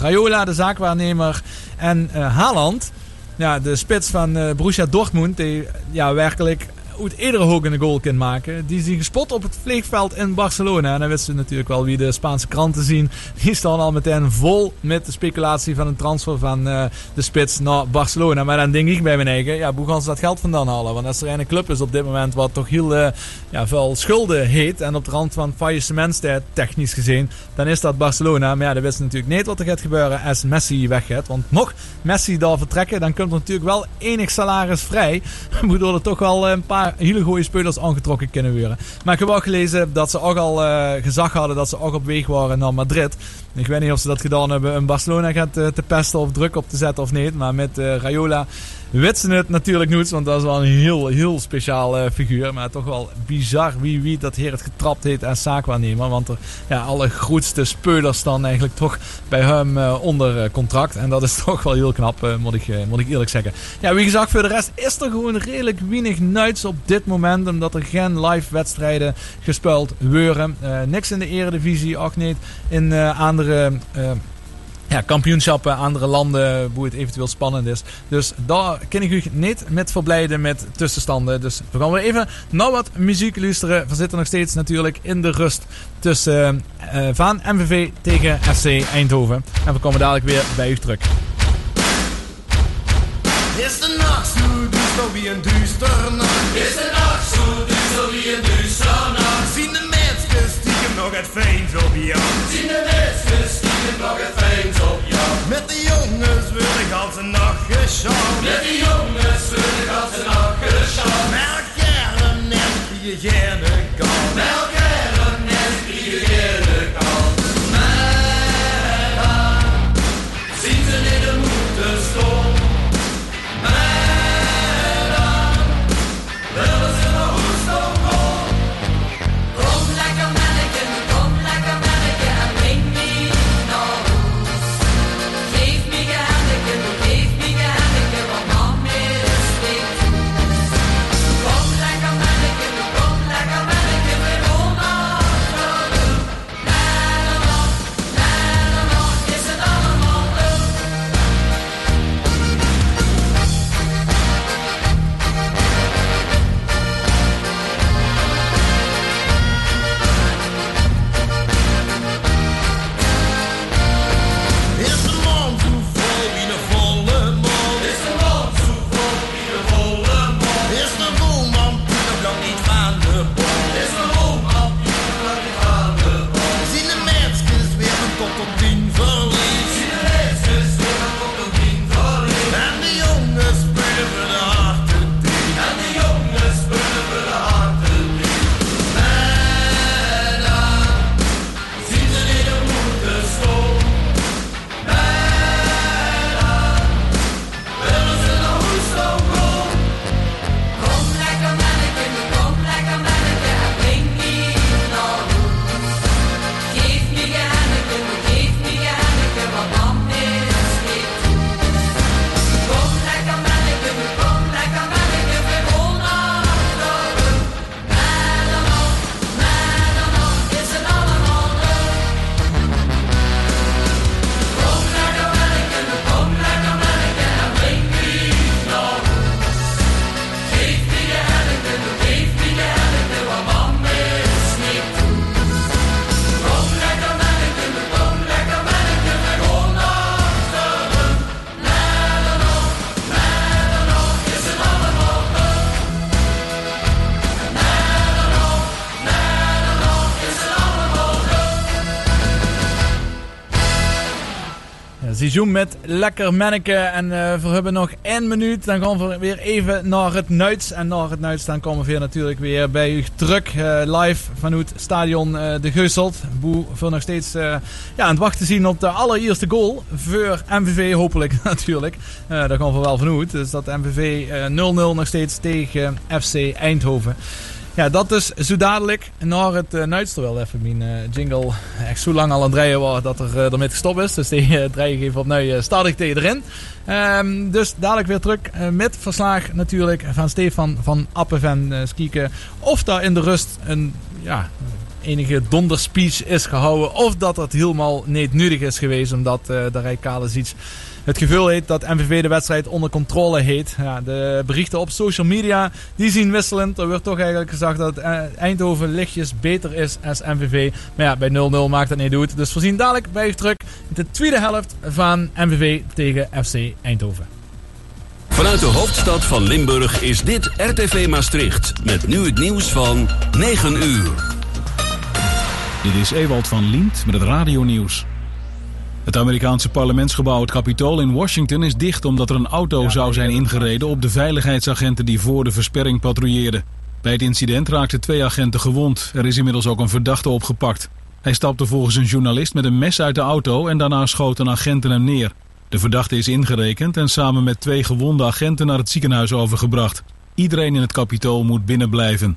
Rayola, de zaakwaarnemer, en Haaland ja, de spits van Borussia Dortmund, die ja, werkelijk uit iedere hoek een goal kan maken. Die zien gespot op het vliegveld in Barcelona. En dan wisten ze natuurlijk wel wie de Spaanse kranten zien. Die staan al meteen vol met de speculatie van een transfer van uh, de spits naar Barcelona. Maar dan denk ik bij mijn eigen, ja, hoe gaan ze dat geld vandaan halen? Want als er een club is op dit moment wat toch heel uh, ja, veel schulden heet en op de rand van faillissement technisch gezien, dan is dat Barcelona. Maar ja, dan wisten natuurlijk niet wat er gaat gebeuren als Messi weggaat. Want mocht Messi daar vertrekken, dan komt er natuurlijk wel enig salaris vrij. *laughs* Waardoor er toch wel een paar hele goede spelers aangetrokken kunnen worden. Maar ik heb ook gelezen dat ze ook al uh, gezag hadden dat ze ook op weg waren naar Madrid. Ik weet niet of ze dat gedaan hebben om Barcelona gaat uh, te pesten of druk op te zetten of niet. Maar met uh, Rayola weten het natuurlijk niet, want dat is wel een heel, heel speciaal uh, figuur. Maar toch wel bizar wie wie dat heer het getrapt heeft als zaakwaarnemer. Want er, ja, alle grootste spelers staan eigenlijk toch bij hem uh, onder contract. En dat is *laughs* toch wel heel knap, uh, moet, ik, moet ik eerlijk zeggen. Ja, wie gezegd, voor de rest is er gewoon redelijk weinig nuits op dit moment. Omdat er geen live wedstrijden gespeeld worden. niks in de eredivisie, ook niet in andere ja, kampioenschappen, andere landen, hoe het eventueel spannend is. Dus daar kan ik u niet met verblijden met tussenstanden. Dus we gaan weer even naar wat muziek luisteren. We zitten nog steeds natuurlijk in de rust tussen uh, van MVV tegen FC Eindhoven. En we komen dadelijk weer bij u terug. Is de nacht zo duister wie een duister nacht? Is de nacht zo duister wie een duister nacht? Zien de mensen stiekem nog het fijn op jou? Zien de mensen het op jou? Met de jongens wil ik als een nacht geschaut. Met de jongens wil ik als een nacht. Melk gerne net wie je gerne kan. Melk gerne net wie je gerne seizoen met lekker manneke. En uh, we hebben nog één minuut. Dan gaan we weer even naar het Nuits. En naar het Nuits dan komen we weer natuurlijk weer bij u terug. Uh, live vanuit stadion uh, De Geuselt. Boe voor nog steeds ja, aan het wachten zien op de allereerste goal. Voor MVV hopelijk *laughs* natuurlijk. daar gaan we wel vanuit. Dus dat MVV 0-0 nog steeds tegen FC Eindhoven. Ja, dat is zo dadelijk naar het uh. Terwijl even mijn uh, jingle echt zo lang al aan het rijden was dat er uh, ermee gestopt is. Dus die uh, draai ik even opnieuw uh, stadig tegen erin. Um, dus dadelijk weer terug met verslag natuurlijk van Stefan van Appen van Skieken. Of daar in de rust een ja, enige donderspeech is gehouden. Of dat het helemaal niet is geweest omdat de Rijkale iets het gevoel heeft dat MVV de wedstrijd onder controle heeft. Ja, de berichten op social media die zien wisselend. Er wordt toch eigenlijk gezegd dat eh, Eindhoven lichtjes beter is als MVV. Maar ja, bij 0-0 maakt dat niet uit. Dus we zien dadelijk bij terug in de tweede helft van MVV tegen FC Eindhoven. Vanuit de hoofdstad van Limburg is dit RTV Maastricht. Met nu het nieuws van 9 uur. Dit is Ewald van Lient met het radionieuws. Het Amerikaanse parlementsgebouw, het Capitool in Washington, is dicht omdat er een auto zou zijn ingereden op de veiligheidsagenten die voor de versperring patrouilleerden. Bij het incident raakten twee agenten gewond. Er is inmiddels ook een verdachte opgepakt. Hij stapte volgens een journalist met een mes uit de auto en daarna schoten agenten hem neer. De verdachte is ingerekend en samen met twee gewonde agenten naar het ziekenhuis overgebracht. Iedereen in het Capitool moet binnenblijven.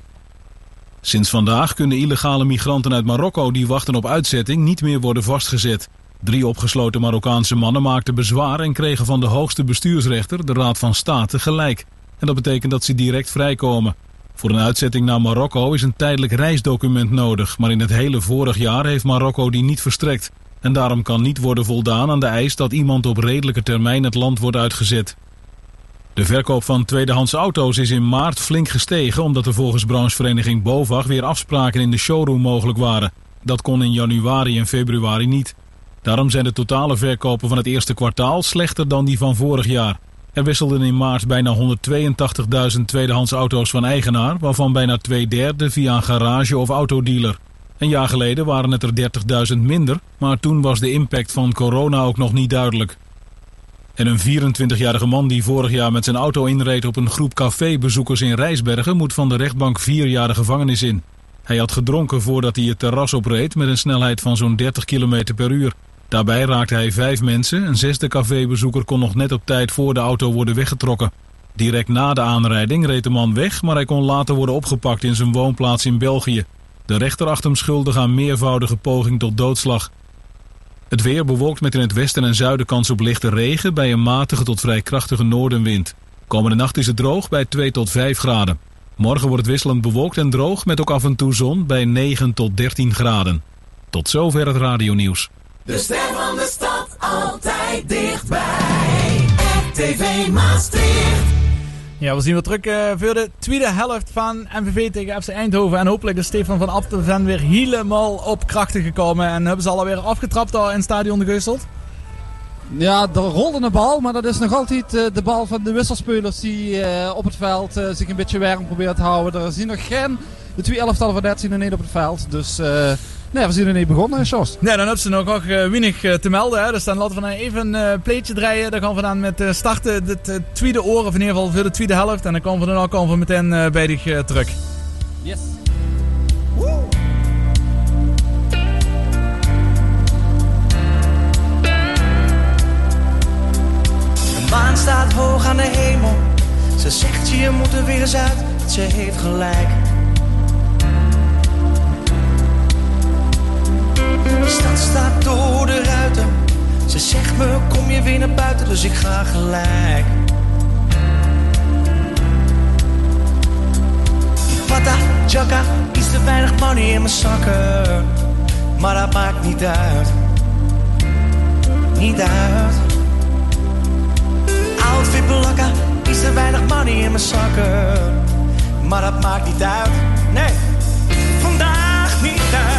Sinds vandaag kunnen illegale migranten uit Marokko die wachten op uitzetting niet meer worden vastgezet. Drie opgesloten Marokkaanse mannen maakten bezwaar en kregen van de hoogste bestuursrechter, de Raad van State, gelijk. En dat betekent dat ze direct vrijkomen. Voor een uitzetting naar Marokko is een tijdelijk reisdocument nodig, maar in het hele vorig jaar heeft Marokko die niet verstrekt. En daarom kan niet worden voldaan aan de eis dat iemand op redelijke termijn het land wordt uitgezet. De verkoop van tweedehands auto's is in maart flink gestegen omdat er volgens branchevereniging BOVAG weer afspraken in de showroom mogelijk waren. Dat kon in januari en februari niet. Daarom zijn de totale verkopen van het eerste kwartaal slechter dan die van vorig jaar. Er wisselden in maart bijna 182.000 tweedehands auto's van eigenaar, waarvan bijna twee derde via een garage of autodealer. Een jaar geleden waren het er 30.000 minder, maar toen was de impact van corona ook nog niet duidelijk. En een 24-jarige man die vorig jaar met zijn auto inreed op een groep cafébezoekers in Rijsbergen moet van de rechtbank vier jaar de gevangenis in. Hij had gedronken voordat hij het terras opreed met een snelheid van zo'n 30 km per uur. Daarbij raakte hij vijf mensen. Een zesde cafébezoeker kon nog net op tijd voor de auto worden weggetrokken. Direct na de aanrijding reed de man weg, maar hij kon later worden opgepakt in zijn woonplaats in België. De rechter acht hem schuldig aan meervoudige poging tot doodslag. Het weer bewolkt met in het westen en zuiden kans op lichte regen bij een matige tot vrij krachtige noordenwind. Komende nacht is het droog bij 2 tot 5 graden. Morgen wordt het wisselend bewolkt en droog met ook af en toe zon bij 9 tot 13 graden. Tot zover het radionieuws. De ster van de stad altijd dichtbij. RTV Maastricht. Ja, we zien weer terug uh, voor de tweede helft van MVV tegen FC Eindhoven. En hopelijk is Stefan van Apten weer helemaal op krachten gekomen. En hebben ze alweer afgetrapt daar in het stadion de Geuselt? Ja, er rolde een bal, maar dat is nog altijd uh, de bal van de wisselspelers die uh, op het veld zich een beetje warm proberen te houden. Er zien nog geen, de twee elftallen van net zien er niet op het veld. Dus Nee, we zijn er niet begonnen, Jos. Nee, dan hebben ze nog, nog uh, weinig uh, te melden. Hè. Dus dan laten we dan even een uh, pleetje draaien. Dan gaan we dan met starten het tweede oor, of in ieder geval voor de tweede helft. En dan komen we dan ook komen we meteen bij dich terug. Yes. Een maan staat hoog aan de hemel. Ze zegt je moet er weer eens uit. Ze heeft gelijk. De stad staat door de ruiten. Ze zegt me, kom je weer naar buiten, dus ik ga gelijk. Pata, chaka, iets te weinig money in mijn zakken. Maar dat maakt niet uit. Niet uit. Outfit blakka, iets te weinig money in mijn zakken. Maar dat maakt niet uit. Nee, vandaag niet uit.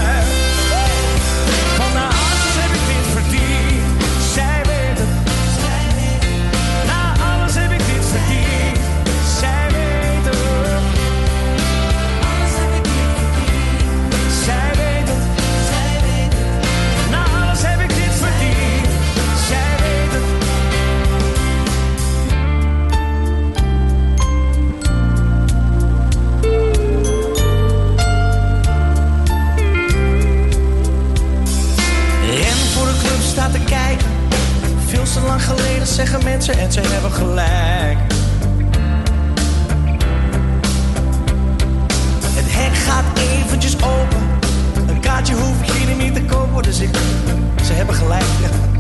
Lang geleden zeggen mensen en ze hebben gelijk. Het hek gaat eventjes open. Een kaartje hoef ik hier niet te kopen, dus ik... Ze hebben gelijk. *laughs*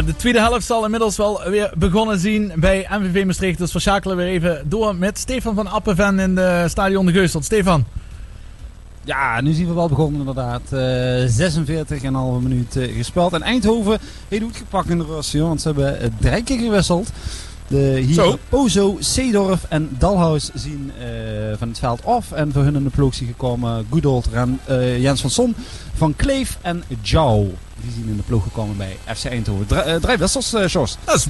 Ja, de tweede helft zal inmiddels wel weer begonnen zien bij MVV Maastricht. Dus we schakelen weer even door met Stefan van Appenven in de stadion de Geusteld. Stefan. Ja, nu zien we wel begonnen inderdaad. Eh 46,5 minuut eh, gespeeld. En Eindhoven heeft goed gepakt in de rust, joh, want ze hebben eh, drie keer gewisseld. De, hier Zo. Ozo, Seedorf en Dalhuis zien van het veld af. En voor hun in de ploeg zijn gekomen Goodold, Jens van Son, Van Kleef en Jou. Zien in de ploeg gekomen bij FC Eindhoven. Drie, eh, drie wissels, eh. Dat is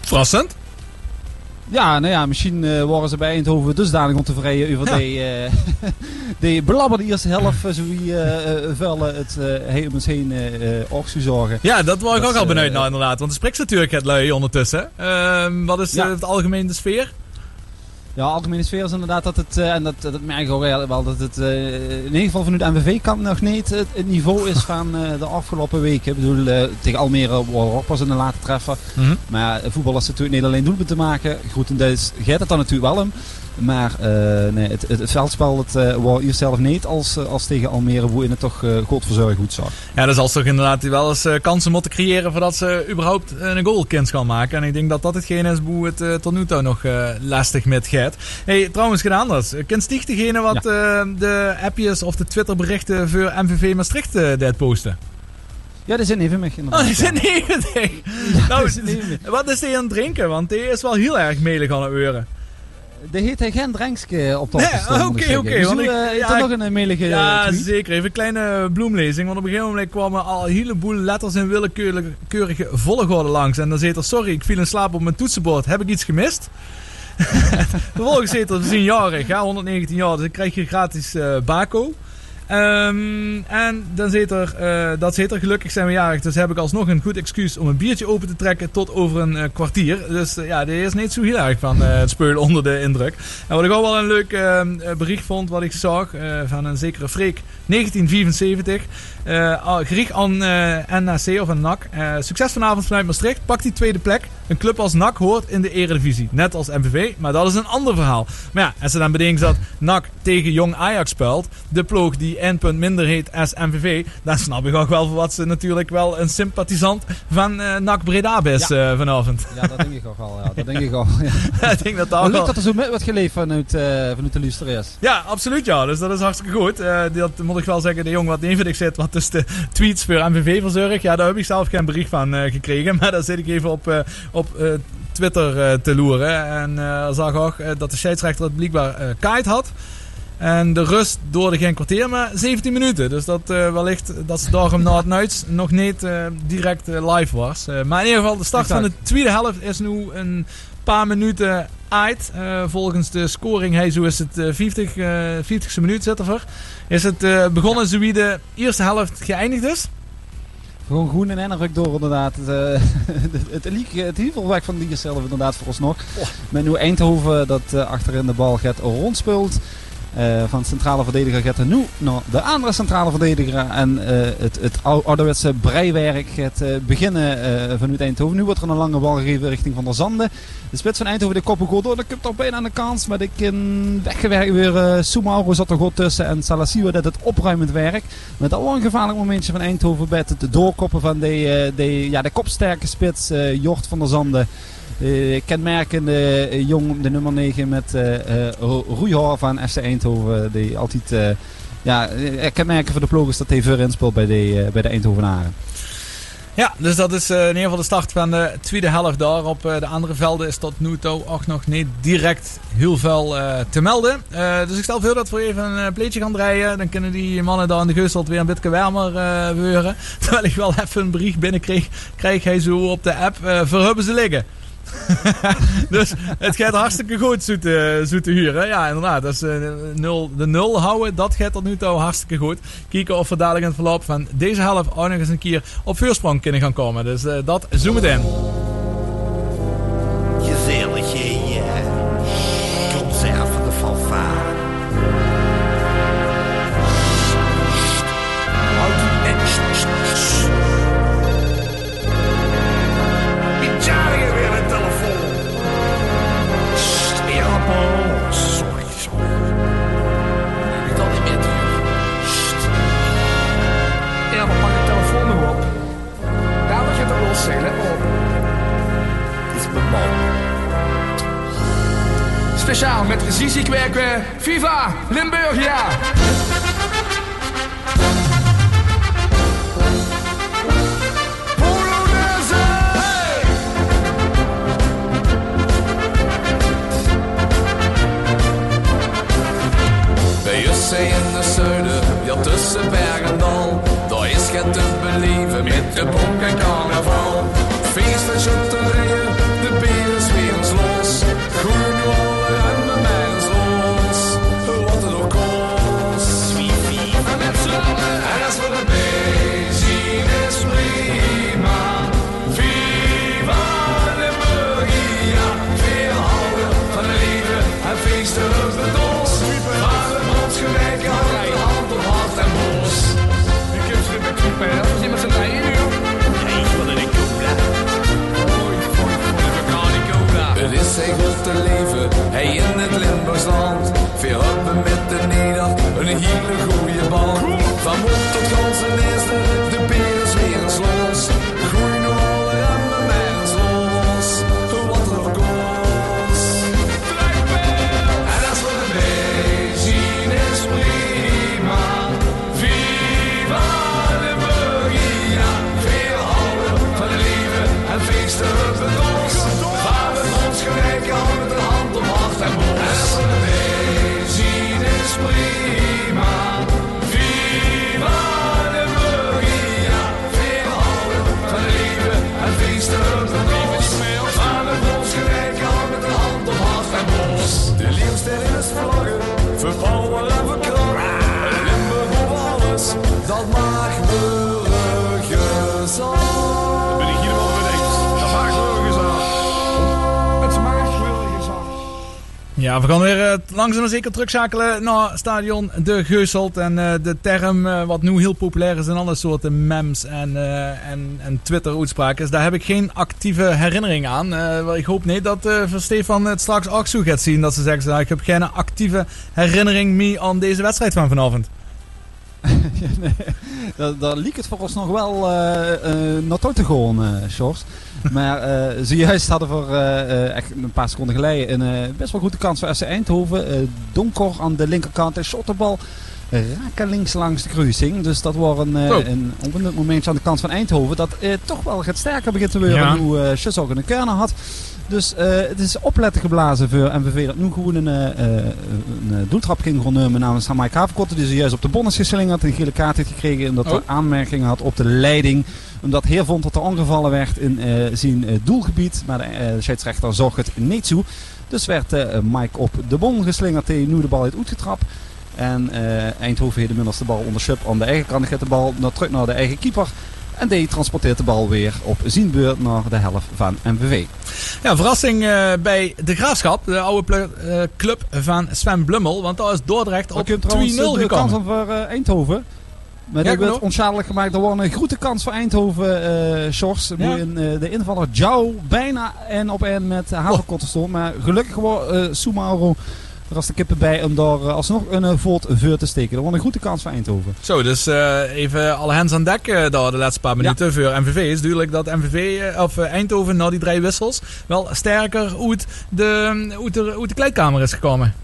verrassend. Ja, nou ja, misschien eh, waren ze bij Eindhoven dusdanig ontevreden over Ja. die, eh *laughs* die belabberde eerste helft, zo wie vuile het heen om ons heen zorgen. Ja, dat word ik ook al benieuwd naar inderdaad. Want er spreekt natuurlijk het lui ondertussen. Ehm, wat is Ja. het algemeen de sfeer? Ja, algemene sfeer is inderdaad dat het, eh, en dat, dat merk ik ook wel, wel, dat het eh, in ieder geval vanuit de MVV-kant nog niet het, het niveau is van eh, de afgelopen weken. Ik bedoel, tegen Almere pas in de late treffer. Mhm. Maar voetbal is natuurlijk niet alleen doelpunten maken. Grotendeels gaat het dan natuurlijk wel hem. Maar eh, nee, het, het, het veldspel het, eh was hier zelf niet als, eh, als tegen Almere, hoe in het toch eh godverzorgd goed zag. Ja, dat zal toch inderdaad wel eens kansen moeten creëren voordat ze überhaupt een goal kans gaan maken. En ik denk dat dat hetgeen is hoe het tot nu toe nog lastig met gaat. Hey, trouwens, gedaan anders. Kent Stieg degene wat de appjes of de Twitter berichten voor MVV Maastricht deed posten? Ja, dat zit even mee. Oh, die zit even tegen. *laughs* nou, wat is die aan het drinken? Want die is wel heel erg melig aan het euren. De heet hij geen drankje op Nee, staan, moet oké, oké. want Dus, ik- eh, ja, nog een eh, melige Ja, tweet? zeker. Even een kleine bloemlezing. Want op een gegeven moment kwamen al een heleboel letters in willekeurige keurige volgorde langs. En dan zit er, sorry, ik viel in slaap op mijn toetsenbord. Heb ik iets gemist? *laughs* Vervolgens zit er, we zien jarig, ja, 119 jaar. Dus ik krijg je gratis eh Baco. Ehm, en dan zit er, eh, dat zit er, gelukkig zijn we jarig. Dus heb ik alsnog een goed excuus om een biertje open te trekken tot over een eh, kwartier. Dus eh, ja, die is niet zo heel erg van het speulen onder de indruk. En wat ik ook wel een leuk eh, eh, bericht vond, wat ik zag van een zekere Freek 1974. eh, al- gericht aan NAC of aan NAC. Succes vanavond vanuit Maastricht. Pak die tweede plek. Een club als NAC hoort in de eredivisie. Net als MVV, maar dat is een ander verhaal. Maar ja, als ze dan bedenkt dat NAC tegen Jong Ajax speelt. De ploeg die punt minder heet als MVV. Dan snap ik ook wel voor wat ze natuurlijk wel een sympathisant van uh, NAC Breda is uh, vanavond. Ja, dat denk ik ook al. Ja. Dat denk ik al. Ja. *laughs* ik denk dat dat lukt dat er zo met wat geleefd vanuit, uh, vanuit de luisteraars? Ja, absoluut ja. Dus dat is hartstikke goed. Uh, dat moet ik wel zeggen, de jong wat ik zit, wat dus de tweets voor MVV verzorg. Ja, daar heb ik zelf geen bericht van gekregen. *laughs* Maar daar zit ik even op, op Twitter te loeren. En zag ook dat de scheidsrechter het blijkbaar kite had. En de rust door de geen kwartier, maar 17 minuten. Dus dat uh, wellicht dat ze daarom na het nuits nog niet uh, direct uh, live was. maar in ieder geval, de start exact. van de tweede helft is nu een paar minuten uit. volgens de scoring, hey, zo is het 50, 50ste minuut zit er. Is het begonnen zo wie de eerste helft geëindigd is? Gewoon groen en indruk door inderdaad. Het, uh, *laughs* het, het, het weg van die zelf inderdaad voor ons nog. Oh. Met nu Eindhoven dat uh, achterin de bal gaat rondspeelt. Uh, van centrale verdediger gaat er nu naar de andere centrale verdediger. En uh, het, het ouderwetse breiwerk gaat uh, beginnen vanuit Eindhoven. Nu wordt er een lange bal gegeven richting Van der Zanden. De spits van Eindhoven de koppen goed door. De komt al bijna aan de kans. Maar ik in weggewerkt weer uh, zat er goed tussen. En Salasiwa deed het opruimend werk. Met al een gevaarlijk momentje van Eindhoven bij het doorkoppen van de, de, ja, de kopsterke spits Jort van der Zanden. Uh, kenmerkende uh, jong, de nummer 9 met uh, van FC Eindhoven. Die altijd ja, kenmerken voor de ploeg is dat hij ver inspeelt bij de, bij de Eindhovenaren. Ja, dus dat is in ieder geval de start van de tweede helft daar. Op de andere velden is tot nu toe ook nog niet direct heel veel te melden. dus ik stel voor dat we even een pleetje gaan draaien. Dan kunnen die mannen daar in de geusteld weer een beetje warmer weuren. *laughs* Terwijl ik wel even een bericht binnenkreeg, krijg hij zo op de app. verhubben ze liggen. *laughs* dus het gaat hartstikke goed, zoete, zoete huren. Ja, inderdaad. Dus, uh, nul, de nul houden, dat gaat tot nu toe hartstikke goed. Kijken of we dadelijk in het verloop van deze helft ook nog eens een keer op vuursprong kunnen gaan komen. Dus uh, dat zoom Zizi Kwerkwe, Viva, Limburg, ja. In de zuiden, ja tussen berg en dal Daar is het te beleven met de bonk en carnaval. Goed te leven, hij in het Limburgsland. Veel hebben met de Nederland, een hele goede bal. Van mond tot ganzen is Ja, we gaan weer uh, langzaam maar zeker terugschakelen naar stadion De Geuselt. En uh, de term uh, wat nu heel populair is in alle soorten memes en, en, en Twitter-uitspraken daar heb ik geen actieve herinnering aan. ik hoop niet dat voor Stefan het straks ook zo gaat zien dat ze zeggen, nou, ik heb geen actieve herinnering meer aan deze wedstrijd van vanavond. *laughs* daar, daar het vooralsnog wel uh, naartoe te gaan, Sjors. *laughs* Maar uh, zojuist hadden we echt een paar seconden geleden een best wel goede kans voor FC Eindhoven. donker aan de linkerkant en shot de bal raken links langs de kruising. Dus dat was een, uh, een op momentje aan de kant van Eindhoven. Dat uh, toch wel het sterker begint te worden ja. hoe uh, Schuss ook een kern had. Dus het is opletten geblazen voor MVV dat nu gewoon een, een doeltrap ging nemen namens Hamai Kaverkotte. Die ze juist op de bon is geslingerd. Een gele kaart heeft gekregen omdat oh. hij aanmerkingen had op de leiding. Omdat Heer vond dat er ongevallen werd in zijn doelgebied. Maar de scheidsrechter zag het niet zo. Dus werd Mike op de bon geslingerd. Die nu de bal heeft uitgetrapt. En Eindhoven heeft inmiddels de bal onder Sub aan de eigen kant. Gaat de bal naar, terug naar de eigen keeper. En die transporteert de bal weer op zijn beurt naar de helft van MVV. Ja, verrassing uh, bij de Graafschap. De oude uh, club van Sven Blummel. Want daar is Dordrecht op 2-0 gekomen. kans voor Eindhoven. Maar ja, die werd onschadelijk gemaakt. Er was een grote kans voor Eindhoven, uh, Sjors. Ja. In, de invaller Jou bijna en op en met Haverkotten stond. Maar gelukkig gewoon uh, Sumauro er was de kippen bij om daar eh, alsnog een volt veur te steken. Dat was een goede kans voor Eindhoven. Zo, dus even alle hands aan dek daar de laatste paar minuten ja. voor MVV. is duidelijk dat MVV, of Eindhoven na die drie wissels wel sterker uit de, uit de, uit de kleedkamer is gekomen.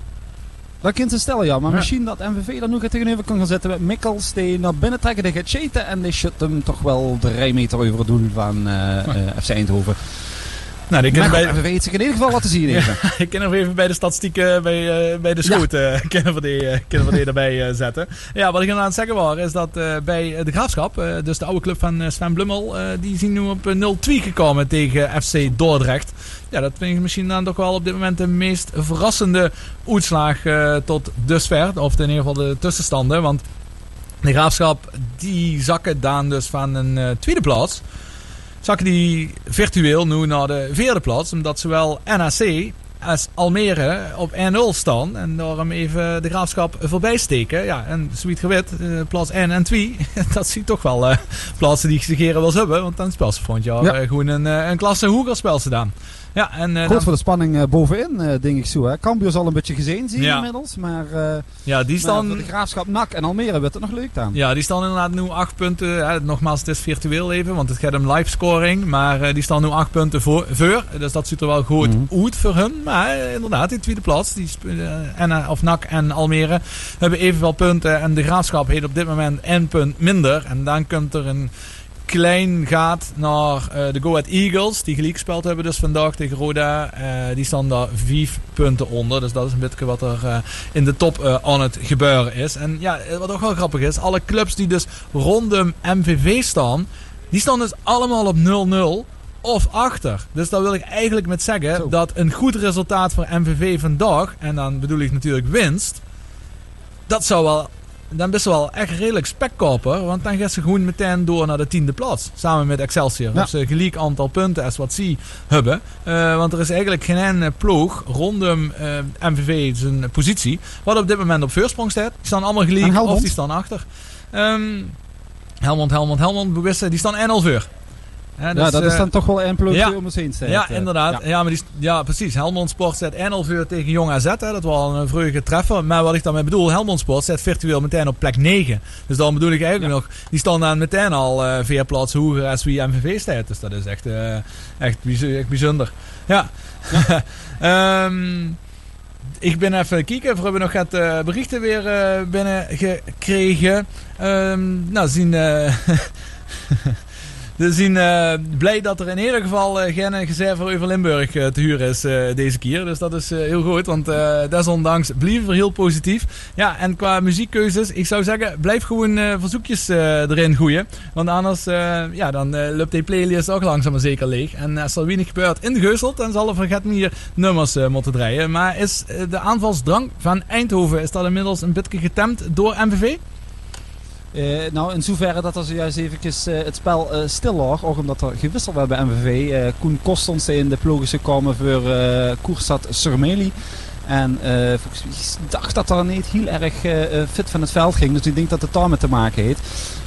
Dat kunt ze stellen, ja. Maar ja. misschien dat MVV dan nog tegenover kan gaan zetten met Mikkels. Die naar binnen trekken, die gaat. En die shut hem toch wel drie meter over het doel van FC Eindhoven. Nou, die maar bij... weet zich in ieder geval wat te zien. Ja, *laughs* ik kan nog even bij de statistieken bij, uh, bij de schoot ja. uh, *laughs* kunnen we die, uh, kunnen we die erbij zetten. Ja, wat ik aan het zeggen was, is dat bij de Graafschap, dus de oude club van Sven Blummel, die zien nu op 0-2 gekomen tegen FC Dordrecht. Ja, dat vind ik misschien dan toch wel op dit moment de meest verrassende uitslag tot dusver. Of in ieder geval de tussenstanden. Want de Graafschap, die zakken dan dus van een tweede plaats zakken die virtueel nu naar de vierde plaats. Omdat zowel NAC als Almere op 1-0 staan. En daarom even de graafschap voorbij steken. Ja, en zoiets gewit, uh, plaats 1 en 2. *laughs* dat zie toch wel uh, plaatsen die Segeren wel hebben. Want dan spel ze volgend jaar ja. uh, gewoon een, een klasse hoger spel ze dan. Ja, en, uh, Goed voor de spanning uh, bovenin, uh, denk ik zo. Hè. Cambuur zal een beetje gezien zien ja. inmiddels. Maar, ja, die staan... de Graafschap NAC en Almere werd het nog leuk aan. Ja, die staan inderdaad nu acht punten. Hè, nogmaals, het is virtueel even, want het gaat om live scoring. Maar die staan nu acht punten voor, voor. Dus dat ziet er wel goed mm -hmm. uit voor hun. Maar inderdaad, die tweede plaats. Die, en, of NAC en Almere hebben evenveel punten. En de Graafschap heeft op dit moment één punt minder. En dan komt er een klein gaat naar uh, de Go Ahead Eagles. Die gelijk gespeeld hebben dus vandaag tegen Roda. Uh, die staan daar vijf punten onder. Dus dat is een beetje wat er uh, in de top aan het gebeuren is. En ja, wat ook wel grappig is. Alle clubs die dus rondom MVV staan. Die staan dus allemaal op 0-0 of achter. Dus daar wil ik eigenlijk met zeggen Zo. dat een goed resultaat voor MVV vandaag. En dan bedoel ik natuurlijk winst. Dat zou wel dan best wel echt redelijk spekkoper. Want dan gaat ze gewoon meteen door naar de tiende plaats. Samen met Excelsior. Ja. Dus een gelijk aantal punten als wat ze hebben. Uh, want er is eigenlijk geen ploeg rondom uh, MVV zijn positie. Wat op dit moment op voorsprong staat. Die staan allemaal gelijk of die staan achter. Um, Helmond, Helmond, Helmond, Bewisse, die staan 1-0 voor. Ja, dus, ja, dat is dan uh, toch wel een ploegje ja, om ons heen te Ja, inderdaad. Ja. maar die, ja precies. Helmond Sport zet 1-0 voor tegen Jong AZ. Hè. Dat was een vreugde treffer. Maar wat ik daarmee bedoel, Helmond Sport zet virtueel meteen op plek 9. Dus dan bedoel ik eigenlijk nog, die staan dan meteen al uh, vier plaatsen hoger als wie MVV staat. Dus dat is echt, uh, echt, echt bijzonder. Ja. um, *laughs* ik ben even kijken. We hebben nog wat uh, berichten weer uh, binnengekregen. Um, nou, zien... *laughs* We zien uh, blij dat er in ieder geval uh, geen reserve over Limburg uh, te huren is deze keer. Dus dat is heel goed, want desondanks blijven we heel positief. Ja, en qua muziekkeuzes, ik zou zeggen, blijf gewoon verzoekjes erin gooien. Want anders, ja, dan loopt die playlist ook langzaam maar zeker leeg. En als er weinig gebeurt in de Geuselt, dan zal er verget meer nummers moeten draaien. Maar is de aanvalsdrang van Eindhoven, is dat inmiddels een beetje getemd door MVV? Uh, nou, in zoverre dat er zojuist eventjes uh, het spel uh, stil lag. Ook omdat er gewisseld werd bij MVV. Koen Kostons in de ploeg is gekomen voor Koersat Surmeli. En ik dacht dat er niet heel erg fit van het veld ging. Dus ik denk dat het daarmee te maken heeft.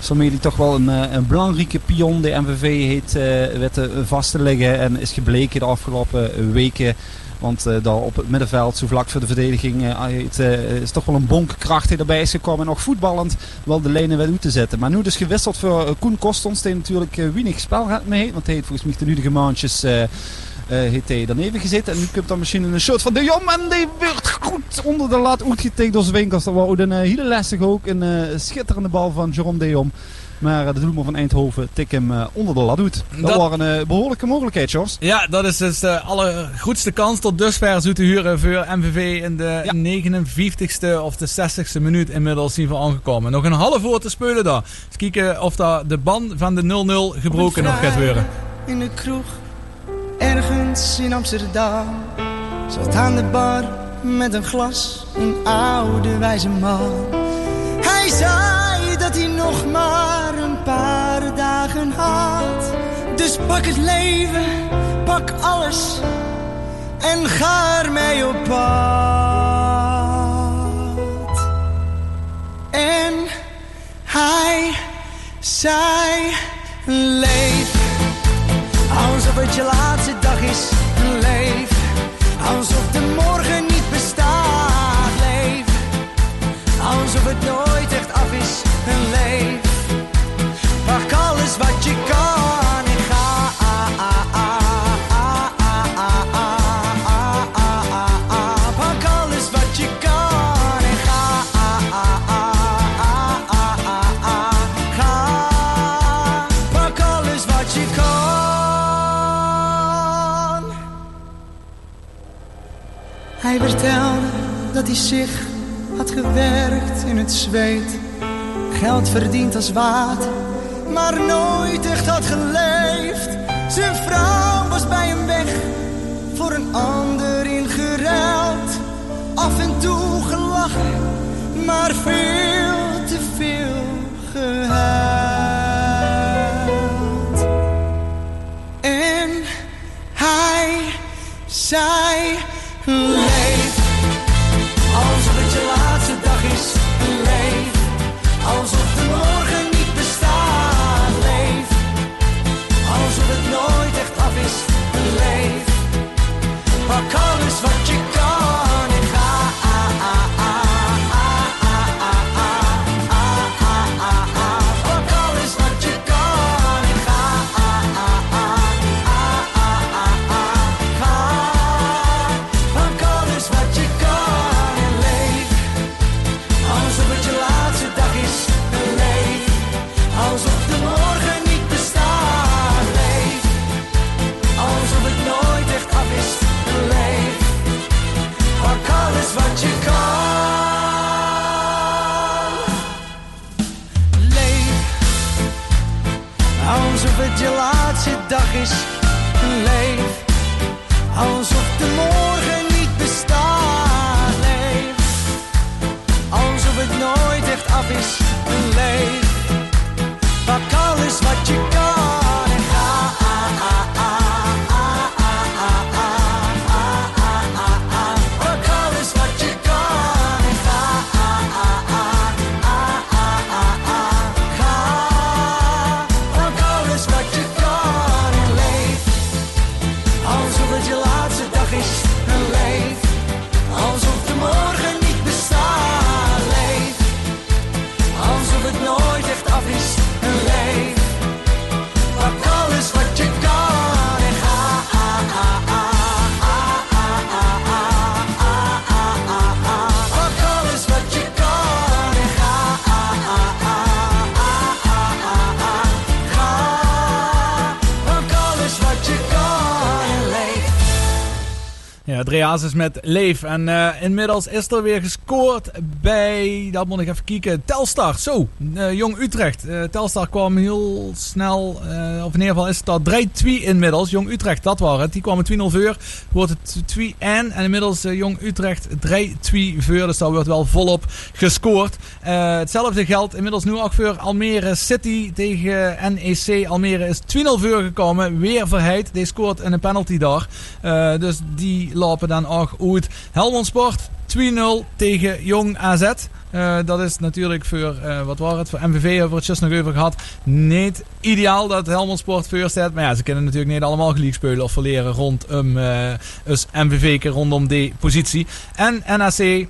Hij toch wel een, een belangrijke pion de MVV heeft weten vast te leggen. En is gebleken de afgelopen weken. Want uh, daar op het middenveld, zo vlak voor de verdediging, uh, het, uh, is toch wel een bonkkracht die erbij is gekomen. En nog voetballend wel de lijnen weer uit te zetten. Maar nu dus gewisseld voor Koen Kostons, die natuurlijk weinig spel mee heeft. Want hij heeft volgens mij de nudige maandjes heeft hij dan even gezeten. En nu komt dan misschien een shot van de Jong. En die werd goed onder de lat uitgetikt door Zwinkers. Dat was een hele lastig ook. Een schitterende bal van Jerome de Jong. Maar de doelman van Eindhoven tik hem onder de lat doet. Dat, dat was een behoorlijke mogelijkheid, Jos. Ja, dat is dus de allergoedste kans tot dusver Zoete huren voor MVV in de ja. 59ste of de 60ste minuut inmiddels zien we aangekomen. Nog een half uur te spelen daar. Eens kijken of dat de ban van de 0-0 gebroken nog gaat worden. In de kroeg ergens in Amsterdam. Zat aan de bar met een glas, een oude wijze man. Hij zei dat hij nog maar paar dagen had. Dus pak het leven, pak alles en ga ermee op pad. En hij zei, leef Alsof het je laatste dag is, leef. Alsof de morgen niet bestaat, leef. Alsof het nooit echt af is, leef. Pak alles wat je kan en ga. Pak alles wat je kan en ga. Ga. Pak alles wat je kan. Hij vertelde dat hij zich had gewerkt in het zweet. Geld verdiend als water, maar nooit echt had geleefd. Zijn vrouw was bij hem weg, voor een ander ingeruild. Af en toe gelachen, maar veel Ja, Dreas is met Leef. En eh, inmiddels is er weer gescoord bij, dat moet ik even kijken, Telstar. Zo, eh, Jong Utrecht. Eh, Telstar kwam heel snel, of in ieder geval is het al 3-2 inmiddels. Jong Utrecht, dat waren het. Die kwamen 2-0 voor. Wordt het 2-1 en inmiddels Jong Utrecht 3-2 voor. Dus daar wordt wel volop gescoord. Hetzelfde geldt inmiddels nu ook voor Almere City tegen NEC. Almere is 2-0 voor gekomen. Weer Verheid. Die scoort in een penalty daar. Dus die laat dan ook uit Helmond Sport 2-0 tegen Jong AZ. Uh, dat is natuurlijk voor, uh, wat was het, voor MVV hebben we het just nog over gehad. Niet ideaal dat Helmond Sport voor staat. Maar ja, ze kunnen natuurlijk niet allemaal gelijk spelen of verleren rondom uh, dus MVV rondom die positie. En NAC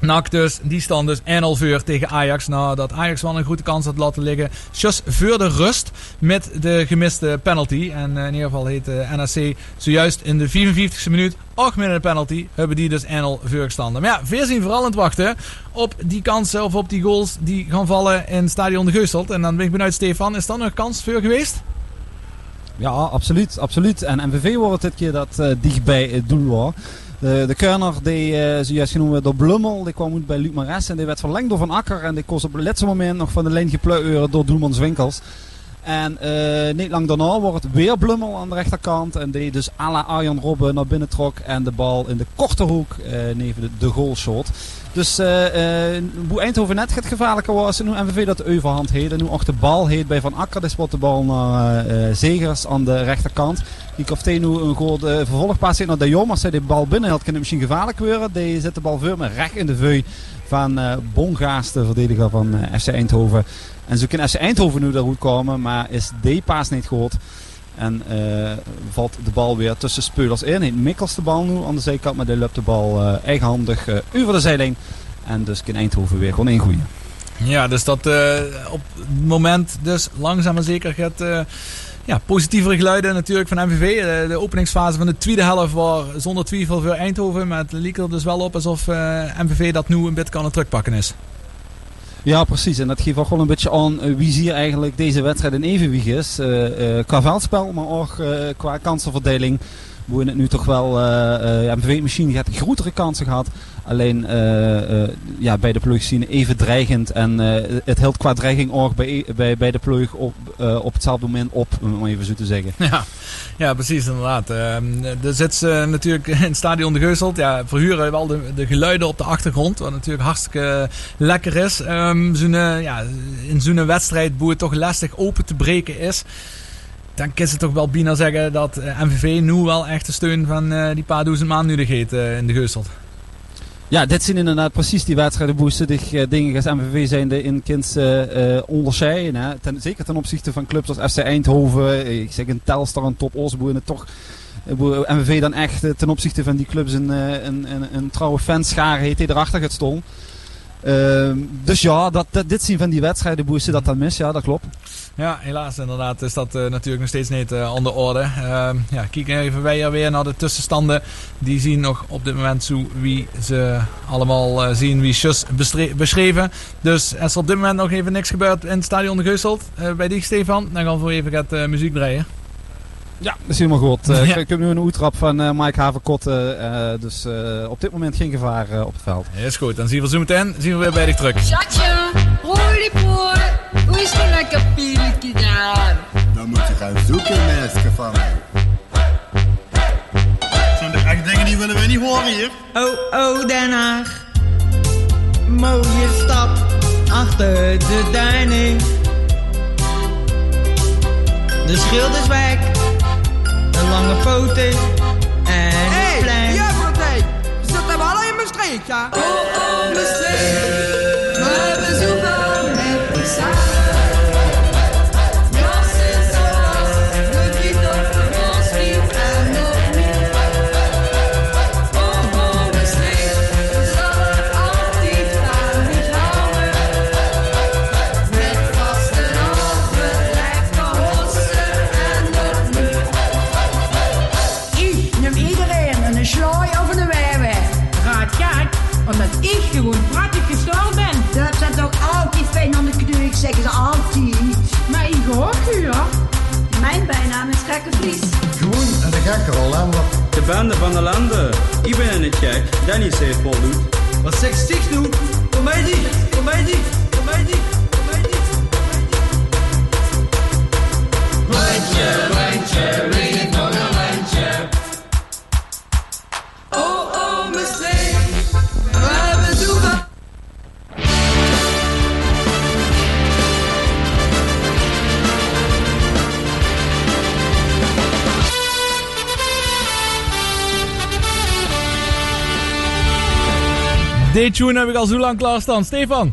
NAC dus, die stand dus 1-0 voor tegen Ajax. Nadat Ajax wel een goede kans had laten liggen. Just voor de rust met de gemiste penalty. En in ieder geval heet NAC zojuist in de 54e minuut ook met een penalty. Hebben die dus 1-0 voor gestanden. Maar ja, veel zien vooral aan het wachten op die kansen of op die goals die gaan vallen in Stadion de Geusteld. En dan ben ik benieuwd, Stefan, is dat nog kans voor geweest? Ja, absoluut. absoluut. En MVV wordt dit keer dat uh, dichtbij het doel was. De, Kerner, die uh, zojuist genoemd door Blummel, die kwam uit bij Luc Mares en die werd verlengd door Van Akker. En die kost op het laatste moment nog van de lijn geplukt door Doelmans Winkels. En uh, niet lang daarna wordt weer Blummel aan de rechterkant. En die dus à la Arjan Robben naar binnen trok. En de bal in de korte hoek uh, neven de, de goalshot. Dus uh, hoe Eindhoven net het gevaarlijker was. En nu MVV dat overhand heet. En nu ook de bal heet bij Van Akker. Dus wordt de bal naar Zegers aan de rechterkant. Die komt nu een goed vervolgpaas naar de Jong. Als hij de bal binnen had, kan het misschien gevaarlijk worden. Die zet de bal voor me recht in de veu van Bongaas, de verdediger van FC Eindhoven. En zo kan FC Eindhoven nu daar goed komen, maar is die paas niet goed. En uh, valt de bal weer tussen speulers in. Heeft Mikkels de bal nu aan de zijkant, maar die loopt de bal uh, eigenhandig uh, over de zijlijn. En dus kan Eindhoven weer gewoon ingoeien. Ja, dus dat op het moment dus langzaam maar zeker gaat ja, positievere geluiden natuurlijk van MVV. De, openingsfase van de tweede helft was zonder twijfel voor Eindhoven. Maar het leek er dus wel op alsof MVV dat nu een beetje kan terugpakken is. Ja, precies. En dat geeft ook wel een beetje aan uh, wie hier eigenlijk deze wedstrijd in evenwicht is. Qua veldspel, maar ook qua kansenverdeling. Hoe het nu toch wel, MVV misschien gaat grotere kansen gehad. Alleen ja, bij de ploeg zien even dreigend. En het helpt qua dreiging ook bij, bij, bij de ploeg op, op hetzelfde moment op, om even zo te zeggen. *laughs* Ja, ja precies inderdaad. er zit ze natuurlijk *laughs* in het stadion de Geuzelt. Ja, verhuren wel de, de geluiden op de achtergrond. Wat natuurlijk hartstikke lekker is. Zo'n, ja, in zo'n wedstrijd hoe het toch lastig open te breken is dan kan ze toch wel bijna zeggen dat MVV nu wel echt de steun van die paar duizend man nu geeft uh, in de Geusteld. Ja, dit zijn inderdaad precies die wedstrijden boosten. Die uh, dingen als MVV zijn de in kind onderscheiden. Hè. Ten, zeker ten opzichte van clubs als FC Eindhoven, ik zeg een Telstar, een Top Osboer. Toch MVV dan echt ten opzichte van die clubs een, een, een, trouwe fanschare heeft die erachter gaat stonden. Uh, dus ja, dat, dit zien van die wedstrijden boosten dat dan mis, ja, dat klopt. Ja, helaas inderdaad is dat uh, natuurlijk nog steeds niet uh, aan de orde. Uh, ja, kijk even wij weer naar de tussenstanden. Die zien nog op dit moment zo wie ze allemaal zien, wie is beschreven. Dus er op dit moment nog even niks gebeurt in het stadion de Geuselt, bij die Stefan, dan gaan we even gaat muziek draaien. Ja, dat is helemaal goed. Uh, ja. Ik heb nu een oetrap van uh, Mike Haverkotte. Uh, dus op dit moment geen gevaar op het veld. Ja, is goed. Dan zien we zo meteen zien we weer bij de truck. Schatje, Rollypoor, hoe is het lekker pilletje daar? Dan moet je gaan zoeken, meisje van mij. Zijn er echt dingen die willen we niet horen hier? Oh, oh, Den Haag. Mooie stad, achter de duinen. De schild een lange poten en hey, een plein. Juffrouw we zitten wel in mijn streek, ja? Oh, oh, mijn streek, gekke Hollander. De bende van de landen. Ik ben een gek, Danny zegt vol doet. Wat zegt Stig nu? Voor mij niet, voor mij niet, voor mij niet, voor mij niet. Lijntje, lijntje, ring het nog een lijntje. Oh, oh, mijn Deze tune heb ik al zo lang klaarstaan. Stefan.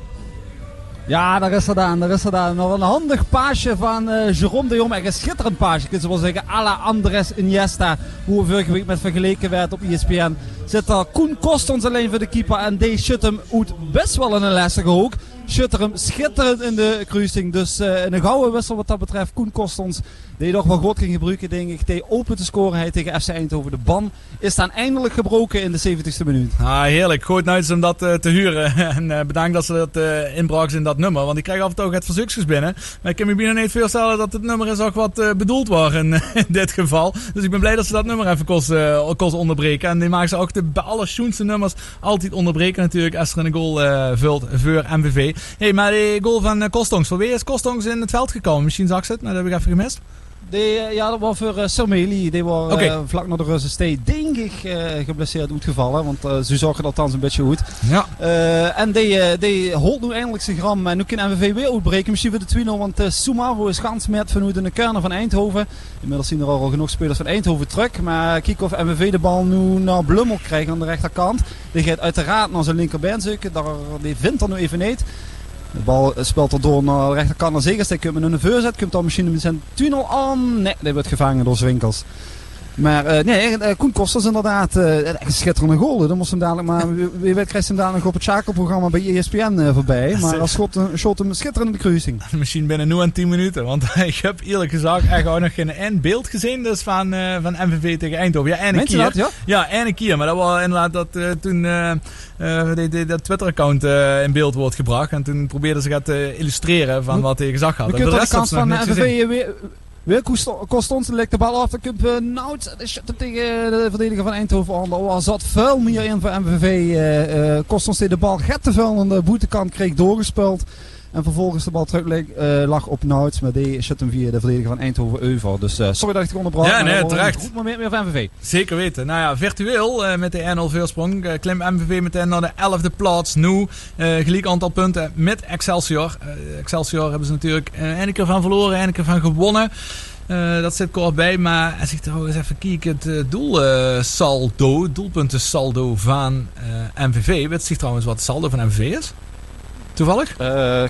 Ja, daar is er dan. Daar is er dan. Nog een handig paasje van uh, Jerome de Jong. Echt een schitterend paasje. Kun je wel zeggen. à la Andres Iniesta. Hoe we vorige week met vergeleken werd op ESPN. Zit er Koen Kostons alleen voor de keeper. En die shut hem uit best wel in een lastige hoek. Shutter hem schitterend in de cruising. Dus uh, een gouden wissel wat dat betreft. Koen Kostons. Die toch wel goed ging gebruiken, denk ik. Die open te scoren hij tegen FC Eindhoven. De ban is dan eindelijk gebroken in de 70ste minuut. Ah, heerlijk. Goed nou om dat uh, te huren. *laughs* en uh, bedankt dat ze dat uh, inbraken in dat nummer. Want ik krijg af en toe ook het verzoekjes binnen. Maar ik kan me bijna niet voorstellen dat het nummer is ook wat bedoeld was in, dit geval. Dus ik ben blij dat ze dat nummer even kost, kost onderbreken. En die maken ze ook de, bij alle nummers altijd onderbreken natuurlijk. Als er een goal vult voor MVV. hey, maar die goal van Kostongs. Voor wie is Kostongs in het veld gekomen? Misschien zag ze het, maar dat heb ik even gemist. Die, ja, dat was voor uh. Die was okay. uh, vlak naar de Russen denk ik, uh, geblesseerd uitgevallen. Want ze zorgen althans een beetje goed. Ja. en die, die holt nu eindelijk zijn gram. En nu kan MVV weer uitbreken. Misschien voor de 2-0. Want Sumaro is gans met vanuit de kern van Eindhoven. Inmiddels zien er al genoeg spelers van Eindhoven terug. Maar kijk of MVV de bal nu naar Blummel krijgt aan de rechterkant. Die gaat uiteraard naar zijn linkerbeen zoeken. Daar, die vindt er nu even niet. De bal speelt er door naar de rechterkant naar Zegersteek. Kunt men een voorzet. Komt dan misschien met zijn tunnel aan. Nee, die wordt gevangen door Zwinkels. Maar uh, nee, uh, Koen Kosters inderdaad. Uh, een schitterende goal. Dan moest hem dadelijk maar. *laughs* Wie weet krijgt hem dadelijk op het Schakelprogramma bij ESPN voorbij. Maar als schot, shot hem schitterende kruising. *laughs* Misschien binnen nu en 10 minuten. Want *laughs* ik heb eerlijk gezegd echt ook nog geen beeld gezien. Dus van, van MVV tegen Eindhoven. Ja, één keer. Dat, ja? ja, één keer. Maar dat was inderdaad dat toen dat Twitter-account in beeld wordt gebracht. En toen probeerden ze het te illustreren van wat hij gezag had. We kunnen de kans van MVV weer Weer kost ons de bal af. Dan komt uh, Nout tegen de verdediger van Eindhoven aan. Zat vuil meer in voor MVV. Uh, uh, de bal get te vuil aan de boetekant kreeg doorgespeeld. En vervolgens de bal terug uh, lag op Nouts. Maar die shut hem via de verdediger van Eindhoven over. Dus uh, sorry dat ik het onderbrak. Ja, nee, terecht. Goed moment meer van MVV. Zeker weten. Nou ja, virtueel uh, met de 1-0 voorsprong. klim MVV meteen naar de 11e plaats. Nu gelijk aantal punten met Excelsior. Excelsior hebben ze natuurlijk een keer van verloren, een keer van gewonnen. Uh, dat zit kort bij, maar als ik trouwens even kijk, het uh, doelsaldo, uh, doelpuntensaldo van MVV. Weet zich trouwens wat het saldo van MVV is? Toevallig?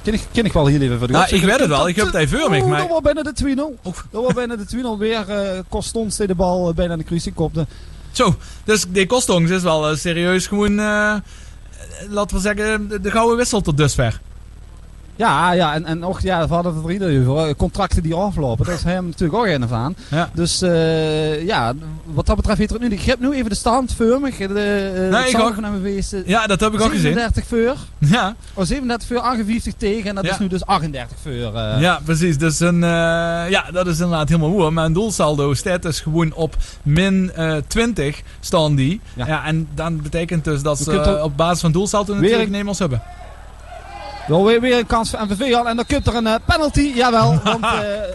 ken, ik, ken ik wel hier even voor de nou, Ik weet het wel, ik heb het even voor me. Maar... Dat was bijna de 2-0. Dat was bijna de 2-0. Weer kost ons de bal bijna de kruising kopte. Zo, dus die Kostongs is wel serieus gewoon, laten we zeggen, de, de gouden wissel tot dusver. Ja, ja, en, en ook, ja, we hadden het er ieder over. Contracten die aflopen, dat is hem natuurlijk ook een van. Ja. Dus uh, ja, wat dat betreft heeft het nu. Ik heb nu even de stand voor me. De, uh, nee, ik ook. Van uh, ja, dat heb ik ook gezien. 37 voor. Ja. Oh, 37 voor, 58 tegen. En dat ja. is nu dus 38 voor. Ja, precies. Dus een, ja, dat is inderdaad helemaal mooi. Mijn doelsaldo staat dus gewoon op min 20 staan die. Ja. ja. en dan betekent dus dat ze op basis van doelsaldo natuurlijk nemers hebben. Wel weer, weer een kans voor MVV al. En dan komt er een uh, penalty. Jawel. *laughs* Want uh,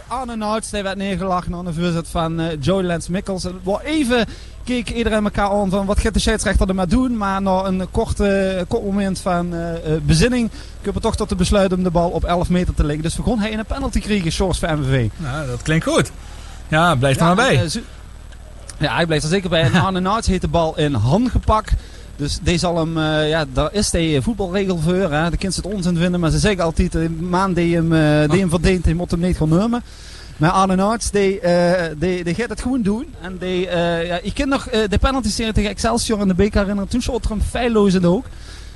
Arne Nouts werd neergelachen aan de voorzet van uh, Joey Lance Mikkels. Wel even keek iedereen elkaar aan van wat gaat de scheidsrechter er maar doen. Maar na een korte, kort moment van bezinning kun je toch tot de besluit om de bal op 11 meter te leggen. Dus begon hij in een penalty krijgen, Shores voor MVV. Nou, dat klinkt goed. Ja, blijf er ja, maar bij. ja, hij blijft er zeker bij. En *laughs* Arne Nouts heeft de bal in hand gepakt. Dus deze zal hem, uh, ja, daar is de voetbalregel voor. Hè. De kind het onzin vinden, maar ze zeggen altijd, de man die hem, die hem verdient, die moet hem niet gaan nemen. Maar Arne Naerts, die, die, die gaat het gewoon doen. En die, ja, ik ken nog de penalty serie tegen Excelsior in de beker herinneren. Toen shot er hem feilloos in de hoek.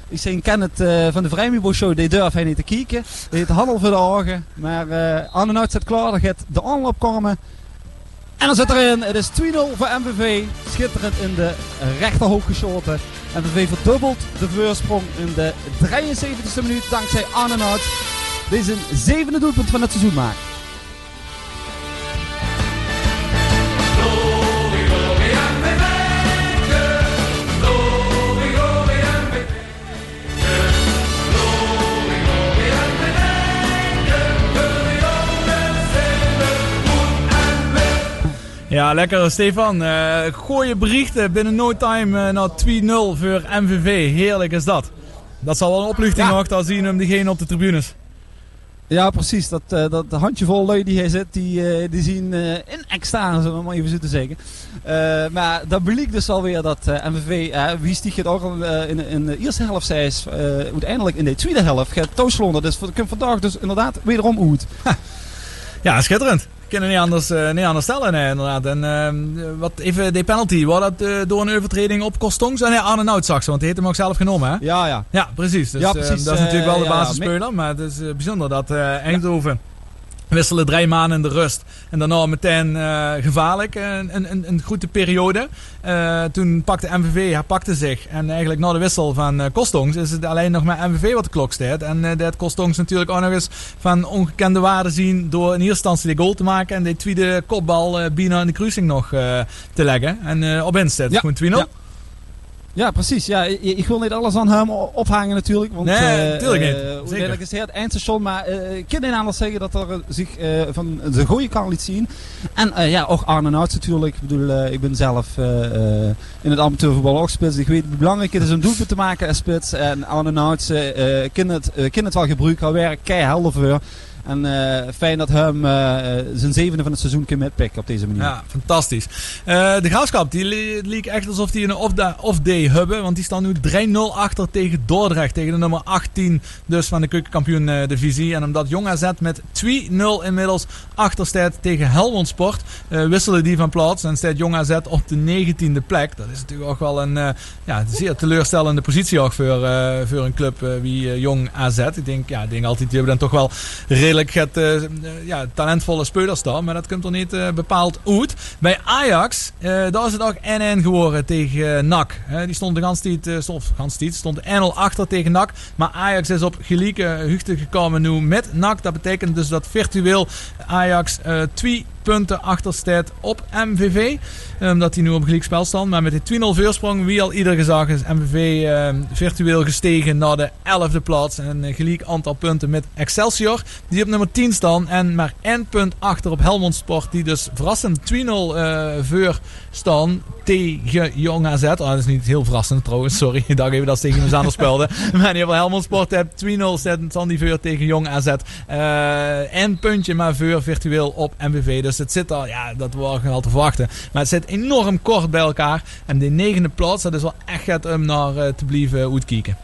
Ik zei, ken het van de Vrijmibo Show, die durf hij niet te kijken. Die heeft handel voor de ogen. Maar Arne Naerts zit klaar, dan gaat de aanloop komen. En dan zit erin, het is 2-0 voor MVV. Schitterend in de rechterhoek geschoten. MVV verdubbelt de voorsprong in de 73e minuut dankzij Nout. Deze zevende doelpunt van het seizoen maakt. Ja, lekker Stefan. Uh, gooie berichten binnen no time uh, naar 2-0 voor MVV. Heerlijk is dat. Dat zal wel een opluchting ja. dan zien hem diegene op de tribunes. Ja, precies. Dat, uh, dat handjevol lui die hij zit, die, die zien in extase, om maar even zo te zeggen. Eh, maar dat bleek dus alweer dat eh, MVV, eh, wie stieg het ook al eh, in, in de eerste helft zei, is eh, uiteindelijk in de tweede helft gaat Tooslonden. Dus voor- komt vandaag dus inderdaad wederom uit. Ja, schitterend. Het niet anders, eh, niet anders stellen, nee, inderdaad. En ehm, wat even de penalty, was dat eh, door een overtreding op Kostongs? Nee, Arne Nout zag ze, want die heeft hem ook zelf genomen, hè? Ja, ja. Ja, precies. Dus, Ja, eh, precies, dat is natuurlijk wel de eh, basisspeler, maar het is eh, bijzonder dat eh, Eindhoven wisselen drie maanden in de rust. En daarna meteen eh, gevaarlijk, eh, een, een, een goede periode. Eh, toen pakte MVV, herpakte zich. En eigenlijk na de wissel van eh Kostongs is het alleen nog maar MVV wat de klok staat. En dat Kostongs natuurlijk ook nog eens van ongekende waarde zien door in eerste instantie de goal te maken. En de tweede kopbal bijna in de cruising nog te leggen. En op inzet, Ja, gewoon 2-0. ja. Ja, precies. Ja, ik, wil niet alles aan hem ophangen natuurlijk. Want, Nee, eh, natuurlijk niet. eh, Zeker. uiteindelijk is het eindstation. Maar eh, ik kan niet anders zeggen dat er zich van de goede kant liet zien. En ja, ook Arne Nouts natuurlijk. Ik bedoel, ik ben zelf in het amateurvoetbal ook spits. Ik weet hoe belangrijk het is om doelpunt te maken als spits. En Nouts eh, eh, kan het, kan het wel gebruiken. Hij werkt keihard voor. En eh, fijn dat hem eh, eh, zijn zevende van het seizoen kan op deze manier. Ja, fantastisch. De Graafschap, die le- leek echt alsof die een off-da- off-day hebben. Want die staan nu 3-0 achter tegen Dordrecht. Tegen de nummer 18 dus van de keukenkampioen divisie. En omdat Jong AZ met 2-0 inmiddels achter staat tegen Helmond Sport. wisselen die van plaats. En staat Jong AZ op de 19e plek. Dat is natuurlijk ook wel een ja, zeer teleurstellende positie ook voor, voor een club wie Jong AZ. Ik denk, ja, ik denk altijd, die hebben dan toch wel redelijk het, eh, eh, ja, talentvolle spelers staan. Maar dat komt er niet eh, bepaald uit. Bij Ajax, daar is het ook 1-1 geworden tegen NAC. Die stond de ganse eh, stond, ganse stond 1-0 achter tegen NAC. Maar Ajax is op gelijke hoogte gekomen nu met NAC. Dat betekent dus dat virtueel Ajax twee punten achter staat op MVV. Omdat die nu op gelijk spel staan. Maar met die 2-0 voorsprong, wie al ieder gezag is MVV eh, virtueel gestegen naar de 11e plaats. En een gelijk aantal punten met Excelsior. Die op nummer 10 staan. En maar één punt achter op Helmond Sport. Die dus verrassend 2-0 eh voor staan tegen Jong AZ. Oh, dat is niet heel verrassend trouwens. Sorry, ik dacht even dat ze tegen ons anders speelden. *laughs* maar in ieder geval Helmond Sport heeft 2-0 staan die voor tegen Jong AZ. Eh Eén puntje maar voor virtueel op MVV. Dus het zit al, ja, dat waren wel te verwachten. Maar het zit enorm kort bij elkaar. En de negende plaats, dat is wel echt het om naar eh, te blijven uitkijken.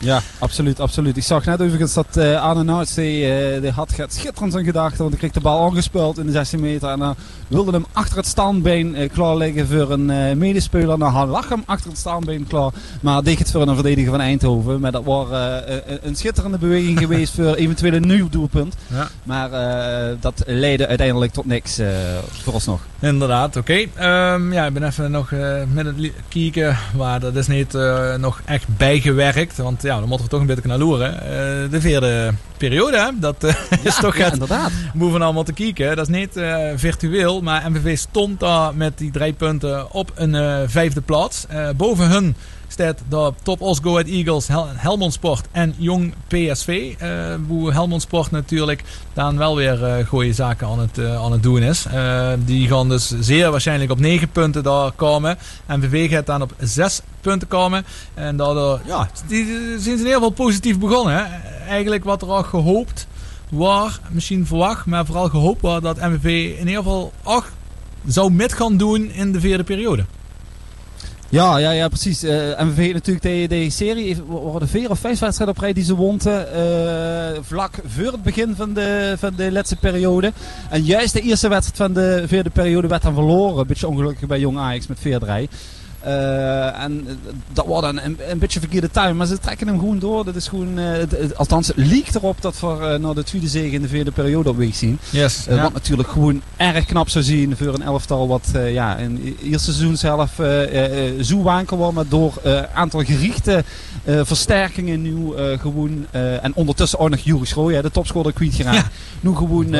Ja, absoluut, absoluut. Ik zag net overigens dat eh Arne Nouts, die, eh, die had het schitterend zijn gedachten. Want hij kreeg de bal aangespeeld in de 16 meter. En dan wilde hem achter het standbeen eh, klaar liggen voor een eh, medespeler. Nou, hij lag hem achter het standbeen klaar. Maar deed het voor een verdediger van Eindhoven. Maar dat was eh, een, schitterende beweging *laughs* geweest voor eventueel een nieuw doelpunt. Ja. Maar eh, dat leidde uiteindelijk tot niks, eh vooralsnog. Inderdaad, oké. Ehm, ja, ik ben even nog eh, met het kijken waar dat is niet eh, nog echt bijgewerkt. Want ja, dan moeten we toch een beetje naar loeren. Eh, de vierde periode, hè? dat eh, *laughs* is toch ja, het inderdaad. boven allemaal te kijken. Dat is niet eh, virtueel, maar MVV stond daar met die drie punten op een vijfde plaats. Boven hun staat de Top Os Go Eagles, Hel Helmond Sport en Jong PSV. eh hoe Helmond Sport natuurlijk dan wel weer eh goede zaken aan het, eh, aan het doen is. Die gaan dus zeer waarschijnlijk op 9 punten daar komen. MVV gaat dan op 6 punten komen. En daardoor, ja, die zijn ze in ieder geval positief begonnen. Hè. Eigenlijk wat er al gehoopt was, misschien verwacht, maar vooral gehoopt was dat MVV in ieder geval ook zou met gaan doen in de vierde periode. Ja, ja, ja, precies. Eh MVV natuurlijk, de, serie, heeft- worden vier of vijf wedstrijden op rij die ze won. eh, vlak voor het begin van de, van de laatste periode. En juist de eerste wedstrijd van de vierde periode werd dan verloren. Een beetje ongelukkig bij Jong Ajax met 4-3. Eh, en eh, dat wordt dan een, een beetje verkeerde time. Maar ze trekken hem gewoon door. Dat is gewoon, eh, het- het- althans, het liegt erop dat we naar de tweede zege in de vierde periode op weg zien. Yes, ja. Wat natuurlijk gewoon erg knap zou zien voor een elftal wat ja, in het eerste seizoen zelf zo wankel was. Maar door een aantal gerichte versterkingen nu gewoon... en ondertussen ook nog Juri Schrooij, de topscorer kwijt geraakt. Nu gewoon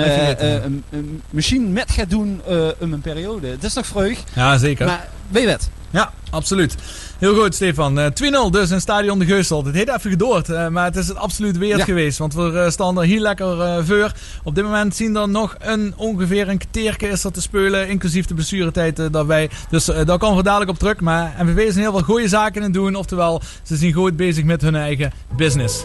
machine met gaat doen om een periode. Het is toch vreug? Ja, zeker. Maar weet je wat? Ja, absoluut. Heel goed, Stefan. Eh 2-0 dus in Stadion de Geusel. Het heeft even gedoord, eh, maar het is het absoluut weer Ja. geweest. Want we eh, staan er heel lekker voor. Op dit moment zien er nog een, ongeveer een kwartiertje is er te spelen. Inclusief de blessuretijd eh, daarbij. Dus daar komen we dadelijk op terug. Maar MVV is in heel veel goede zaken in het doen. Oftewel, ze zijn goed bezig met hun eigen business.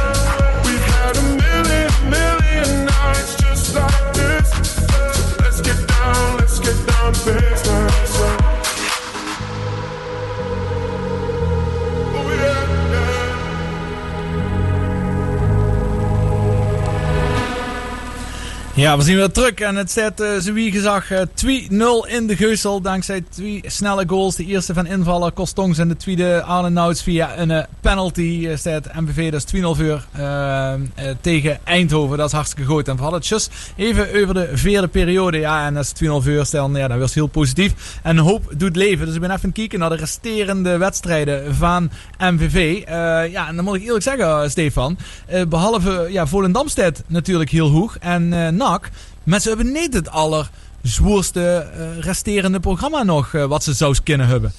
Ja, we zien weer terug en het staat, uh, zo gezag, uh, 2-0 in de Geusel. Dankzij twee snelle goals. De eerste van invaller Kostongs en de tweede Arne Nouts via een uh, penalty. Uh, MVV, dat is 2-0 voor tegen Eindhoven. Dat is hartstikke goed. En we het even over de vierde periode. Ja, en als 2-0 voor stellen, ja, dan was heel positief. En hoop doet leven. Dus ik ben even kijken naar de resterende wedstrijden van MVV. ja, en dan moet ik eerlijk zeggen, Stefan. behalve ja, Volendam staat natuurlijk heel hoog. En NAC, maar ze hebben niet het allerzwoerste uh, resterende programma nog uh, wat ze zou kunnen hebben.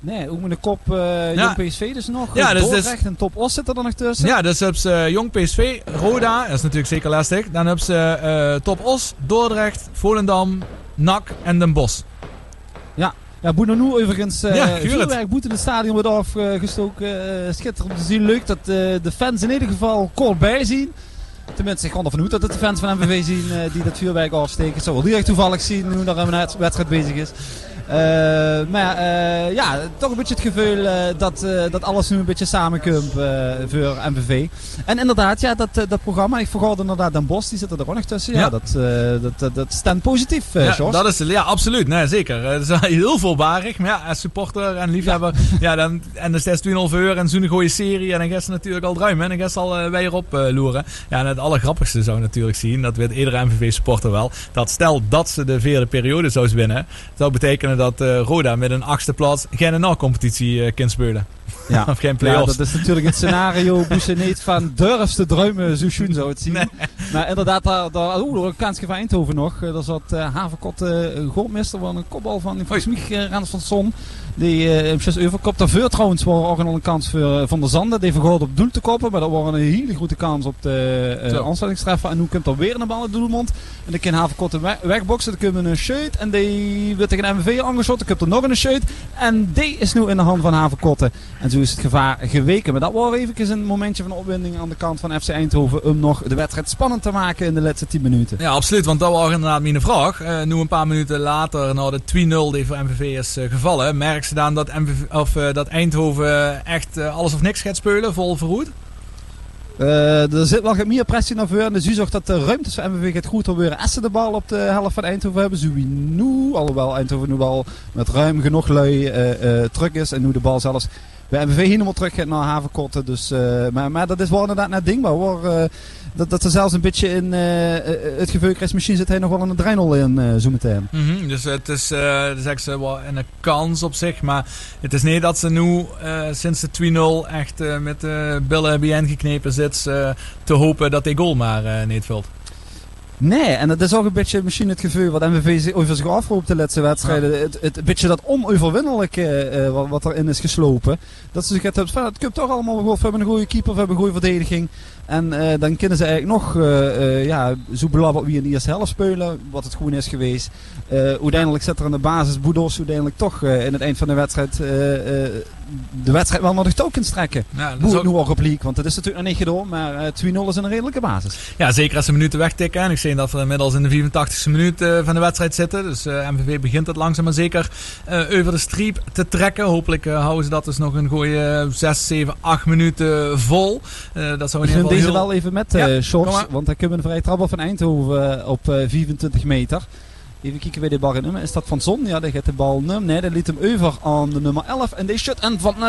Nee, ook met de kop uh, Ja. Jong PSV dus nog. Ja, dus- dus- en Top Os zit er dan nog tussen. Ja, dus hebben ze Jong PSV, Roda, dat is natuurlijk zeker lastig. Dan hebben ze eh, Top Os, Dordrecht, Volendam, NAC en Den Bosch. Ja, ja Boenanoe overigens. Uh, Ja, het. vuurwerkboete in het stadion wordt afgestoken. Uh, schitterend te zien. Leuk dat uh, de fans in ieder geval kort bij zien. Tenminste, ik ga ervan uit dat de fans van MVV zien uh, die dat vuurwerk afsteken. Het zou wel direct toevallig zien hoe er een wedstrijd bezig is. Uh, maar uh, ja, toch een beetje het gevoel uh, dat, dat alles nu een beetje samenkomt voor MVV. En inderdaad, ja, dat, dat programma, ik vergoorde inderdaad Den Bos, die zit er ook nog tussen. Ja, Ja. dat, dat, dat, dat stemt positief, Ja, dat is, ja, absoluut. Nee, zeker. Het is heel voorbarig. Maar ja, als supporter en liefhebber. Ja. *laughs* dan, en dan is 2,5 uur en zo'n goede serie. En dan gaat ze natuurlijk al druimen. En dan gaat ze al uh, weer op uh, loeren. Ja, en het allergrappigste zou natuurlijk zien. Dat weet iedere MVV-supporter wel. Dat stel dat ze de vierde periode zou winnen. zou betekenen dat uh, Roda met een achtste plaats geen NL-competitie uh, kan spelen. Ja. *laughs* of geen ja, play-offs. dat is natuurlijk het scenario *laughs* niet van durfste druimen zo schoen zou het zien. Maar inderdaad, daar, daar, oeh, een kansje van Eindhoven nog. Daar zat uh, Havenkot uh, goalmeester van een kopbal van volgens mij Rens van Son. Die uh, hem zes overkopt. Daarvoor trouwens was ook nog een kans voor uh, Van der Zanden. Die vergoord op doel te koppen. Maar dat was een hele goede kans op de uh, aanstellingstreffer. En nu komt er weer een bal in de doelmond. En dan kan Havenkot weg, wegboksen. Dan kunnen we een shoot. En die wordt tegen MVV aangeschoten. Dan komt er nog een shoot. En die is nu in de hand van Havenkotten. En zo is het gevaar geweken. Maar dat was even een momentje van opwinding aan de kant van FC Eindhoven. Om nog de wedstrijd spannend te maken in de laatste 10 minuten. Ja, absoluut. Want dat was inderdaad mijn vraag. Uh, nu een paar minuten later, na de 2-0 die voor MVV is uh, gevallen. Merk ze dan dat, MVV, of, uh, dat Eindhoven echt alles of niks gaat spelen, vol verroet? Eh, er zit wel meer pressie naar voren. Dus u zag dat de ruimtes voor MVV gaat goed alweer Essen de bal op de helft van Eindhoven hebben. Zowie nu, alhoewel Eindhoven nu wel met ruim genoeg lui eh, eh, terug is. En nu de bal zelfs bij MVV helemaal terug gaat naar Havenkotten. Dus, eh, maar, maar dat is wel inderdaad net dingbaar hoor. Dat, dat er zelfs een beetje in eh, eh, het geveuk is. Misschien zit hij nog wel in de 3-0 in eh zo meteen. Dus het is, het is echt zo wel een kans op zich. Maar het is niet dat ze nu sinds de 2-0 echt met de billen bijeen geknepen zit. te hopen dat die goal maar niet vult. Nee, en dat is ook een beetje misschien het gevoel wat MVV over zich afroopt de laatste wedstrijden. Het, het een beetje dat onoverwinnelijke wat, wat erin is geslopen. Dat ze zich het hebben van, het komt toch allemaal. We hebben een goede keeper, we hebben een goede verdediging. En eh, dan kunnen ze eigenlijk nog eh, ja, zo belabberd wie in de eerste helft spelen, wat het gewoon is geweest. Uiteindelijk zit er aan de basis Boedos uiteindelijk toch in het eind van de wedstrijd de wedstrijd wel naar de tokens trekken. Ja, dat het ook- nu ook op league, want het is natuurlijk nog niet gedaan, maar eh 2-0 is een redelijke basis. Ja, zeker als ze minuten wegtikken. En ik zie dat we inmiddels in de 84ste minuut van de wedstrijd zitten. Dus MVV begint het langzaam maar zeker over de streep te trekken. Hopelijk houden ze dat dus nog een goede 6, 7, 8 minuten vol. Dat zou in ieder geval deze heel... wel even met, Ja, eh kom shorts, want dan kunnen we een vrije trap van Eindhoven eh, op eh, 24 meter. Even kijken bij de bal in nummer. Is dat van Zon? Ja, daar gaat de bal num. Nee, dat liet hem over aan de nummer 11. En deze shot en van eh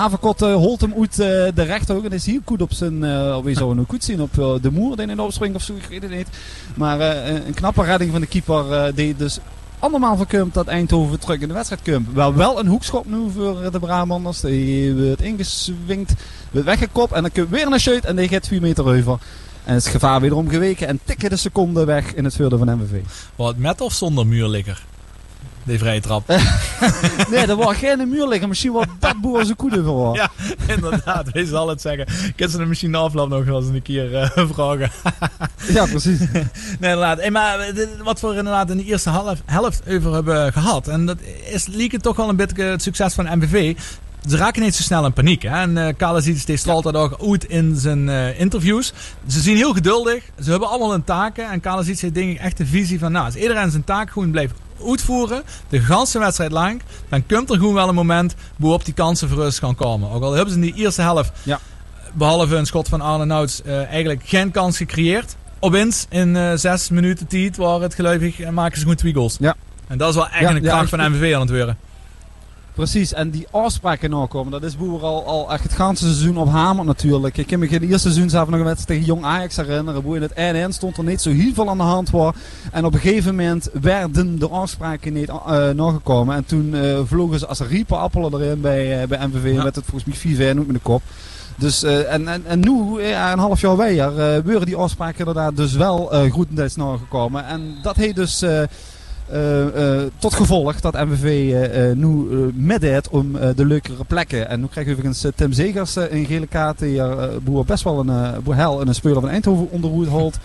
Haverkot eh, holt hem uit eh, de rechterhoek. En is heel goed op zijn, eh wie zou hem goed zien, op eh, de moer. Die in de opspring of zo, ik weet het niet. Maar eh, een knappe redding van de keeper. eh, die dus allemaal voorkomt dat Eindhoven terug in de wedstrijd komt. Wel wel een hoekschop nu voor de Brabanders. Die wordt ingeswingd, wordt weggekopt. En dan komt weer een shoot en die gaat 4 meter over. En is het gevaar wederom geweken. En tikken de seconde weg in het voordeel van MVV. Wat met of zonder muurligger? Die vrije trap. *laughs* nee, er was geen muur liggen. Misschien wel *laughs* badboer zijn koede voor. Ja, inderdaad. Wees zal het zeggen. Ik kan ze de misschien de afloop nog wel eens een keer eh, vragen. *laughs* ja, precies. nee, inderdaad. Hey, maar eh, dit- wat we er inderdaad in de eerste half, helft over hebben gehad. En dat is liek het toch wel een beetje het succes van MVV. Ze raken niet zo snel in paniek. Hè? En eh Kalasic die straalt dat ook uit in zijn eh, interviews. Ze zien heel geduldig. Ze hebben allemaal hun taken. En Kalasic heeft denk ik echt de visie van... Nou, als iedereen zijn taak gewoon blijft uitvoeren, de ganse wedstrijd lang, dan komt er gewoon wel een moment waarop die kansen voor ons gaan komen. Ook al hebben ze in die eerste helft, Ja. behalve een schot van Arne Nouts, eh, eigenlijk geen kans gecreëerd. Opeens in eh, zes minuten tijd waar het gelukkig en maken ze gewoon twee goals. Ja. En dat is wel echt Ja, een kracht van MVV aan het worden. Precies, en die afspraken nakomen, dat is boer al, al echt het ganse seizoen op hamer natuurlijk. Ik kan me in het eerste seizoen zelf nog een wedstrijd tegen Jong Ajax herinneren. Hoe in het 1-1 stond er niet zo heel veel aan de hand was. En op een gegeven moment werden de afspraken niet eh nagekomen. En toen eh, vlogen ze als riepen appelen erin bij, eh, bij MVV. En werd het volgens mij 4-4 ook met de kop. Dus, en, en, en nu, ja, een half jaar weer, eh worden die afspraken inderdaad dus wel eh grotendeels nagekomen. En dat heeft dus... eh, eh, tot gevolg dat MVV eh, nu meedeed om de leukere plekken. En nu krijgen we overigens Tim Zegers een gele kaart. Die boer best wel een boer hel en een speler van Eindhoven onderhoed holt.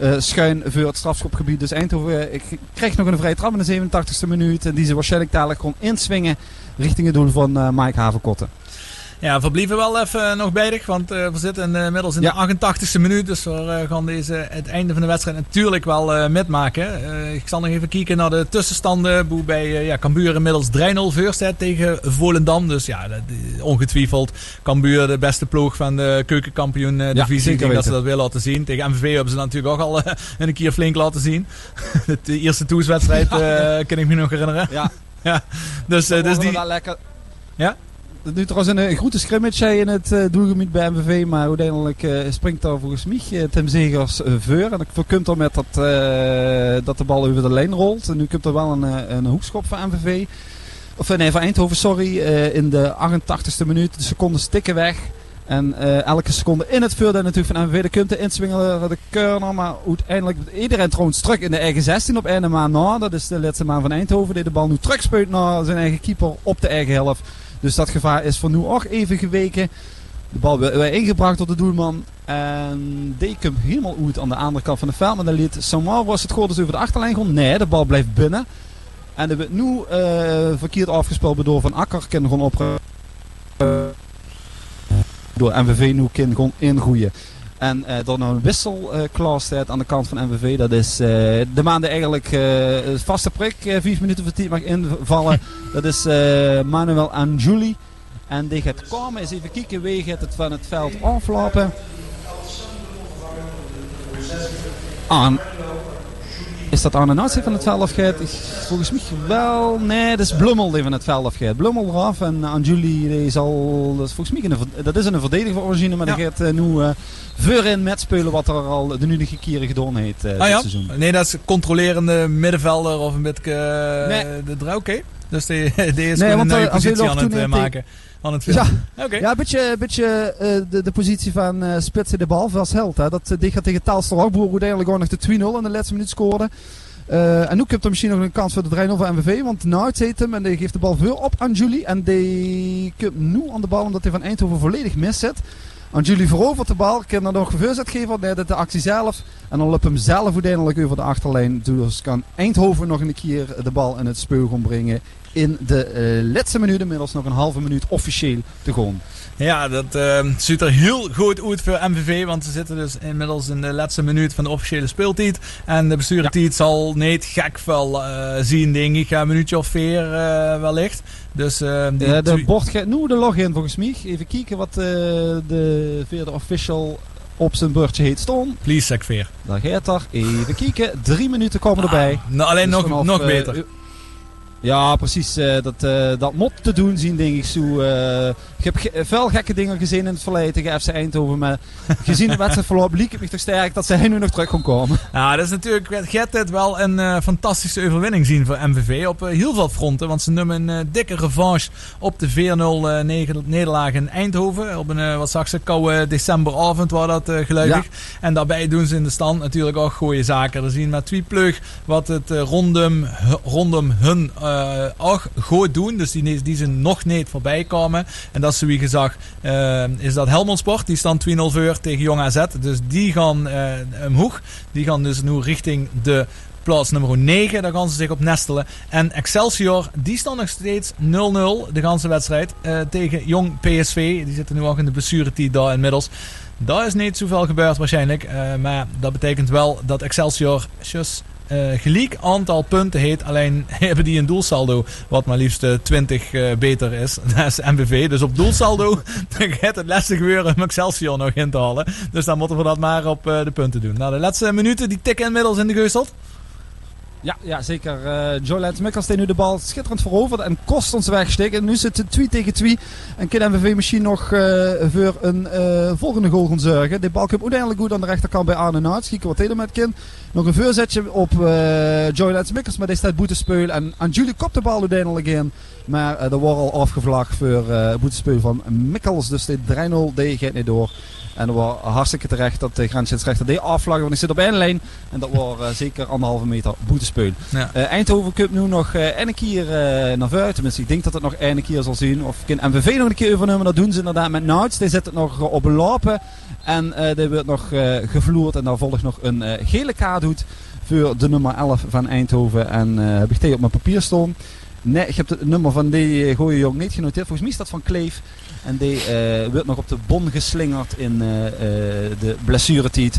eh, schuin voor het strafschopgebied. Dus Eindhoven ik kreeg nog een vrije trap in de 87e minuut. En die ze waarschijnlijk dadelijk kon inswingen richting het doel van eh, Mike Havenkotten. Ja, we verblijven wel even nog bezig, want eh, we zitten eh, inmiddels in de 88ste minuut. Dus we eh, gaan deze, het einde van de wedstrijd natuurlijk wel eh metmaken. Eh, ik zal nog even kijken naar de tussenstanden. Hoe bij eh, ja, Cambuur inmiddels 3-0 voor staat tegen Volendam. Dus ja, dat, eh, ongetwijfeld Cambuur de beste ploeg van de keukenkampioen eh, divisie. ik denk dat ze dat weer laten zien. Tegen MVV hebben ze natuurlijk ook al eh, een keer flink laten zien. *laughs* de eerste toeswedstrijd eh kan ik me nog herinneren. Ja. *laughs* ja. Dus, eh, dus die... lekker. Ja? Nu trouwens een, een grote scrimmage in het eh, doelgebied bij MVV, maar uiteindelijk eh, springt daar volgens mij eh, Tim Zegers voor. En ik voorkomt er met dat, dat de bal over de lijn rolt. En nu komt er wel een, een hoekschop van MVV. Of nee, van Eindhoven, sorry. in de 88ste minuut. De seconden stikken weg. En elke seconde in het vuur natuurlijk van MVV. De kunt inswingelen, de Keurner. Maar uiteindelijk iedereen trouwens terug in de eigen 16 op ene maand na. Dat is de laatste maand van Eindhoven. Die de bal nu terugspeelt naar zijn eigen keeper op de eigen helft. Dus dat gevaar is voor nu ook even geweken. De bal weer ingebracht door de doelman. En die komt helemaal uit aan de andere kant van de veld. Maar dan liet Samar was het goed dus over de achterlijn gaan. Nee, de bal blijft binnen. En er wordt nu eh, verkeerd afgespeeld door Van Akker. Kan gewoon op door MVV nu kan gewoon ingroeien. En eh dan nou een wissel eh staat aan de kant van MVV. Dat is eh, de maanden eigenlijk vaste prik. vijf minuten voor tijd mag invallen. *laughs* dat is Manuel Anjuli. En die gaat komen. Eens even kijken. Wie gaat het van het veld aflopen? aan. Is dat die van het veld afgaat? Ik- Volgens mij wel. Nee, dat is Blummel die van het veld afgaat. Blummel eraf en Anjuli die zal. Dat is volgens mij een, ver- dat is een verdediger origine, maar die gaat eh, nu eh voor in met spelen wat er al de nunige keren gedaan heeft eh Ah dit ja? seizoen. Nee, dat is controlerende middenvelder of een beetje Nee. de draai. Oké. Dus die, *laughs* die is Nee, want, een nieuwe positie aan het maken. Aan het Ja, ja een beetje, een beetje eh, de, de positie van eh spitsen de bal als held. Hè. Dat, eh, die gaat tegen Taalster Hoogboer uiteindelijk gewoon nog de 2-0 in de laatste minuut scoorde. Eh, en nu heb je misschien nog een kans voor de 3-0 van MVV. Want Naert heet hem en die geeft de bal veel op aan Julie. En die komt nu aan de bal omdat hij van Eindhoven volledig miszet. Aan Julie verovert de bal, kan dan nog voorzet geven, nee, dat de actie zelf. En dan loopt hem zelf uiteindelijk over de achterlijn. Dus kan Eindhoven nog een keer de bal in het speel gaan brengen. In de eh, laatste minuut, inmiddels nog een halve minuut officieel te gaan. Ja, dat eh, ziet er heel goed uit voor MVV. Want ze zitten dus inmiddels in de laatste minuut van de officiële speeltijd. En de bestuurtijd zal niet gek veel eh, zien, denk ik. Een minuutje of vier wellicht. Dus die Ja, de bord gaat nu de login volgens mij. Even kijken wat de vierde official op zijn bordje heet staan. Please, zeg veer. Daar gaat er. Even kijken. Drie minuten komen erbij. nou, alleen nog- vanaf, nog eh, beter. Ja, precies. eh, dat, eh, dat moet te doen zien, denk ik. Zo, eh, ik heb ge- veel gekke dingen gezien in het verleden tegen FC Eindhoven. Maar gezien de wedstrijdverloop liep het me toch sterk dat zij nu nog terug kon komen. Ja, dat is natuurlijk, gaat dit wel een fantastische overwinning zien voor MVV op heel veel fronten. Want ze nemen een dikke revanche op de 4-0 eh, nege- nederlaag in Eindhoven. Op een, wat ze, koude decemberavond was dat gelukkig. En daarbij doen ze in de stand natuurlijk ook goede zaken. We zien met twee plug wat het rondom, rondom hun ook goed doen. Dus die, die ze nog niet voorbij komen. En dat is wie gezegd, eh, is dat Helmond Sport. Die staan 2-0 voor tegen Jong AZ. Dus die gaan eh omhoog. Die gaan dus nu richting de plaats nummer 9. Daar gaan ze zich op nestelen. En Excelsior, die staan nog steeds 0-0 de ganse wedstrijd eh, tegen Jong PSV. Die zitten nu ook in de blessuretijd daar inmiddels. Daar is niet zoveel gebeurd waarschijnlijk. eh, maar dat betekent wel dat Excelsior just, eh, gelijk aantal punten heeft. Alleen *laughs* hebben die een doelsaldo wat maar liefst eh, 20 eh, beter is. *laughs* Dat is MVV. Dus op doelsaldo *laughs* gaat het lastig weer om Excelsior nog in te halen. Dus dan moeten we dat maar op eh, de punten doen. Nou, de laatste minuten die tikken inmiddels in de geusteld. Ja, ja zeker. eh Joe Lens Mikkels nu de bal schitterend veroverd en kost ons wegsteken. Nu zit het 2 tegen 2 en kan MVV misschien nog eh, voor een eh, volgende goal gaan zorgen. De bal komt uiteindelijk goed aan de rechterkant bij Arne Naats. Kijken wat hij er met kan. Nog een voorzetje op eh Joe Lens Mikkels, maar die staat boetespeul. En aan Julie kopt de bal uiteindelijk in. Maar eh, er wordt al afgevlagd voor eh boetespeul van Mikkels. Dus de 3-0 die gaat niet door. En dat was hartstikke terecht dat de grensscheidsrechter die afvlaggen. Want ik zit op één lijn. En dat was eh, zeker anderhalve meter boetespeul. Ja. Eh, Eindhoven Cup nu nog een keer eh, naar voren. Tenminste, ik denk dat het nog een keer zal zien. Of kan MVV nog een keer overnemen. Dat doen ze inderdaad met Nouts. Die zit het nog op lopen. En die wordt nog gevloerd. En daar volgt nog een gele kaart doet voor de nummer 11 van Eindhoven. En eh heb ik die op mijn papier staan. Nee, ik heb het nummer van die gooie jong niet genoteerd. Volgens mij is dat van Kleef. En die eh wordt nog op de bon geslingerd in eh, eh, de blessuretijd.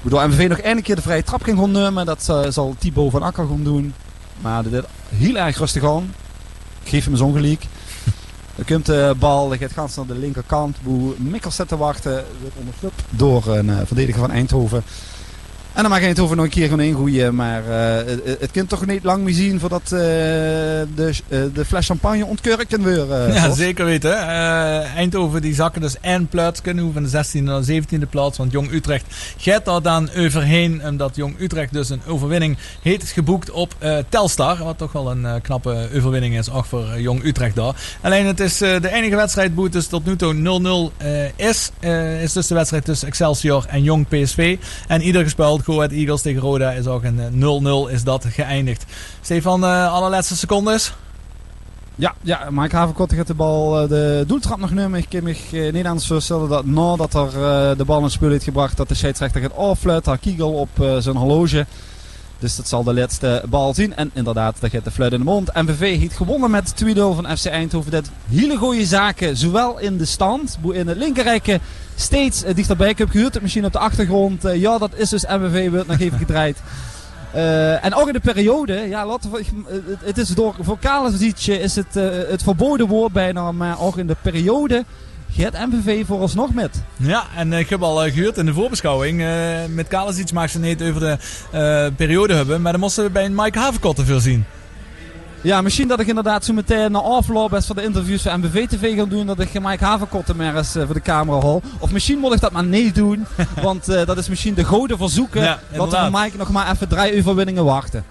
Waardoor MVV nog één keer de vrije trap kan gaan nemen. Dat zal Thibaut van Akker gaan doen. Maar dit heel erg rustig aan. Ik geef hem eens ongelijk. *laughs* Dan komt de bal, die gaat gans naar de linkerkant. Boe Mikkels zit te wachten. Wordt ondersteund door een verdediger van Eindhoven. En dan mag Eindhoven nog een keer gewoon ingooien. Maar eh, het, het kan toch niet lang meer zien voordat eh, de, eh, de fles champagne ontkurkt kan worden. Ja, zeker weten. Eindhoven die zakken dus één plaats kunnen van de 16e naar de 17e plaats. Want Jong Utrecht gaat daar dan overheen. Omdat Jong Utrecht dus een overwinning heeft geboekt op Telstar. Wat toch wel een knappe overwinning is, ook voor Jong Utrecht daar. Alleen het is de enige wedstrijd boet dus tot nu toe 0-0 eh, is. Is dus de wedstrijd tussen Excelsior en Jong PSV. En ieder gespeeld, Ahead Eagles tegen Roda is ook een eh, 0-0 is dat geëindigd. Stefan, eh allerlaatste secondes. Ja, ja Mike Haverkot gaat de bal eh, de doeltrap nog nemen. Ik kan me eh, niet anders voorstellen dat nadat er eh, de bal in het spel heeft gebracht, dat de scheidsrechter gaat affluiten, haar kiegel op eh, zijn horloge. Dus dat zal de laatste bal zien. En inderdaad, daar gaat de fluit in de mond. MVV heeft gewonnen met 2-0 van FC Eindhoven. Dat hele goede zaken, zowel in de stand, in het linkerrijke, steeds eh, dichterbij. Ik heb gehoord het misschien op de achtergrond. eh, ja, dat is dus MVV, wordt nog even gedraaid. *laughs* Eh, en ook in de periode, ja, laten we, ik- het, is door zietje is het, het verboden woord bijna, maar ook in de periode gaat MVV vooralsnog met. Ja, en ik heb al eh, gehuurd in de voorbeschouwing. eh, met Kalasic maakt ze niet over de eh, periode hebben. Maar dan moesten we bij een Mike Havenkot te veel zien. Ja, misschien dat ik inderdaad zo meteen na afloop best voor de interviews voor MBV TV ga doen. Dat ik Mike Haverkotten maar eens voor de camera hol. Of misschien moet ik dat maar niet doen. *laughs* want dat is misschien de goede verzoeken. Ja, dat we van Mike nog maar even drie overwinningen wachten.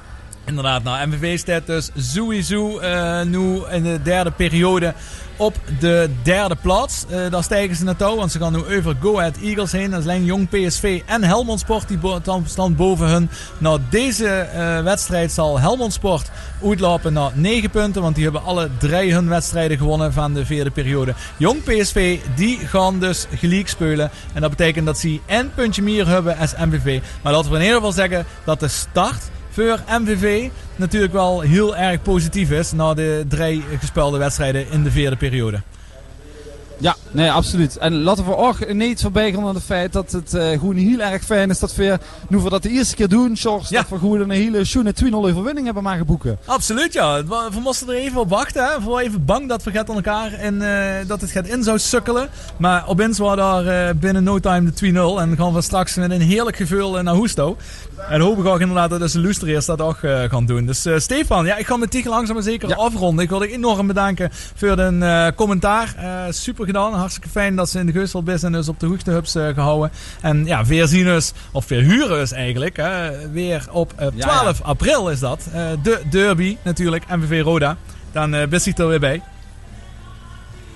Inderdaad, nou MVV staat dus sowieso eh, nu in de derde periode op de derde plaats. Eh, daar stijgen ze naartoe, want ze gaan nu over Go Ahead Eagles heen. Dat alleen Jong PSV en Helmond Sport die staan boven hun. Nou, deze eh, wedstrijd zal Helmond Sport uitlopen naar 9 punten, want die hebben alle drie hun wedstrijden gewonnen van de vierde periode. Jong PSV, die gaan dus gelijk spelen. En dat betekent dat ze een puntje meer hebben als MVV. Maar laten we in ieder geval zeggen dat de start voor MVV natuurlijk wel heel erg positief is na de drie gespeelde wedstrijden in de vierde periode. Ja, nee, absoluut. En laten we ook niet voorbij gaan aan het feit dat het eh, gewoon heel erg fijn is dat we, nu we dat de eerste keer doen, Sjors, dat we gewoon een hele schoene 2-0 overwinning hebben mogen boeken. Absoluut, ja. We moesten er even op wachten. Hè. We waren even bang dat we gaat aan elkaar en eh, dat het gaat in zou sukkelen. Maar op ons was daar eh, binnen no time de 2-0. En gaan we straks met een heerlijk gevoel naar Hoesto. En hoop ik ook inderdaad dat de luisteraars dat ook gaan doen. Dus Stefan, ja, ik ga met Tigel langzaam maar zeker afronden. Ik wil je enorm bedanken voor de eh, commentaar. Super gedaan. Hartstikke fijn dat ze in de Geustel Business op de hoogte hubs eh, gehouden. En ja, weer zien of weer huren us eigenlijk. Hè. Weer op eh, 12 april is dat. Eh, de derby natuurlijk, MVV Roda. Dan eh best er weer bij.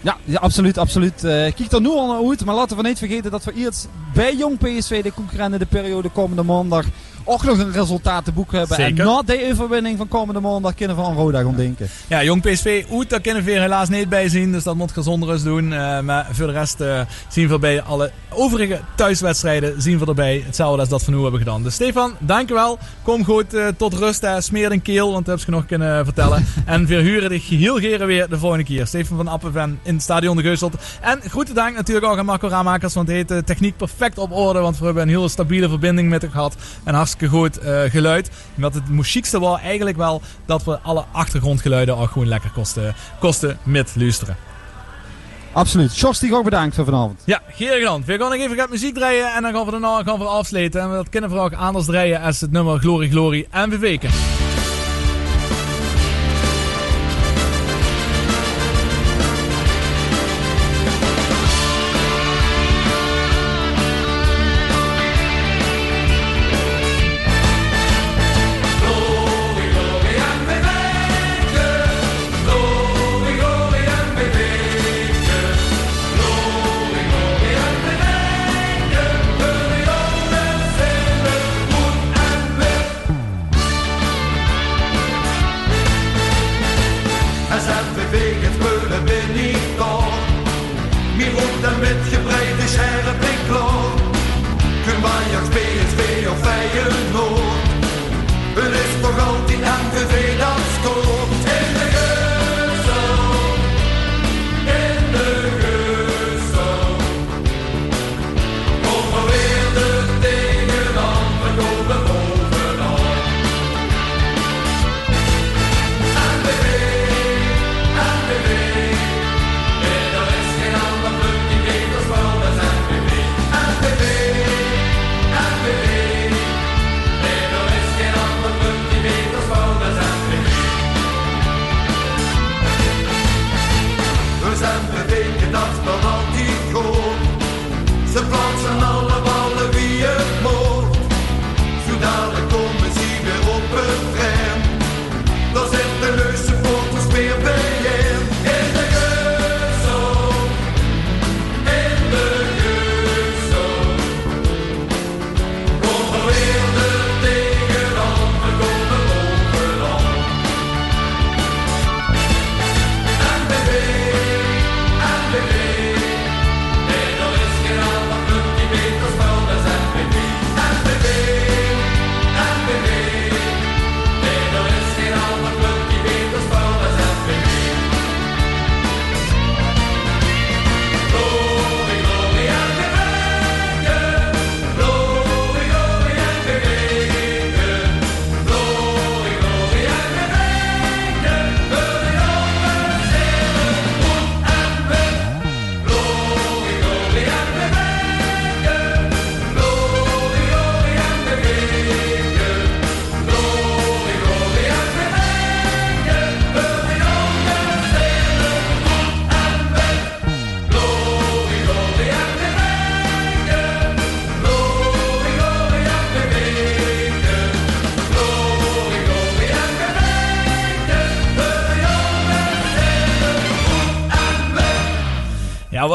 Ja, ja absoluut, absoluut. Eh kijk er nu al naar uit, maar laten we niet vergeten dat we eerst bij Jong PSV, de concurrenten de periode komende maandag, ook nog een resultaat te boeken hebben. Zeker. En na de overwinning van komende maandag kunnen we aan Roda gaan denken. Ja, Jong PSV uit, daar kunnen we weer helaas niet bij zien. Dus dat moet gezonder eens doen. Eh, maar voor de rest eh, zien we bij alle overige thuiswedstrijden zien we erbij. Hetzelfde als dat we nu hebben gedaan. Dus Stefan, dankjewel. Kom goed eh, tot rust. hè. Smeer een keel, want dat heb je nog kunnen vertellen. *laughs* en we huren dich heel geren weer de volgende keer. Stefan van Appenven in het stadion de Geuselt. En groete dank natuurlijk ook aan Marco Raamakers, want hij heeft de techniek perfect op orde. Want we hebben een hele stabiele verbinding met hem gehad. En hartstikke goed eh, geluid. Wat het moeilijkste was eigenlijk wel dat we alle achtergrondgeluiden ook gewoon lekker kosten, kosten met luisteren. Absoluut. Sjors, die ook bedankt voor vanavond. Ja, Geer gedaan. We gaan nog even wat muziek draaien en dan gaan we daarna gaan we afsluiten. En dat kunnen we ook anders draaien als het nummer Glory Glory en we weken.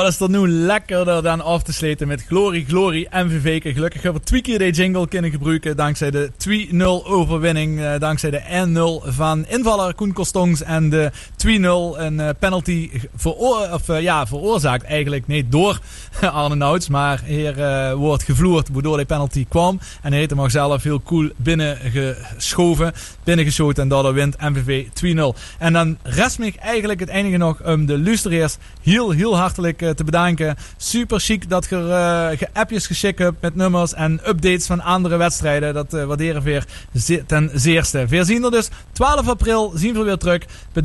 Is er nu lekkerder dan af te sleten met Glory Glory MVV. Gelukkig hebben we twee keer die jingle kunnen gebruiken dankzij de 2-0 overwinning. eh, dankzij de 1-0 van invaller Koen Kostongs en de 2-0 een eh, penalty veroor of, eh, ja, veroorzaakt eigenlijk niet door *laughs* Arne Nouts. Maar hier eh, wordt gevloerd waardoor die penalty kwam. En hij heeft hem zelf heel cool binnengeschoven, binnengeschoten en daardoor wint MVV 2-0. En dan rest me eigenlijk het enige nog om de luisteraars heel, heel hartelijk eh, te bedanken. Super chic dat je eh, ge appjes geschikt hebt met nummers en updates van andere wedstrijden. Dat waarderen we weer ten zeerste. Er dus 12 april, zien we weer terug. Bedankt